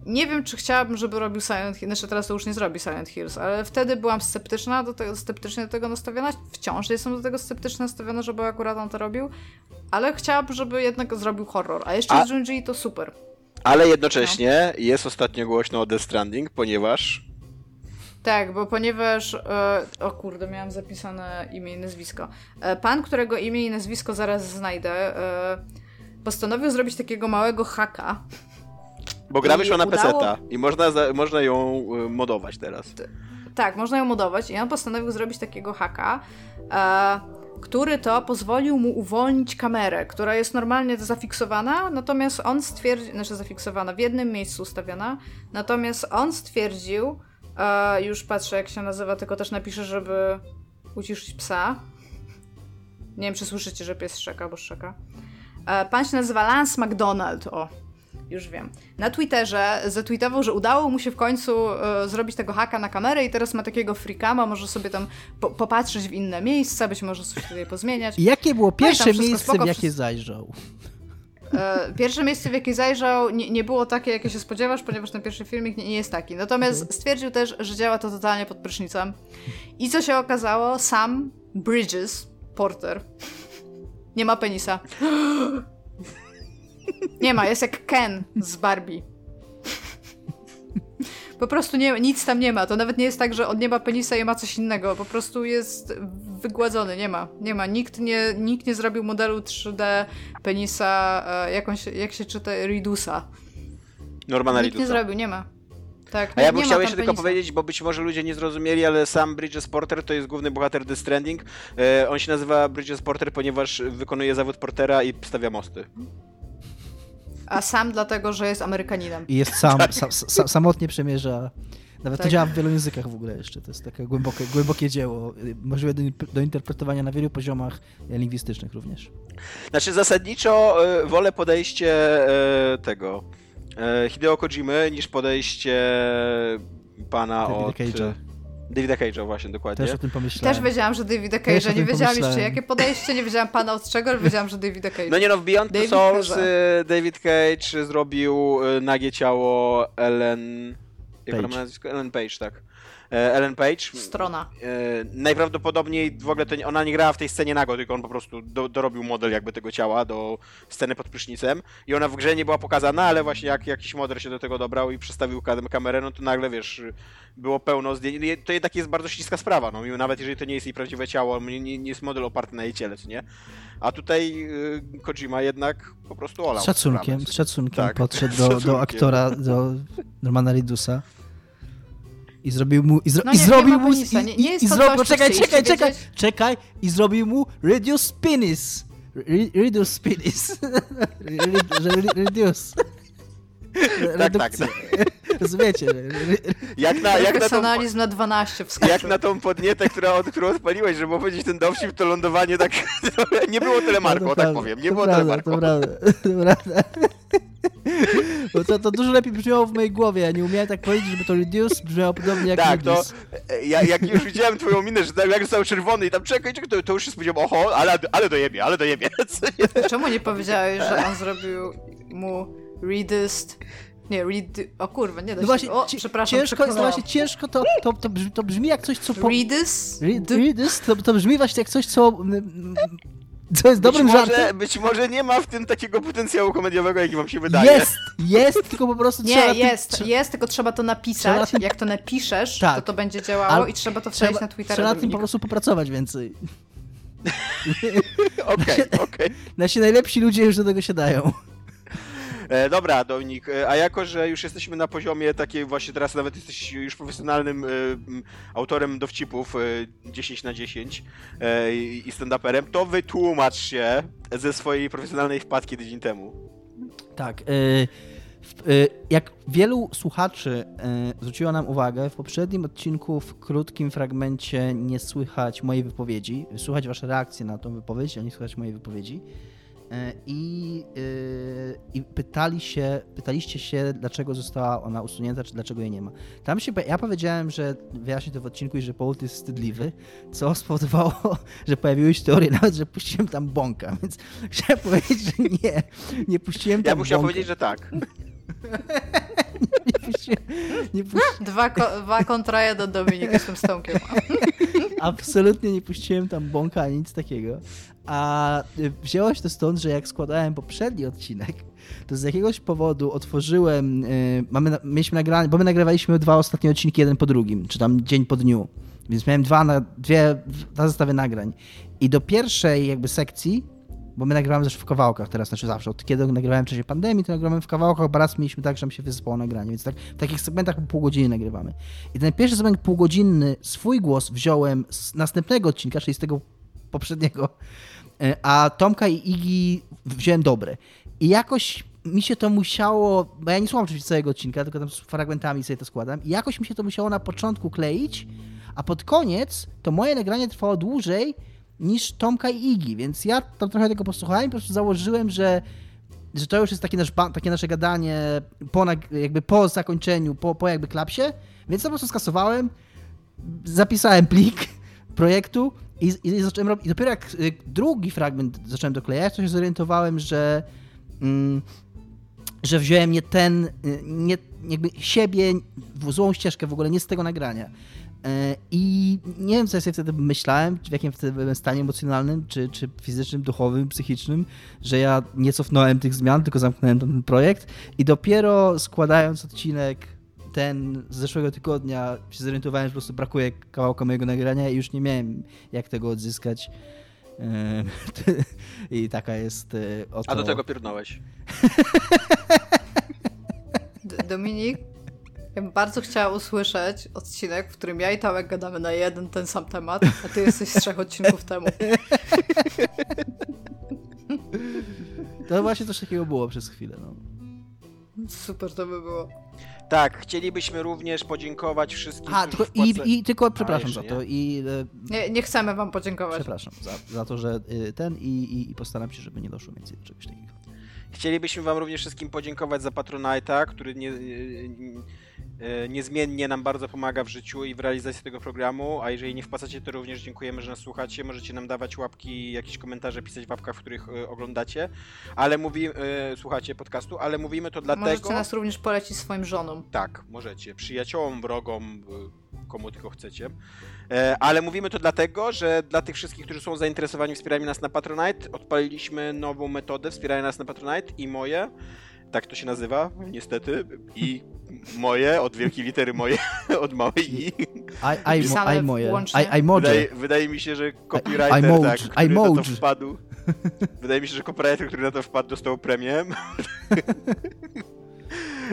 Speaker 4: Nie wiem, czy chciałabym, żeby robił Silent Hills. Znaczy, teraz to już nie zrobi Silent Hills, ale wtedy byłam sceptyczna do tego, sceptycznie do tego nastawiona. Wciąż jestem do tego sceptycznie nastawiona, żeby akurat on to robił. Ale chciałabym, żeby jednak zrobił horror. A jeszcze A... z Junji to super.
Speaker 3: Ale jednocześnie no. jest ostatnio głośno o The Stranding, ponieważ
Speaker 4: tak, bo ponieważ. E, o kurde, miałam zapisane imię i nazwisko. E, pan, którego imię i nazwisko zaraz znajdę, e, postanowił zrobić takiego małego haka.
Speaker 3: Bo gra wyszła na udało... PC i można, za, można ją y, modować teraz.
Speaker 4: Tak, można ją modować i on postanowił zrobić takiego haka, e, który to pozwolił mu uwolnić kamerę, która jest normalnie zafiksowana, natomiast on stwierdził, znaczy zafiksowana, w jednym miejscu ustawiona, natomiast on stwierdził, e, już patrzę jak się nazywa, tylko też napiszę, żeby uciszyć psa. Nie wiem, czy słyszycie, że pies szczeka, bo szczeka. E, pan się nazywa Lance McDonald, o, już wiem. Na Twitterze zatweetował, że udało mu się w końcu e, zrobić tego haka na kamerę i teraz ma takiego freakama, może sobie tam po popatrzeć w inne miejsca, być może coś tutaj pozmieniać.
Speaker 2: Jakie było no pierwsze no miejsce, spoko, w jakie zajrzał?
Speaker 4: E, pierwsze miejsce, w jakie zajrzał, nie, nie, było takie, jakie się spodziewasz, ponieważ ten pierwszy filmik nie, nie jest taki. Natomiast mhm. stwierdził też, że działa to totalnie pod prysznicem. I co się okazało? Sam Bridges, Porter, nie ma penisa. Nie ma, jest jak Ken z Barbie. Po prostu nie, nic tam nie ma. To nawet nie jest tak, że on nie ma penisa i ma coś innego. Po prostu jest wygładzony. Nie ma. Nie ma. Nikt nie, nikt nie zrobił modelu 3D penisa, e, jakąś, jak się czyta, Ridusa.
Speaker 3: Normana
Speaker 4: Nikt nie zrobił, nie ma. Tak,
Speaker 3: A ja bym chciał jeszcze tylko powiedzieć, bo być może ludzie nie zrozumieli, ale sam Bridges Porter to jest główny bohater The Stranding. E, on się nazywa Bridges Porter, ponieważ wykonuje zawód portera i stawia mosty.
Speaker 4: A sam dlatego, że jest Amerykaninem.
Speaker 2: I jest sam, tak. sam, sam samotnie przemierza. Nawet tak. to działa w wielu językach w ogóle jeszcze. To jest takie głębokie, głębokie dzieło, możliwe do, do interpretowania na wielu poziomach lingwistycznych również.
Speaker 3: Znaczy zasadniczo y, wolę podejście y, tego E, Hideo Kojimy niż podejście pana Davida od... Cage'a. Davida Cage'a właśnie, dokładnie.
Speaker 2: Też o tym pomyślałem.
Speaker 4: Też wiedziałam, że Davida Cage'a. Nie wiedziałam jeszcze jakie podejście, nie wiedziałam pana od czego, ale wiedziałam, że Davida Cage'a.
Speaker 3: No nie no, w Beyond David Souls y, David Cage zrobił nagie ciało Ellen Jak ona
Speaker 2: Page.
Speaker 3: ma nazwisko? Ellen Page, tak. E, Ellen Page.
Speaker 4: Strona.
Speaker 3: E, najprawdopodobniej w ogóle to nie, ona nie grała w tej scenie nago, tylko on po prostu do, dorobił model jakby tego ciała do sceny pod prysznicem i ona w grze nie była pokazana, ale właśnie jak jakiś model się do tego dobrał i przestawił kam- kamerę, no to nagle wiesz, było pełno zdjęć. To jednak jest bardzo śliska sprawa, no mimo- nawet jeżeli to nie jest jej prawdziwe ciało, nie, nie jest model oparty na jej ciele, co nie? A tutaj y, Kojima jednak po prostu olał.
Speaker 2: Z szacunkiem,
Speaker 3: sprawę,
Speaker 2: szacunkiem
Speaker 3: Tak,
Speaker 2: podszedł do, do
Speaker 3: szacunkiem.
Speaker 2: aktora, do Normana Ridusa i zrobił mu... I, zro,
Speaker 4: No
Speaker 2: i
Speaker 4: nie, nie
Speaker 2: zrobił mu...
Speaker 4: penisa,
Speaker 2: i,
Speaker 4: nie- nie
Speaker 2: i,
Speaker 4: jest
Speaker 2: i
Speaker 4: to
Speaker 2: zro,
Speaker 4: coś, co
Speaker 2: czekaj, czekaj, czekaj, czekaj! I zrobił mu Reduce Penis! Re- Reduce Penis. Reduce. Re-
Speaker 3: Tak, tak.
Speaker 2: Rozumiecie? Re- re-
Speaker 3: Jak na, jak na tą,
Speaker 4: na 12 wskoczył.
Speaker 3: jak na tą podnietę, która, od, którą odpaliłeś, żeby opowiedzieć ten dowcip, to lądowanie tak... nie było tyle Marko,
Speaker 2: to
Speaker 3: tak
Speaker 2: prawda,
Speaker 3: powiem. Nie było tyle
Speaker 2: prawda,
Speaker 3: Marko.
Speaker 2: To prawda, to prawda. Bo to, to dużo lepiej brzmiało w mojej głowie. Ja nie umiałem tak powiedzieć, żeby to reduce brzmiało podobnie jak
Speaker 3: Tak, to
Speaker 2: reduce.
Speaker 3: e, ja, jak już widziałem twoją minę, że tak jak został czerwony i tam czekaj, czekaj, to, to już się spodziewałem, oho, ale, ale dojebie, ale dojebie.
Speaker 4: Czemu nie powiedziałeś, że on zrobił mu reduced... Nie, read... O kurwa, nie da
Speaker 2: No
Speaker 4: się...
Speaker 2: właśnie,
Speaker 4: o, przepraszam,
Speaker 2: ciężko, no właśnie ciężko to, to, to, brzmi, to brzmi jak coś, co... Po,
Speaker 4: Reduce?
Speaker 2: Re- reduce, to, to brzmi właśnie jak coś, co... Co jest dobrym
Speaker 3: być może,
Speaker 2: żartem.
Speaker 3: Być może nie ma w tym takiego potencjału komediowego, jaki wam się wydaje.
Speaker 2: Jest, jest, tylko po prostu trzeba...
Speaker 4: Nie,
Speaker 2: na tym-
Speaker 4: jest, jest, tylko trzeba to
Speaker 2: Trzeba
Speaker 4: napisać.
Speaker 2: na tym-
Speaker 4: Jak to napiszesz,
Speaker 2: Tak.
Speaker 4: to to będzie działało
Speaker 2: Al-
Speaker 4: i trzeba to wstawić
Speaker 2: Trzeba,
Speaker 4: na Twittera.
Speaker 2: trzeba na tym po prostu popracować więcej.
Speaker 3: Okej, okej.
Speaker 2: Nasi najlepsi ludzie już do tego się dają.
Speaker 3: E, Dobra, Dominik, e, a jako, że już jesteśmy na poziomie takiej właśnie teraz nawet jesteś już profesjonalnym e, autorem dowcipów e, 10 na 10 e, i stand-uperem, to wytłumacz się ze swojej profesjonalnej wpadki tydzień temu.
Speaker 2: Tak. w- y, Jak wielu słuchaczy zwróciło nam uwagę, w poprzednim odcinku w krótkim fragmencie nie słychać mojej wypowiedzi. Słychać wasze reakcje na tą wypowiedź, a nie słychać mojej wypowiedzi. Y, I, y, i pytali się, pytaliście się, dlaczego została ona usunięta, czy dlaczego jej nie ma. Tam się, ja powiedziałem, że wyjaśnię to w odcinku i że powód jest wstydliwy, co spowodowało, że pojawiły się teorie nawet, że puściłem tam bąka, więc chciałem powiedzieć, że nie, nie puściłem tam
Speaker 3: Ja musiałem powiedzieć, że tak.
Speaker 2: nie puściłem, nie puści...
Speaker 4: Dwa, ko- dwa kontra jeden Dominik, jestem z Tomkiem.
Speaker 2: Absolutnie nie puściłem tam bąka ani nic takiego. A y, wzięło się to stąd, że jak składałem poprzedni odcinek, to z jakiegoś powodu otworzyłem. y, mamy, mieliśmy nagranie, bo my nagrywaliśmy dwa ostatnie odcinki jeden po drugim, czy tam dzień po dniu. Więc miałem dwa, na, dwie, dwa zestawy nagrań. I do pierwszej jakby sekcji, bo my nagrywamy zawsze w kawałkach teraz, znaczy zawsze. Od kiedy nagrywałem w czasie pandemii, to nagrywamy w kawałkach, bo raz mieliśmy tak, że nam się wysypało nagranie, więc tak, w takich segmentach pół godziny nagrywamy. I ten pierwszy segment półgodzinny, swój głos wziąłem z następnego odcinka, czyli z tego poprzedniego, a Tomka i Igi wziąłem dobre. I jakoś mi się to musiało, bo ja nie słucham oczywiście całego odcinka, tylko tam z fragmentami sobie to składam, i jakoś mi się to musiało na początku kleić, a pod koniec to moje nagranie trwało dłużej niż Tomka i Igi, więc ja tam trochę tego posłuchałem i po prostu założyłem, że że to już jest takie, nasz, takie nasze gadanie po, jakby po zakończeniu, po, po jakby klapsie, więc to po prostu skasowałem, zapisałem plik projektu i, i zacząłem robić. I dopiero jak y, drugi fragment zacząłem doklejać, to się zorientowałem, że, mm, że wziąłem nie ten, y, nie, jakby siebie, w złą ścieżkę w ogóle, nie z tego nagrania. E, I nie wiem, co ja sobie wtedy myślałem, w jakim wtedy byłem stanie emocjonalnym, czy, czy fizycznym, duchowym, psychicznym, że ja nie cofnąłem tych zmian, tylko zamknąłem ten projekt. I dopiero składając odcinek ten z zeszłego tygodnia się zorientowałem, że po prostu brakuje kawałka mojego nagrania i już nie miałem jak tego odzyskać. E, I taka jest e, oto...
Speaker 3: A do tego pierdnąłeś.
Speaker 4: Dominik, ja bym bardzo chciała usłyszeć odcinek, w którym ja i Tomek gadamy na jeden ten sam temat, a ty jesteś z trzech odcinków temu.
Speaker 2: To właśnie coś takiego było przez chwilę. No.
Speaker 4: Super to by było.
Speaker 3: Tak, chcielibyśmy również podziękować wszystkim,
Speaker 2: A, tylko, i,
Speaker 3: wpłaca-
Speaker 2: i tylko przepraszam
Speaker 3: jeszcze
Speaker 2: za to. I e,
Speaker 4: Nie, nie chcemy wam podziękować.
Speaker 2: Przepraszam za, za to, że y, ten i, i, i postaram się, żeby nie doszło więcej do czegoś takiego.
Speaker 3: Chcielibyśmy wam również wszystkim podziękować za Patronite'a, który nie, nie- niezmiennie nam bardzo pomaga w życiu i w realizacji tego programu, a jeżeli nie wpłacacie, to również dziękujemy, że nas słuchacie. Możecie nam dawać łapki, jakieś komentarze, pisać w łapkach, w których e, oglądacie, ale mówi, e, słuchacie podcastu, ale mówimy to dlatego...
Speaker 4: Możecie nas również polecić swoim żonom.
Speaker 3: Tak, możecie. Przyjaciołom, wrogom, komu tylko chcecie. E, Ale mówimy to dlatego, że dla tych wszystkich, którzy są zainteresowani wspieraniem nas na Patronite, odpaliliśmy nową metodę wspierania nas na Patronite i moje, tak to się nazywa, niestety, i moje, od wielkiej litery moje, od małej i.
Speaker 2: I, moje. I, I.
Speaker 3: Wydaje, wydaje mi się, że copywriter,
Speaker 2: I- I
Speaker 3: tak, który na to wpadł, wydaje mi się, że copywriter, który na to wpadł, dostał premię.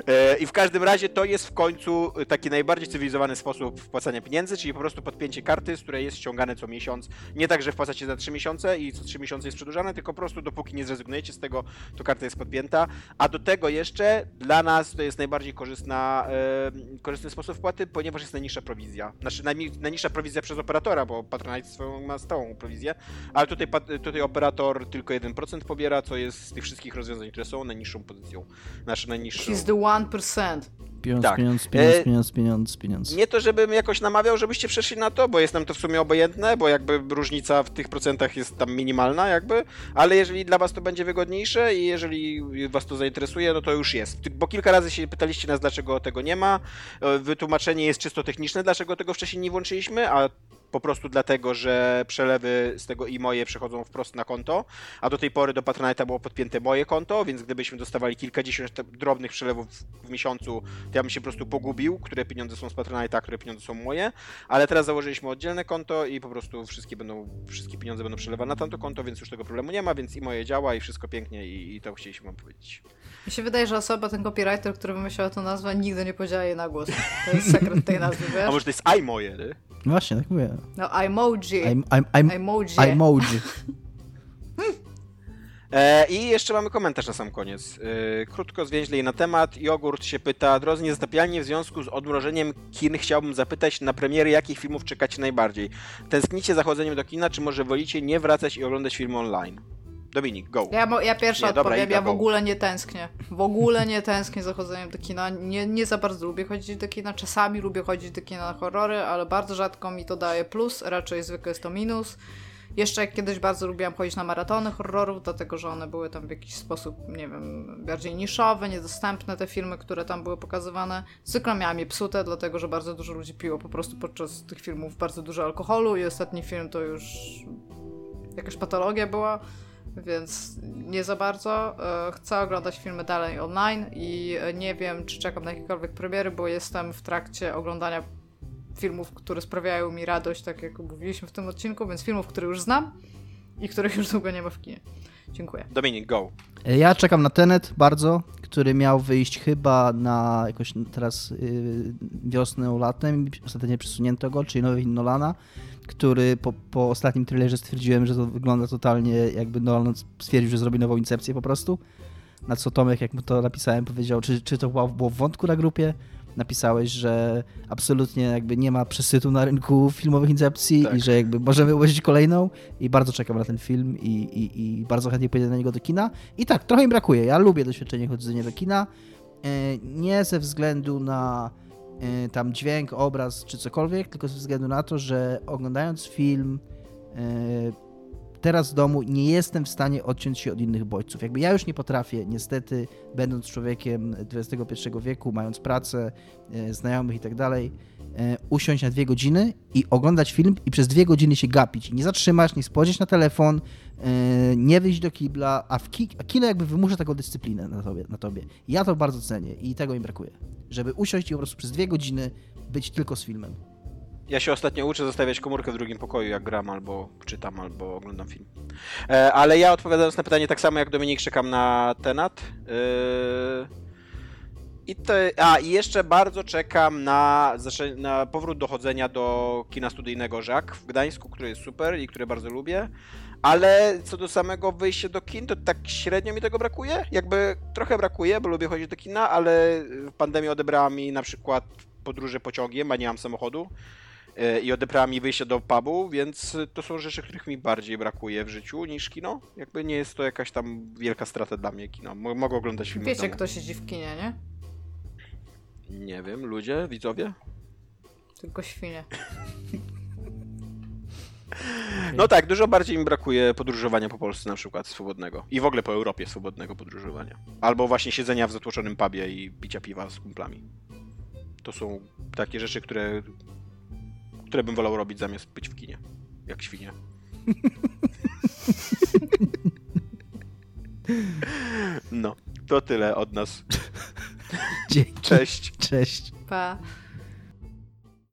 Speaker 3: E, I w każdym razie to jest w końcu taki najbardziej cywilizowany sposób wpłacania pieniędzy, czyli po prostu podpięcie karty, z której jest ściągane co miesiąc. Nie tak, że wpłacacie za 3 miesiące i co 3 miesiące jest przedłużane, tylko po prostu dopóki nie zrezygnujecie z tego, to karta jest podpięta. A do tego jeszcze dla nas to jest najbardziej korzystna, e, korzystny sposób wpłaty, ponieważ jest najniższa prowizja. Znaczy najniższa prowizja przez operatora, bo Patronite swoją ma stałą prowizję, ale tutaj, tutaj operator tylko 1% pobiera, co jest z tych wszystkich rozwiązań, które są najniższą pozycją. Nasze najniższą.
Speaker 4: 1%.
Speaker 2: Pieniądz,
Speaker 3: Tak.
Speaker 2: pieniądz, pieniądz,
Speaker 3: E,
Speaker 2: pieniądz, pieniądz, pieniądz.
Speaker 3: Nie to, żebym jakoś namawiał, żebyście przeszli na to, bo jest nam to w sumie obojętne, bo jakby różnica w tych procentach jest tam minimalna jakby, ale jeżeli dla was to będzie wygodniejsze i jeżeli was to zainteresuje, no to już jest. Bo kilka razy się pytaliście nas, dlaczego tego nie ma. E, Wytłumaczenie jest czysto techniczne, dlaczego tego wcześniej nie włączyliśmy, a po prostu dlatego, że przelewy z tego i moje przechodzą wprost na konto, a do tej pory do Patronite'a było podpięte moje konto, więc gdybyśmy dostawali kilkadziesiąt drobnych przelewów w miesiącu, to ja bym się po prostu pogubił, które pieniądze są z Patronite'a, które pieniądze są moje, ale teraz założyliśmy oddzielne konto i po prostu wszystkie będą, wszystkie pieniądze będą przelewane na tamto konto, więc już tego problemu nie ma, więc i moje działa i wszystko pięknie i, i to chcieliśmy wam powiedzieć.
Speaker 4: Mi się wydaje, że osoba, ten copywriter, który wymyślał tę nazwę, nigdy nie powiedziała jej na głos. To jest sekret tej nazwy,
Speaker 3: A
Speaker 4: wiesz?
Speaker 3: może to jest i moje, nie?
Speaker 2: Właśnie, tak mówię.
Speaker 4: No, emoji.
Speaker 2: I'm, I'm, I'm,
Speaker 4: Emoji.
Speaker 2: emoji.
Speaker 3: E, I jeszcze mamy komentarz na sam koniec. E, krótko, zwięźlej na temat. Jogurt się pyta, drodzy niezatapialnie, w związku z odmrożeniem kin chciałbym zapytać na premiery, jakich filmów czekacie najbardziej? Tęsknicie za chodzeniem do kina, czy może wolicie nie wracać i oglądać filmy online? Dominik, go.
Speaker 4: Ja, ja pierwsza
Speaker 3: Nie, dobra,
Speaker 4: odpowiem,
Speaker 3: Iga,
Speaker 4: ja w ogóle nie tęsknię. W ogóle nie tęsknię za chodzeniem do kina. Nie, nie za bardzo lubię chodzić do kina. Czasami lubię chodzić do kina na horrory, ale bardzo rzadko mi to daje plus, raczej zwykle jest to minus. Jeszcze jak kiedyś bardzo lubiłam chodzić na maratony horrorów, dlatego że one były tam w jakiś sposób, nie wiem, bardziej niszowe, niedostępne te filmy, które tam były pokazywane. Zwykle miałam je psute, dlatego że bardzo dużo ludzi piło po prostu podczas tych filmów bardzo dużo alkoholu i ostatni film to już jakaś patologia była, więc nie za bardzo. E, Chcę oglądać filmy dalej online i e, nie wiem, czy czekam na jakiekolwiek premiery, bo jestem w trakcie oglądania filmów, które sprawiają mi radość, tak jak mówiliśmy w tym odcinku, więc filmów, które już znam i których już długo nie ma w kinie. Dziękuję.
Speaker 3: Dominik, go.
Speaker 2: Ja czekam na Tenet bardzo, który miał wyjść chyba na jakoś teraz yy, wiosnę, latem. Ostatecznie przesunięto go, czyli nowy Nolana, który po, po ostatnim trailerze stwierdziłem, że to wygląda totalnie jakby Nolan stwierdził, że zrobi nową incepcję po prostu. Na co Tomek, jak mu to napisałem, powiedział, czy, czy to było, w wątku na grupie. Napisałeś, że absolutnie jakby nie ma przesytu na rynku filmowych incepcji
Speaker 3: Tak.
Speaker 2: i że jakby możemy ułożyć kolejną i bardzo czekam na ten film i, i, i bardzo chętnie pójdę na niego do kina. I tak, trochę mi brakuje. Ja lubię doświadczenie chodzenia do kina. E, Nie ze względu na tam dźwięk, obraz czy cokolwiek, tylko ze względu na to, że oglądając film e, teraz w domu nie jestem w stanie odciąć się od innych bodźców. Jakby ja już nie potrafię, niestety, będąc człowiekiem XXI wieku, mając pracę, e, znajomych i tak dalej, usiąść na dwie godziny i oglądać film i przez dwie godziny się gapić. Nie zatrzymać, nie spojrzeć na telefon, e, nie wyjść do kibla, a, w ki a kino jakby wymusza taką dyscyplinę na tobie, na tobie. Ja to bardzo cenię i tego mi brakuje. Żeby usiąść i po prostu przez dwie godziny być tylko z filmem.
Speaker 3: Ja się ostatnio uczę zostawiać komórkę w drugim pokoju, jak gram, albo czytam, albo oglądam film. E, ale ja odpowiadając na pytanie tak samo jak Dominik, czekam na Tenat. E, I te, a, i jeszcze bardzo czekam na, na powrót dochodzenia do kina studyjnego Żak w Gdańsku, który jest super i który bardzo lubię. Ale co do samego wyjścia do kin, to tak średnio mi tego brakuje. Jakby trochę brakuje, bo lubię chodzić do kina, ale pandemia odebrała mi na przykład podróże pociągiem, a nie mam samochodu e, i odebrała mi wyjście do pubu, więc to są rzeczy, których mi bardziej brakuje w życiu niż kino. Jakby nie jest to jakaś tam wielka strata dla mnie kino. Mo- Mogę oglądać filmy
Speaker 4: Wiecie, kto siedzi w kinie, nie?
Speaker 3: Nie wiem, ludzie, widzowie?
Speaker 4: Tylko świnie.
Speaker 3: No tak, dużo bardziej mi brakuje podróżowania po Polsce na przykład swobodnego. I w ogóle po Europie swobodnego podróżowania. Albo właśnie siedzenia w zatłoczonym pubie i picia piwa z kumplami. To są takie rzeczy, które, które bym wolał robić zamiast być w kinie. Jak świnie. No, to tyle od nas.
Speaker 2: Dzięki.
Speaker 3: Cześć.
Speaker 2: Cześć.
Speaker 4: Pa.